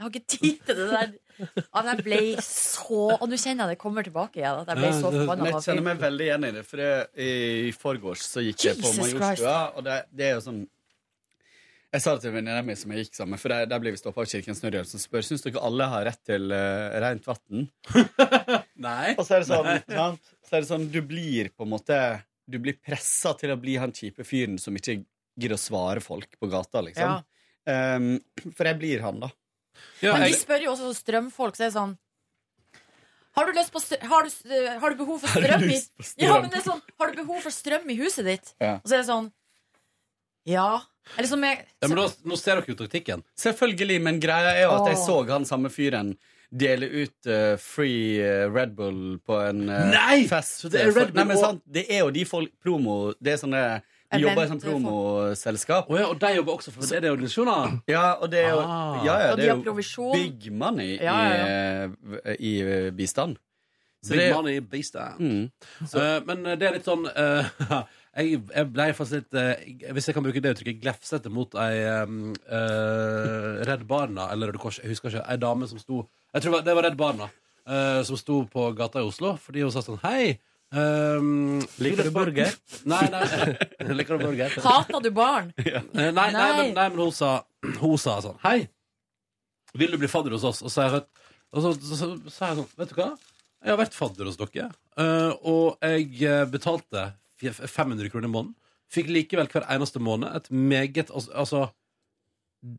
Speaker 2: Jeg har ikke tid til det der. Ja, jeg ble så Og nå kjenner jeg det kommer tilbake igjen. At jeg ble så forbanna.
Speaker 10: Jeg kjenner meg veldig igjen i det. For det, i, forgårs så gikk jeg på
Speaker 2: Jesus
Speaker 10: Majorstua, og det, det er jo sånn Jeg sa det til venninna mi som jeg gikk sammen for der, der blir vi stoppa av Kirkens Nødhjelp, som spør Syns dere alle har rett til uh, rent vann.
Speaker 1: Nei.
Speaker 10: Og så er det sånn, sant? Så er det sånn Du blir på en måte Du blir pressa til å bli han kjipe fyren som ikke gidder å svare folk på gata, liksom. Um, for jeg blir han, da.
Speaker 2: Men de spør jo også strømfolk, så er det sånn har du, lyst på har, du, har du behov for strøm i
Speaker 10: strøm?
Speaker 2: Ja, men det er sånn Har du behov for strøm i huset ditt?
Speaker 10: Ja.
Speaker 2: Og så er det sånn Ja. Eller som jeg
Speaker 1: Ja, men da, nå ser dere jo taktikken.
Speaker 10: Selvfølgelig, men greia er jo at jeg så han samme fyren dele ut eh, free eh, Red Bull på en eh,
Speaker 1: Nei!
Speaker 10: fest.
Speaker 1: Så det er Red
Speaker 10: Nei,
Speaker 1: Bull
Speaker 10: men
Speaker 1: og-
Speaker 10: sant, det er jo de folk promo Det er sånne De
Speaker 2: Event-
Speaker 10: jobber i sånn promoselskap.
Speaker 1: Å ja, og de jobber også for det er organisasjoner?
Speaker 10: Ja, og det er jo,
Speaker 1: Ah.
Speaker 10: ja, ja,
Speaker 2: Og
Speaker 10: det er
Speaker 2: har
Speaker 10: jo
Speaker 2: provisjon.
Speaker 10: big money
Speaker 2: Ja, ja,
Speaker 10: I, i eh, bistand. Så
Speaker 1: Big
Speaker 10: det-
Speaker 1: money bistand.
Speaker 10: Mm.
Speaker 1: Eh, men det er litt sånn eh, jeg, jeg ble faktisk litt eh, Hvis jeg kan bruke det uttrykket, glefsete mot ei um, eh, Redd Barna eller Røde Kors, jeg husker ikke, ei dame som sto Jeg tror det var Redd Barna eh, som sto på gata i Oslo fordi hun sa sånn Hei! Um,
Speaker 10: Liker du burger?
Speaker 1: Nei, nei. Liker du burger?
Speaker 2: Hater du barn?
Speaker 1: Eh, Nei, nei,
Speaker 2: Nei.
Speaker 1: men, nei, men hun sa, hun sa sånn Hei, vil du bli fadder hos oss? Og så, sa jeg, og så, så, så, sa jeg sånn Vet du hva? Jeg har vært fadder hos dere, eh, og jeg eh, betalte 500 kroner i måneden. Fikk likevel hver eneste måned et meget altså,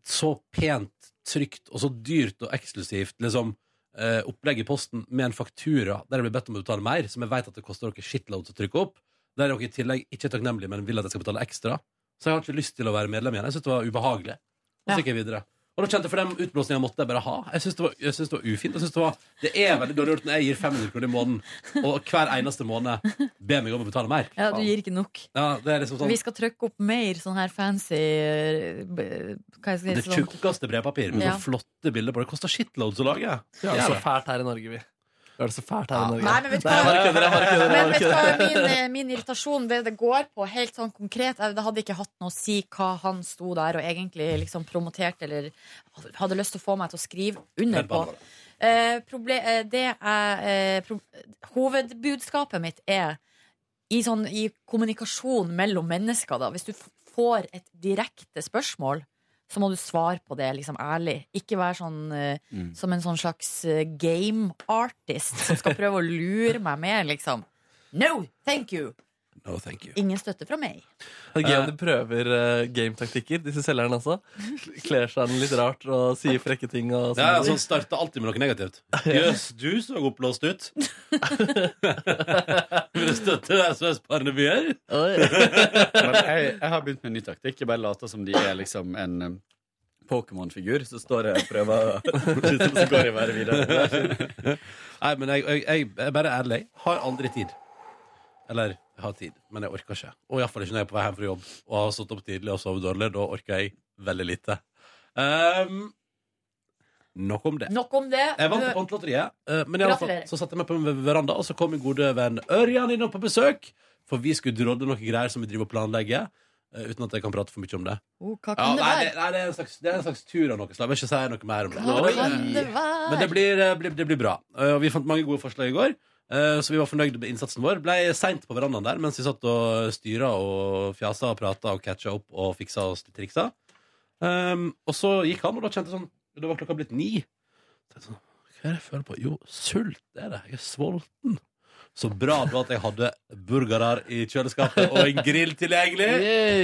Speaker 1: så pent, trygt og så dyrt og eksklusivt liksom, eh, opplegg i posten med en faktura der jeg blir bedt om å betale mer, som jeg vet at det koster dere shitloads å trykke opp. Der dere i tillegg ikke er takknemlige, men vil at jeg skal betale ekstra. Så jeg har ikke lyst til å være medlem igjen. Jeg synes det var ubehagelig. Og så gikk jeg videre. Og da kjente jeg for den utblåsninga måtte jeg bare ha. Jeg synes det var, det var ufint. Jeg synes det, var, det er veldig dårlig gjort når jeg gir 500 kroner i måneden, og hver eneste måned ber meg om å betale mer.
Speaker 2: Ja, du gir ikke nok.
Speaker 1: Ja, det er liksom sånn
Speaker 2: Vi skal trykke opp mer sånn her fancy eh, Hva skal jeg
Speaker 1: Det
Speaker 2: si Det
Speaker 1: tjukkeste brevpapir med
Speaker 2: Ja.
Speaker 1: sånne flotte bilder på. Det koster shitloads å lage.
Speaker 3: Vi har det så fælt her i Norge, vi. Vi har det så fælt her i Norge.
Speaker 2: Nei, men vet du
Speaker 3: Nei, jeg bare kødder, jeg bare kødder, jeg
Speaker 2: Men vet du hva min, eh, min irritasjon det det går på, helt sånn konkret Det hadde ikke hatt noe å si hva han sto der og egentlig liksom promoterte eller hadde lyst til å få meg til å skrive under på. Eh, proble- eh, det er, eh, pro hovedbudskapet mitt er i, sånn, i kommunikasjon mellom mennesker, da. Hvis du får et direkte spørsmål, så må du svare på det liksom ærlig. Ikke være sånn eh,
Speaker 10: Mm.
Speaker 2: som en sånn slags eh, game artist som skal prøve å lure meg med, liksom. No, thank you!
Speaker 1: No, thank you.
Speaker 2: Ingen støtte fra meg.
Speaker 3: Det er gøy om de prøver uh, gametaktikker, disse selgerne også. Kler seg litt rart og sier frekke ting. Og
Speaker 1: Ja, altså, starter alltid med noe negativt. Jøss, du så oppblåst ut. Vil du støtte SOS Barnebyer?
Speaker 10: Men jeg, jeg har begynt med en ny taktikk. Jeg bare later som de er liksom en um, Pokémon-figur. Så står jeg og prøver Så går jeg bare videre.
Speaker 1: Nei, men jeg, jeg, jeg er bare ærlig. Har aldri tid. Eller jeg har tid, men jeg orker ikke. Og iallfall ikke når jeg er på vei hjem fra jobb og har stått opp tidlig og sovet dårlig. Da orker jeg veldig lite. Um, Nok om det.
Speaker 11: Nok om det.
Speaker 1: Jeg vant Pantelotteriet, eh, men i alle fall, så satte jeg meg på en veranda, og så kom min gode venn Ørjan innom på besøk. For vi skulle drodle noen greier som vi driver og planlegger. eh, uten at jeg kan prate for mye om det.
Speaker 11: Oh, hva
Speaker 1: Ja,
Speaker 11: det være?
Speaker 1: Nei, nei, det, er en slags, det er en slags tur av noe slag. Jeg vil ikke si noe mer om det.
Speaker 11: Hva
Speaker 1: Men
Speaker 11: kan
Speaker 1: det-
Speaker 11: være?
Speaker 1: Men det blir, det blir, det blir bra. Eh, Og vi fant mange gode forslag i går. Eh, Så vi var fornøyd med innsatsen vår. Ble seint på verandaen der mens vi satt og styra og fjasa og prata og catcha opp og fiksa oss litt triksa. Um, og så gikk han, og da kjente jeg sånn Da var klokka blitt ni. Sånn, Hva er det jeg føler på? Jo, sult er det. Jeg er sulten. Så bra det var at jeg hadde burgerer i kjøleskapet og en grill tilgjengelig.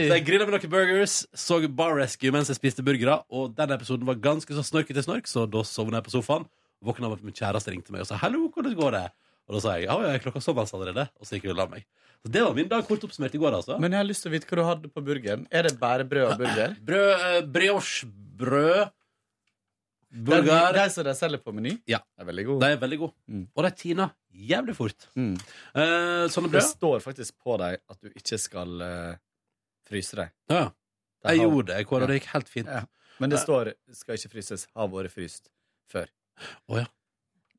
Speaker 1: Så jeg grilla med noen burgers, så Bar Rescue mens jeg spiste burgere. Og den episoden var ganske så snorkete snork, så da sovna jeg på sofaen. Våkna av med min kjæreste ringte meg og sa 'hallo, hvordan går det?' Og da sa jeg 'ja, ja, klokka såpass allerede', og så gikk jeg og la meg. Så det var min dag kort oppsummert i går, altså.
Speaker 10: Men jeg har lyst til å vite hva du hadde på burgeren. Er det bare brød og burger?
Speaker 1: Brød, eh, brioche-brød,
Speaker 10: De,
Speaker 1: burger
Speaker 10: de som de selger på Meny?
Speaker 1: Ja.
Speaker 10: det er veldig gode.
Speaker 1: De er veldig gode.
Speaker 10: Mm.
Speaker 1: Og de tina jævlig fort.
Speaker 10: Mm.
Speaker 1: Eh, sånne
Speaker 10: Det
Speaker 1: brød.
Speaker 10: står faktisk på dem at du ikke skal eh, fryse dem.
Speaker 1: Ja.
Speaker 10: De
Speaker 1: Jeg
Speaker 10: har-
Speaker 1: gjorde det, Kåre, og det gikk helt fint.
Speaker 10: Ja. Men det står 'skal ikke fryses', har vært fryst før.
Speaker 1: Ja.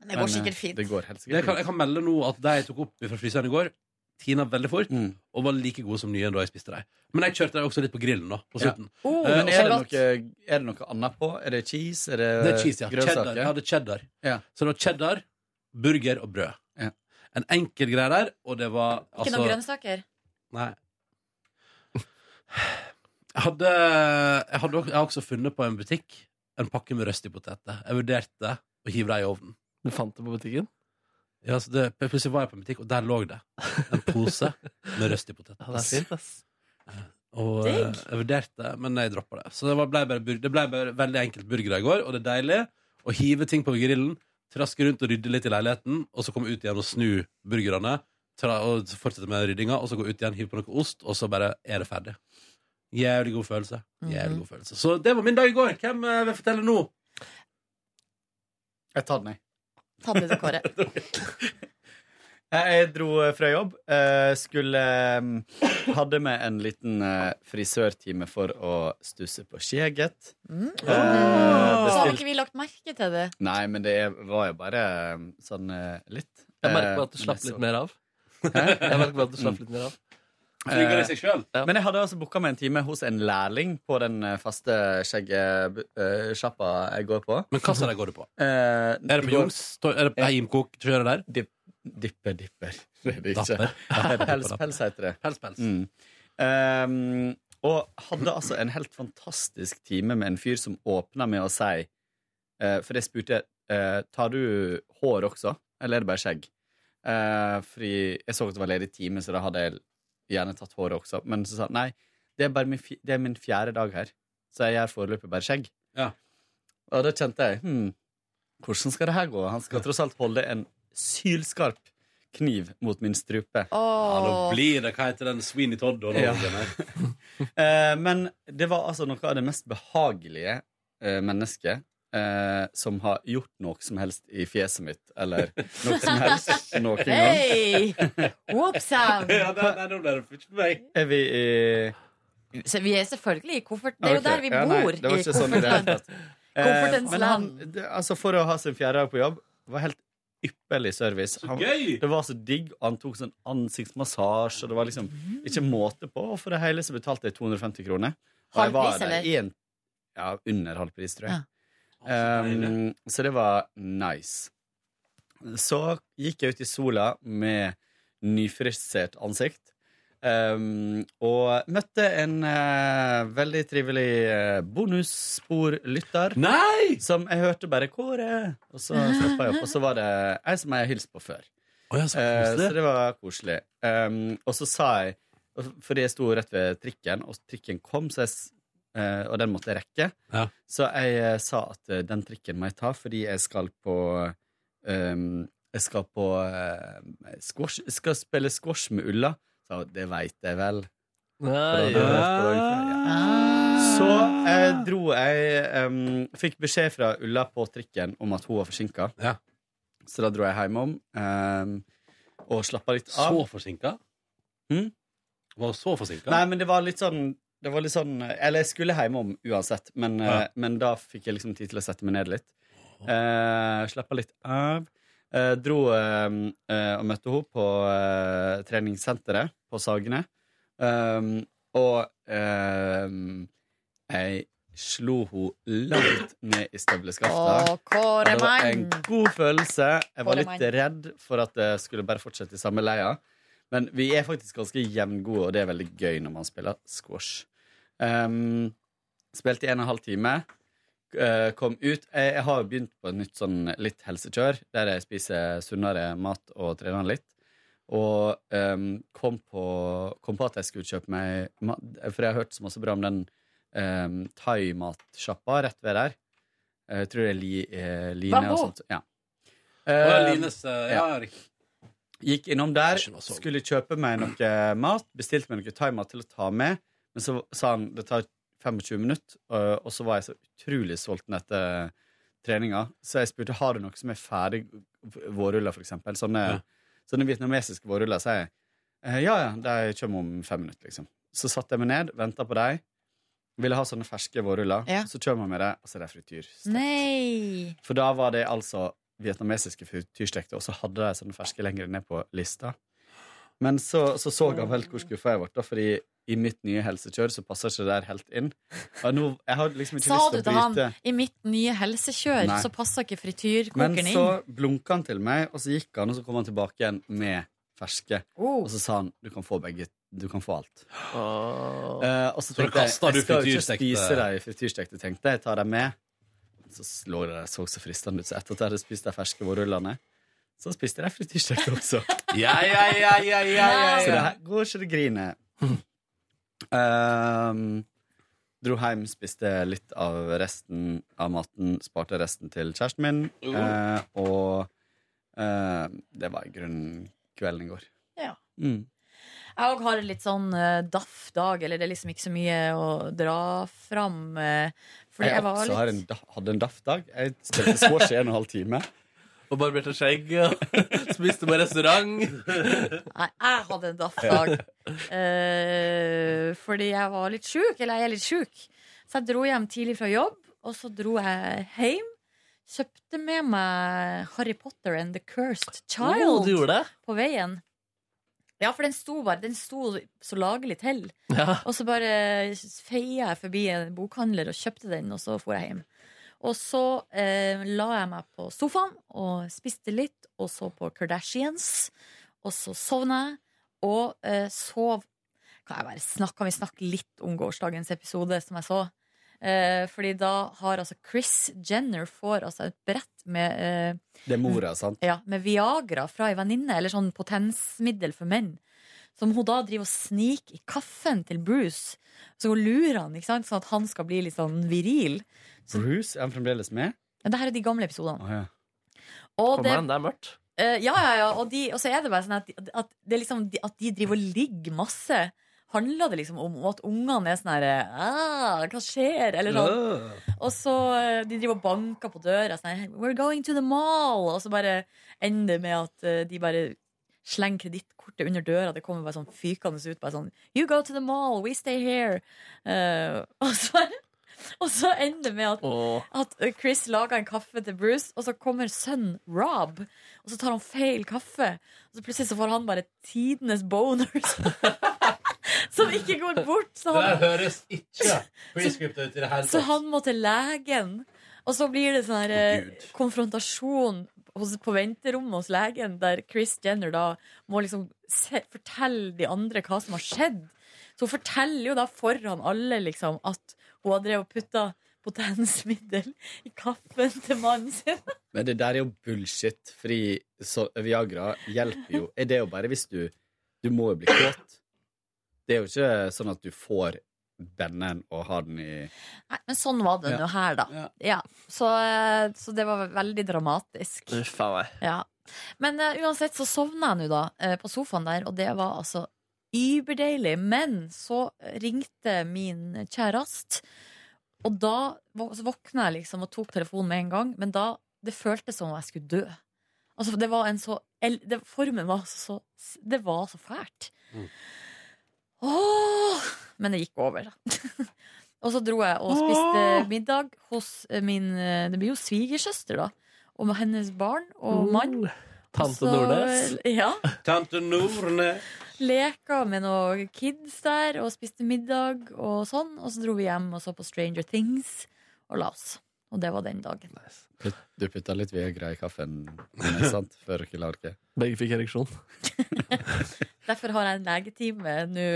Speaker 11: Men det går sikkert fint.
Speaker 10: Det går helt sikkert.
Speaker 1: Jeg kan, jeg kan melde nå at de jeg tok opp fra fryseren i går, tina veldig fort,
Speaker 10: Mm.
Speaker 1: og var like gode som nye da jeg spiste dem. Men jeg kjørte dem også litt på grillen da, på
Speaker 10: Ja.
Speaker 1: slutten.
Speaker 11: Oh,
Speaker 1: Eh,
Speaker 10: Men er det, noe, er det noe annet på? Er det cheese? Er det,
Speaker 1: Det er cheese, ja.
Speaker 10: grønnsaker?
Speaker 1: Cheddar. Jeg hadde cheddar.
Speaker 10: Ja.
Speaker 1: Så det var cheddar, burger og brød.
Speaker 10: Ja.
Speaker 1: En enkel greie der, og det var
Speaker 11: Ikke
Speaker 1: altså
Speaker 11: noen grønnsaker?
Speaker 1: Nei. Jeg hadde, jeg hadde også, jeg har også funnet på en butikk en pakke med røstipoteter. Jeg vurderte å hive dem i ovnen.
Speaker 3: Du fant det på butikken?
Speaker 1: Ja, så det, plutselig var jeg på en butikk, og der lå det en pose med røstipoteter.
Speaker 3: Ja, det er fint, ass.
Speaker 1: Og eh, jeg vurderte, men jeg droppa det. Så det var- ble bare, bur- det ble bare veldig enkelt burgere i går, og det er deilig å hive ting på grillen, traske rundt og rydde litt i leiligheten, og så komme ut igjen og snu burgerne, tra, og fortsette med ryddinga, og så gå ut igjen, hive på noe ost, og så bare er det ferdig. Jævlig god følelse. Jævlig god følelse. Så det var min dag i går. Hvem eh, vil fortelle nå?
Speaker 10: Jeg tar den, jeg.
Speaker 11: Ta med deg Kåre.
Speaker 10: Jeg dro eh, fra jobb. eh, Skulle eh, Hadde med en liten frisørtime for å stusse på skjeget.
Speaker 11: Mm. Oh.
Speaker 10: Bestilt-
Speaker 11: ikke vi lagt merke til det.
Speaker 10: Nei, men det var jo bare sånn litt.
Speaker 3: Jeg merker bare at du slapp litt mer av.
Speaker 10: Hæ?
Speaker 3: Jeg merker bare at du slapp litt mer av.
Speaker 1: I seg selv.
Speaker 3: Ja.
Speaker 10: Men jeg hadde altså booka meg en time hos en lærling på den eh, faste skjeggsjappa jeg går på.
Speaker 1: Men hva slags går du på?
Speaker 10: Eh,
Speaker 1: Er det på Jungs? Er det på Heimkok kjører der?
Speaker 10: Dip, dipper, dipper. Det er det ikke. Pels, pels heter det.
Speaker 1: Pels, pels.
Speaker 10: Mm. Um, og hadde altså en helt fantastisk time med en fyr som åpna med å si uh, For jeg spurte uh, Tar du hår også, eller er det bare skjegg. Uh, fordi jeg så at det var ledig time, så da hadde jeg gjerne tatt håret også. Men så sa han nei, det er, bare min, det er min fjerde dag her, så jeg gjør foreløpig bare skjegg.
Speaker 1: Ja.
Speaker 10: Og da kjente jeg hm, hvordan skal det her gå? Han skal tross alt holde en sylskarp kniv mot min strupe.
Speaker 1: Ja, nå blir det hva heter den Sweeney Todd og
Speaker 10: Ja. Eh, men det var altså noe av det mest behagelige eh, mennesket eh, som har gjort noe som helst i fjeset mitt, eller noe som helst noen gang.
Speaker 1: Ja, nei, nei, nå ble det ikke meg.
Speaker 10: Er vi i
Speaker 11: Så vi er selvfølgelig i koffert... Det er jo der vi
Speaker 10: ja, nei,
Speaker 11: bor.
Speaker 10: det var
Speaker 11: i
Speaker 10: ikke sånn i det hele tatt.
Speaker 11: Koffertens
Speaker 10: men han, det, altså For å ha sin fjerde dag på jobb var helt ypperlig service. Han, det var så digg, og han tok sånn ansiktsmassasje, og det var liksom ikke måte på. Og for det hele så betalte jeg 250 kroner. Og jeg var
Speaker 11: Halvpris,
Speaker 10: der
Speaker 11: eller?
Speaker 10: i en Ja, under halv pris, tror jeg.
Speaker 11: Ja.
Speaker 10: Um, så det var nice. Så gikk jeg ut i sola med nyfrisert ansikt. Um, og møtte en uh, veldig trivelig uh, bonussporlytter. Som jeg hørte bare 'Kåre', og så stoppa jeg opp. Og så var det ei som jeg har hilst på før.
Speaker 1: Oh, ja, så
Speaker 10: uh, så det var koselig. Um, og så sa jeg Fordi jeg sto rett ved trikken, og trikken kom, så jeg, og den måtte jeg rekke.
Speaker 1: Ja.
Speaker 10: Så jeg eh, sa at eh, den trikken må jeg ta fordi jeg skal på um, Jeg skal på uh, squash, jeg skal spille squash med Ulla. Så det veit jeg vel. Nei, ja.
Speaker 11: Ah.
Speaker 10: Så jeg dro jeg um, Fikk beskjed fra Ulla på trikken om at hun var forsinka.
Speaker 1: Ja.
Speaker 10: Så da dro jeg hjemom um, og slappa litt av.
Speaker 1: Så forsinka?
Speaker 10: Hmm?
Speaker 1: Var så forsinka?
Speaker 10: Nei, men det var litt sånn det var litt sånn, Eller jeg skulle hjemom uansett, men,
Speaker 1: Ja.
Speaker 10: eh, men da fikk jeg liksom tid til å sette meg ned litt. Uh, Slappe litt av. Eh, dro eh, eh, og møtte henne på eh, treningssenteret på Sagene. Um, og jeg slo henne langt ned i støvleskaftet.
Speaker 2: Kåre
Speaker 10: det var en god følelse. Jeg var litt redd for at det skulle bare fortsette i samme leia. Men vi er faktisk ganske jevngode, og det er veldig gøy når man spiller squash. Um, spilte i en og en halv time. eh, kom ut. Jeg, jeg har jo begynt på et nytt sånn litt helsekjør, der jeg spiser sunnere mat og trener litt. Og um, kom, på, kom på at jeg skulle kjøpe meg mat, For jeg har hørt så masse bra om den um, thaimatsjappa rett ved der. Jeg tror det er li, eh, Line
Speaker 1: Bambo.
Speaker 10: og sånt. Ja.
Speaker 1: Uh, ja, Lines, uh, ja, riktig.
Speaker 10: Gikk innom der, skulle kjøpe meg noe mat. Bestilte meg noe thaimat til å ta med. Men så sa han det tar 25 minutter, og, og så var jeg så utrolig sulten etter treninga. Så jeg spurte har du noe som er ferdig vårruller, for eksempel. Sånne, sånne vietnamesiske vårruller. Så jeg eh, ja, ja, de kommer om fem minutter, liksom. Så satte jeg meg ned, venta på dem. Ville ha sånne ferske vårruller.
Speaker 2: Ja.
Speaker 10: Så kjører man med det, og så er det frityr. For da var det altså vietnamesiske frityrstekte, og så hadde de sånne ferske lenger ned på lista. Men så så, så han vel hvor skuffa jeg ble, da, fordi i mitt nye helsekjør så passer ikke det der helt inn. Og nå, jeg har liksom ikke
Speaker 2: Sa
Speaker 10: lyst
Speaker 2: du
Speaker 10: til å
Speaker 2: til han i mitt nye helsekjør,
Speaker 10: Nei.
Speaker 2: så passer ikke
Speaker 10: Men så
Speaker 2: inn?
Speaker 10: blunka han til meg, og så gikk han, og så kom han tilbake igjen med ferske.
Speaker 2: Oh.
Speaker 10: Og så sa han du kan få begge. Du kan få alt. Eh, og så
Speaker 1: Så
Speaker 10: tenkte jeg
Speaker 1: kastet du
Speaker 10: jeg skal jo ikke spise de frityrstekte, tenkte jeg. tar dem med. Så lå det så så fristende ut. Så etter at jeg hadde spist de ferske vårrullene, så spiste jeg de frityrstekte også.
Speaker 1: Ja, ja, ja, ja, ja, ja, ja.
Speaker 10: Så det her går ikke det griner. Um, dro hjem, spiste litt av resten av maten, sparte resten til kjæresten min. Uh, og uh, det var i grunnen kvelden i går.
Speaker 2: Ja.
Speaker 10: Mm.
Speaker 2: Jeg òg har en litt sånn uh, daff dag, eller det er liksom ikke så mye å dra fram. eh, fordi
Speaker 10: Jeg,
Speaker 2: jeg var litt
Speaker 10: en, hadde en daff-dag. Jeg spilte squash i en og en halv time.
Speaker 3: Og barberte skjegg og spiste på restaurant.
Speaker 2: Nei, jeg hadde en daff-dag. Uh, fordi jeg var litt sjuk, eller jeg er litt sjuk. Så jeg dro hjem tidlig fra jobb, og så dro jeg hjem. Kjøpte med meg Harry Potter and The Cursed Child
Speaker 3: Oh,
Speaker 2: på veien. Ja, for den sto bare Den sto så lagelig til.
Speaker 3: Ja.
Speaker 2: Og så bare feia jeg forbi en bokhandler og kjøpte den, og så for jeg hjem. Og så eh, la jeg meg på sofaen og spiste litt, og så på Kardashians. Og så sovna jeg, og eh, sov Kan jeg bare snakke, kan vi snakke litt om gårsdagens episode som jeg så? Eh, fordi da har altså Chris Jenner får altså et brett med eh,
Speaker 10: Det er mora, sant?
Speaker 2: ja, med Viagra fra ei venninne, eller sånn potensmiddel for menn. Som hun da driver og sniker i kaffen til Bruce. Så hun lurer han, ikke sant? sånn at han skal bli litt sånn viril.
Speaker 10: Bruce, er han fremdeles med?
Speaker 2: Ja, det her er de gamle episodene.
Speaker 10: Oh, ja.
Speaker 2: Og det,
Speaker 3: igjen, det er mørkt.
Speaker 2: eh, ja, ja, ja. Og, de, og så er det bare sånn at, at, det er liksom, at de driver og ligger masse. Handler det liksom om at ungene er sånn her ah, Hva skjer? Eller sånn. Og så eh, de driver og banker på døra sånn her, We're going to the mall. Og så bare ender det med at eh, de bare slenger kredittkortet under døra. Det kommer bare sånn fykende ut. Bare sånn You go to the mall, we stay here. Uh, og, så, og så ender det med at, at Chris lager en kaffe til Bruce, og så kommer sønnen Rob, og så tar han feil kaffe. Og så plutselig så får han bare tidenes boners. Som ikke går bort. Så
Speaker 1: Det der høres ikke prescriptet ut i det hele
Speaker 2: så han må til legen. Og så blir det sånn her oh, konfrontasjon hos, på venterommet hos legen, der Chris Jenner da må liksom se, fortelle de andre hva som har skjedd. Så hun forteller jo da foran alle liksom at hun har drevet og putta potensmiddel i kaffen til mannen sin.
Speaker 10: Men det der er jo bullshit, fordi så, Viagra hjelper jo Er det jo bare hvis du Du må jo bli kåt. Det er jo ikke sånn at du får denne og har den i
Speaker 2: Nei, men sånn var det
Speaker 10: Ja.
Speaker 2: nå her, da. Ja. Så, eh, så det var veldig dramatisk.
Speaker 3: Uff a meg.
Speaker 2: Ja. Men uh, uansett så sovna jeg nå da eh, på sofaen der, og det var altså überdeilig. Men så ringte min kjæreste, og da våkna jeg liksom og tok telefonen med en gang. Men da det føltes som om jeg skulle dø. Altså, det var en så el- det, Formen var så Det var så fælt. Åh! Men det gikk over. Og så dro jeg og spiste middag hos eh, min eh, Det blir jo svigersøster, da. Og med hennes barn og mann.
Speaker 3: Tante
Speaker 2: så-
Speaker 3: Nordnes.
Speaker 2: Ja.
Speaker 1: Tante Nordnes.
Speaker 2: Leka med noen kids der og spiste middag og sånn. Og så dro vi hjem og så på Stranger Things og la oss. Og det var den dagen.
Speaker 10: Nice. Du putta litt Viagra i kaffen sant? før dere la dere?
Speaker 3: Begge fikk ereksjon.
Speaker 2: Derfor har jeg en legetime nå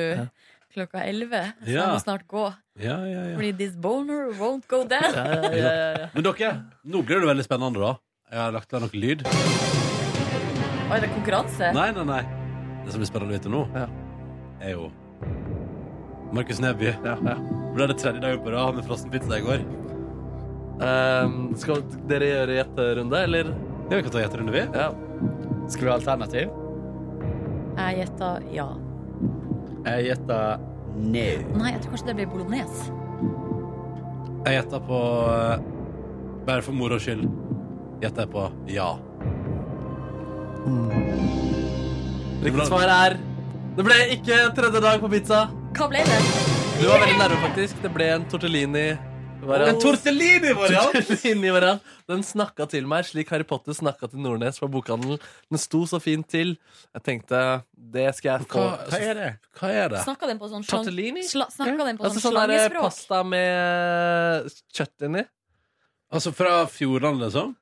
Speaker 2: klokka 11. Så
Speaker 1: Ja.
Speaker 2: jeg må snart gå.
Speaker 1: Ja, ja, ja.
Speaker 2: Fordi this boner won't go down.
Speaker 1: Men dere, nå blir det veldig spennende, da. Jeg har lagt til noe lyd.
Speaker 2: Og er det konkurranse?
Speaker 1: Nei, nei, nei. Det som blir spennende å vite nå, er jo Markus Neby. Ble det tredje dagen på rad med frossenpizza i går?
Speaker 3: Ehm, skal dere gjøre gjetterunde, eller?
Speaker 1: Ja, vi kan ta gjetterunde, vi.
Speaker 3: Ja.
Speaker 10: Skal vi ha alternativ?
Speaker 2: Jeg gjetter ja.
Speaker 10: Jeg gjetter no.
Speaker 2: Nei, jeg tror kanskje det blir bolognese.
Speaker 1: Jeg gjetter på eh, Bare for moro skyld gjetter jeg på ja.
Speaker 3: Riktig svar er Det ble ikke tredje dag på pizza.
Speaker 2: Hva ble det?
Speaker 3: Du var veldig nærme, faktisk. Det ble en tortellini.
Speaker 1: En tortellini-variant?
Speaker 3: Tortellini-variant. Den snakka til meg slik Harry Potter snakka til Nordnes på bokhandelen. Den sto så fint til. Jeg tenkte det skal jeg få.
Speaker 1: Hva- hva er det? Hva er det?
Speaker 2: Snakka den på sånn slang-
Speaker 3: Tortellini?
Speaker 2: sla, Snakka den på
Speaker 3: Altså
Speaker 2: sånn
Speaker 3: sånn
Speaker 2: slangespråk?
Speaker 3: pasta med kjøtt inni.
Speaker 1: Altså fra Fjordland, liksom?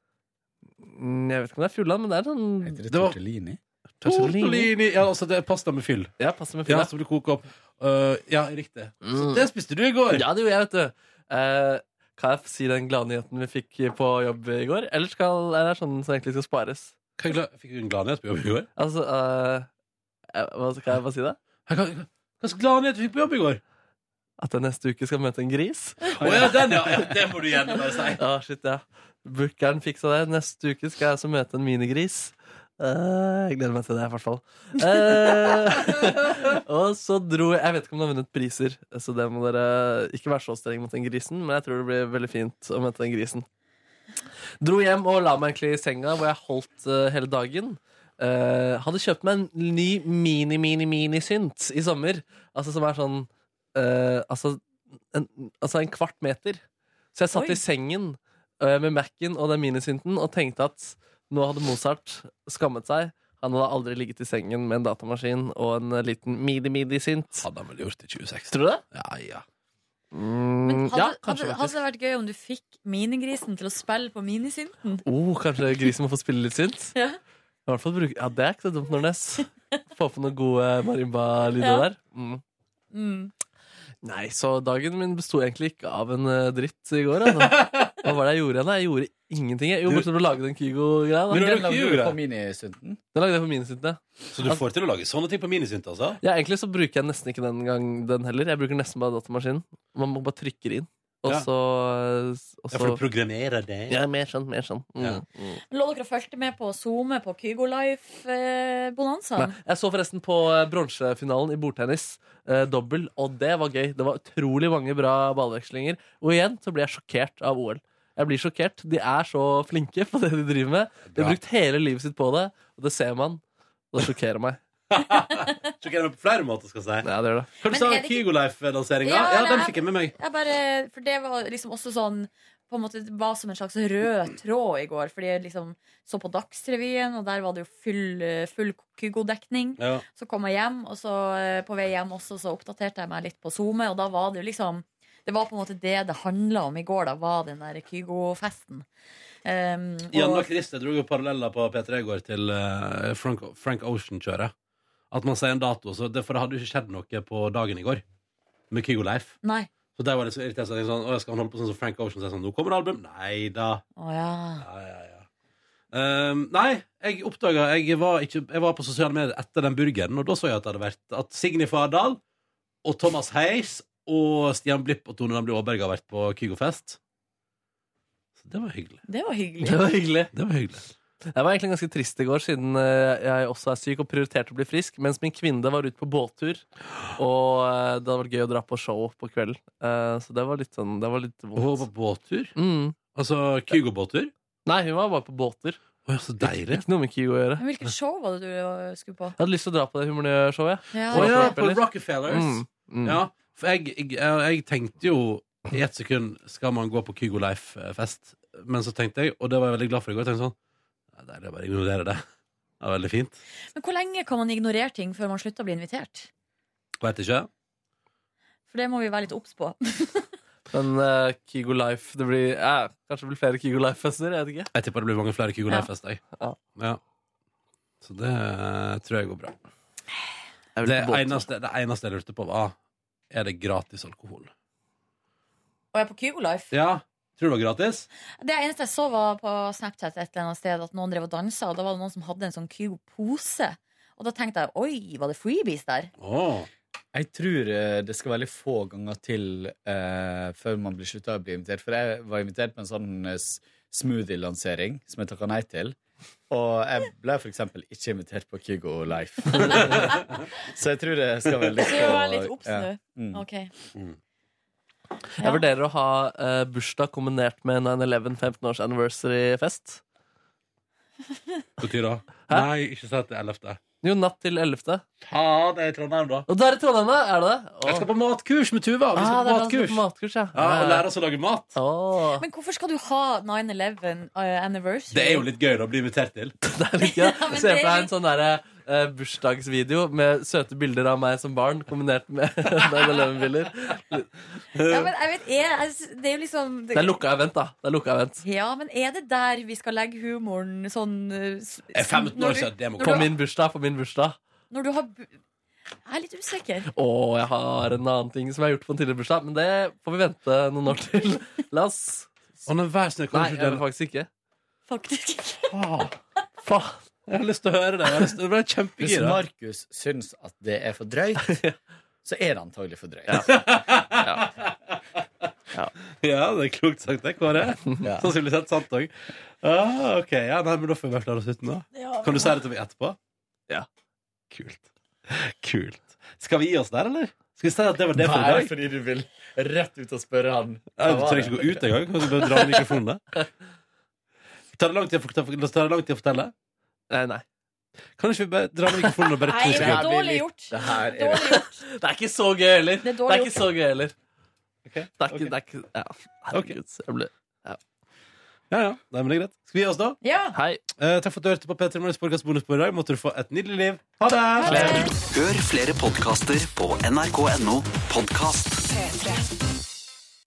Speaker 3: Mm, Jeg vet ikke om det er Fjordland, men det er sånn
Speaker 10: Heter det
Speaker 1: Det
Speaker 10: tortellini?
Speaker 1: Tortellini. Ja, altså det er pasta med fyll.
Speaker 3: Ja, pasta med fyll.
Speaker 1: Ja, som du koker opp. Uh, ja, riktig. Så
Speaker 3: Mm.
Speaker 1: det spiste du i går.
Speaker 3: Ja, det gjorde jeg, vet du. Eh, kan jeg si den glade nyheten vi fikk på jobb i går? Eller skal, er det sånn som egentlig skal spares?
Speaker 1: Hva er Fikk du en gladnyhet på jobb i går?
Speaker 3: Altså eh, eh, hva, Kan jeg bare si det?
Speaker 1: Hva hva- hva slags gladnyhet du fikk på jobb i går?
Speaker 3: At jeg neste uke skal møte en gris.
Speaker 1: Å ja, den, ja. ja. Det må du gjerne bare si.
Speaker 3: Ja, shit, ja. Bookeren fiksa det. Neste uke skal jeg altså møte en minigris. Eh, jeg gleder meg til det, i hvert fall. Eh, og så dro jeg Jeg vet ikke om du har vunnet priser, så det må dere ikke være så streng mot den grisen, men jeg tror det blir veldig fint å møte den grisen. Dro hjem og la meg egentlig i senga, hvor jeg holdt eh, hele dagen. Hadde kjøpt meg en ny mini-mini-mini-synt i sommer. Altså som er sånn altså, en, altså en kvart meter. Så jeg satt
Speaker 2: Oi.
Speaker 3: i sengen med Mac-en og den minisynten og tenkte at nå hadde Mozart skammet seg. Han hadde aldri ligget i sengen med en datamaskin og en eh, liten midi-midi-synt.
Speaker 1: Hadde han vel gjort i 26.
Speaker 3: Tror du det?
Speaker 1: Ja, ja.
Speaker 3: Mm,
Speaker 2: Men hadde,
Speaker 3: ja, kanskje
Speaker 2: hadde
Speaker 3: hadde,
Speaker 2: det vært gøy om du fikk minigrisen til å spille på minisynten?
Speaker 3: Oh, kanskje grisen må få spille litt synt?
Speaker 2: Ja.
Speaker 3: I hvert fall bruke, ja, Det er ikke så dumt, Nornes. Få på noen gode marimba-lyder
Speaker 2: Ja.
Speaker 3: der. Mm.
Speaker 2: Mm.
Speaker 3: Nei, så dagen min besto egentlig ikke av en eh, dritt i går. Altså. Hva var det jeg gjorde igjen? da? Jeg gjorde ingenting. Jeg. Jo, bortsett fra å lage den Kygo-greia. da.
Speaker 10: Men den lagde du
Speaker 1: det.
Speaker 10: på minisynten?
Speaker 3: Den lagde jeg på minisynten. ja.
Speaker 1: Så du får til å lage sånne ting på minisynt, altså?
Speaker 3: Ja, egentlig så bruker jeg nesten ikke den gang den heller. Jeg bruker nesten bare datamaskinen. Man må bare trykke det inn. Og
Speaker 1: Ja.
Speaker 3: så,
Speaker 1: Ja, for du programmerer det.
Speaker 3: Ja, mer sånn. Mer sånn. Mm.
Speaker 1: Ja.
Speaker 3: Mm.
Speaker 2: Lå dere og fulgte med på Zoome på Kygo Life-bonanzaen?
Speaker 3: jeg så forresten på eh, bronsefinalen i bordtennis. Eh, dobbel, og det var gøy. Det var utrolig mange bra ballvekslinger. Og igjen så blir jeg sjokkert av OL. Jeg blir sjokkert. De er så flinke på det de driver med. De har brukt hele livet sitt på det, og det ser man. Og det sjokkerer meg.
Speaker 1: Sjokkerer meg på flere måter, skal jeg si.
Speaker 3: Ja, det er det.
Speaker 1: Hva du
Speaker 2: Men
Speaker 1: sa
Speaker 2: du om ikke-
Speaker 1: Kygo Life-lanseringa?
Speaker 2: Ja,
Speaker 1: Ja, den fikk jeg med meg.
Speaker 2: Jeg bare, for det var liksom også sånn på en måte, Det var som en slags rød tråd i går. Fordi jeg liksom så på Dagsrevyen, og der var det jo full, full Kygo-dekning.
Speaker 1: Ja.
Speaker 2: Så kom jeg hjem, og så eh, på vei hjem også så oppdaterte jeg meg litt på SoMe, og da var det jo liksom Det var på en måte det det handla om i går, da, var den der Kygo-festen. Um,
Speaker 1: Janne og
Speaker 2: og,
Speaker 1: Christer dro jo paralleller på P3 i går til uh, Frank, Frank Ocean-kjøret. At man sier en dato, så det, for det hadde jo ikke skjedd noe på dagen i går med Kygo Leif.
Speaker 2: nei.
Speaker 1: Så der var det så irritert så jeg tenkte sånn, «Å, skal han holde på sånn som Frank Ocean? Så sånn, nå kommer det album. Nei da.
Speaker 2: Å ja.
Speaker 1: Ja, ja, ja. Um, nei, jeg oppdaga jeg, var ikke- jeg var på sosiale medier etter den burgeren, og da så jeg at det hadde vært at Signy Fardal og Thomas Heis og Stian Blipp og Tone Damli Aaberg har vært på Kygo-fest. Så det var hyggelig.
Speaker 2: Det var hyggelig.
Speaker 3: Det var hyggelig.
Speaker 1: Det var hyggelig.
Speaker 3: Jeg var egentlig ganske trist i går, siden eh, jeg også er syk og prioriterte å bli frisk, mens min kvinne var ute på båttur. Og eh, det hadde vært gøy å dra på show på kvelden. Eh, Så det var litt sånn Det var litt
Speaker 1: vondt. hun var på båttur?
Speaker 3: Mm.
Speaker 1: Altså Kygo-båttur?
Speaker 3: Nei, hun var bare på båttur.
Speaker 1: Oh, ja, så deilig.
Speaker 3: Ikke noe med Kygo å gjøre.
Speaker 2: Men hvilket show var det du skulle på?
Speaker 3: Jeg hadde lyst til å dra på det humorshowet.
Speaker 2: Ja.
Speaker 1: Å ja, på Rockefellers.
Speaker 3: Mm, mm.
Speaker 1: Ja, for jeg, jeg, jeg, tenkte jo I ett sekund skal man gå på Kygo Life-fest. Men så tenkte jeg, og det var jeg veldig glad for i går, jeg tenkte sånn det er bare å ignorere det. Det er veldig fint.
Speaker 2: Men hvor lenge kan man ignorere ting før man slutter å bli invitert?
Speaker 1: Vet ikke.
Speaker 2: For det må vi være litt obs på.
Speaker 3: Men uh, Kygo Life det blir, ja, Kanskje det blir flere Kygo Life-fester? Jeg vet ikke.
Speaker 1: Jeg tipper det blir mange flere Kygo
Speaker 3: Ja.
Speaker 1: Life-fester.
Speaker 3: Ja.
Speaker 1: Ja. Så det uh, tror jeg går bra.
Speaker 3: Jeg
Speaker 1: Det eneste, det eneste jeg lurte på, var Er det gratis alkohol.
Speaker 2: Og jeg er på Kygo Life.
Speaker 1: Ja. Tror du det var gratis?
Speaker 2: Det eneste jeg så, var på Snapchat et eller annet sted at noen drev og dansa, og da var det noen som hadde en sånn Kygo-pose. Og da tenkte jeg oi, var det freebies der?
Speaker 10: Jeg tror eh, det skal veldig få ganger til uh, før man blir slutta å bli invitert. For jeg var invitert på en sånn eh, smoothie-lansering som jeg takka nei til. Og jeg ble for eksempel ikke invitert på Kygo Life. Så jeg tror det skal veldig få
Speaker 2: du er litt obs
Speaker 10: ja.
Speaker 2: Ok
Speaker 10: Mm.
Speaker 3: Jeg vurderer å ha uh, bursdag kombinert med 9-11 15 års anniversary-fest.
Speaker 1: Betyr det?
Speaker 3: Hæ?
Speaker 1: Nei, ikke si at det er 11.
Speaker 3: Jo, natt til 11.
Speaker 1: Faen, det er i Trondheim, da.
Speaker 3: Og der i Trondheim, da? Er det det?
Speaker 1: Jeg skal på matkurs med Tuva. Vi skal
Speaker 3: Ah,
Speaker 1: på matkurs.
Speaker 3: på matkurs, ja.
Speaker 1: Ja, og lære oss å lage mat.
Speaker 3: Oh.
Speaker 2: Men hvorfor skal du ha 9-11 uh, anniversary?
Speaker 1: Det er jo litt gøy da, å bli invitert til.
Speaker 3: Det er litt gøy. Se for deg en sånn derre eh, bursdagsvideo med søte bilder av meg som barn, kombinert med 9-11-bilder.
Speaker 2: Ja, men jeg vet, er, jeg- det er jo liksom
Speaker 3: Det er lukka event, da. Det er lukka event.
Speaker 2: Ja, men er det der vi skal legge humoren sånn uh,
Speaker 3: Er 15 år siden, det må På min bursdag. På min bursdag.
Speaker 2: Når du har bu Jeg er litt usikker.
Speaker 3: Å, jeg har en annen ting som jeg har gjort på en tidligere bursdag, men det får vi vente noen år til. La oss
Speaker 1: Å, nei, vær snill, kan du
Speaker 3: jeg vil faktisk ikke.
Speaker 2: Faktisk ikke.
Speaker 3: Faen.
Speaker 1: Jeg har lyst til å høre det. Jeg har lyst til, det ble
Speaker 10: Hvis
Speaker 1: kjempegira.
Speaker 10: Markus syns at det er for drøyt, så er det antagelig for drøyt.
Speaker 1: Ja, det er klokt sagt, det, Kåre.
Speaker 10: Ja.
Speaker 1: Sannsynligvis helt sant òg. Ah, ok, ja, nei, men da får vi bare klare oss uten, da.
Speaker 2: Ja,
Speaker 1: Kan du si det til meg etterpå?
Speaker 3: Ja.
Speaker 1: Kult. Kult. Skal vi gi oss der, eller? Skal vi si at det var det for i
Speaker 10: Nei,
Speaker 1: dag?
Speaker 10: fordi du vil rett ut og spørre han.
Speaker 1: Ja, du trenger ikke gå ut engang. Kan du bare dra mikrofonen der? Tar det lang tid å fortelle? Tar det lang tid å fortelle?
Speaker 3: Nei, nei.
Speaker 1: Kan ikke vi bare dra mikrofonen og bare
Speaker 2: Nei, det er dårlig gjort.
Speaker 10: Det her er
Speaker 2: Dårlig gjort.
Speaker 3: Det er ikke så gøy heller.
Speaker 2: Det er
Speaker 3: Det
Speaker 2: dårlig
Speaker 3: er ikke
Speaker 2: gjort.
Speaker 3: så gøy heller.
Speaker 1: Ok,
Speaker 3: Det er ikke, det er ikke ja. Herregud. Jeg ble
Speaker 1: Ja, ja. Nei, men det er greit. Skal vi gi oss, da?
Speaker 2: Ja.
Speaker 3: Hei.
Speaker 1: Eh, takk for at du hørte på P3 Morgens podcast bonusbord i dag. Måtte du få et nydelig liv. Ha det!
Speaker 12: Hør flere podkaster på nrk.no podkast.
Speaker 13: P3.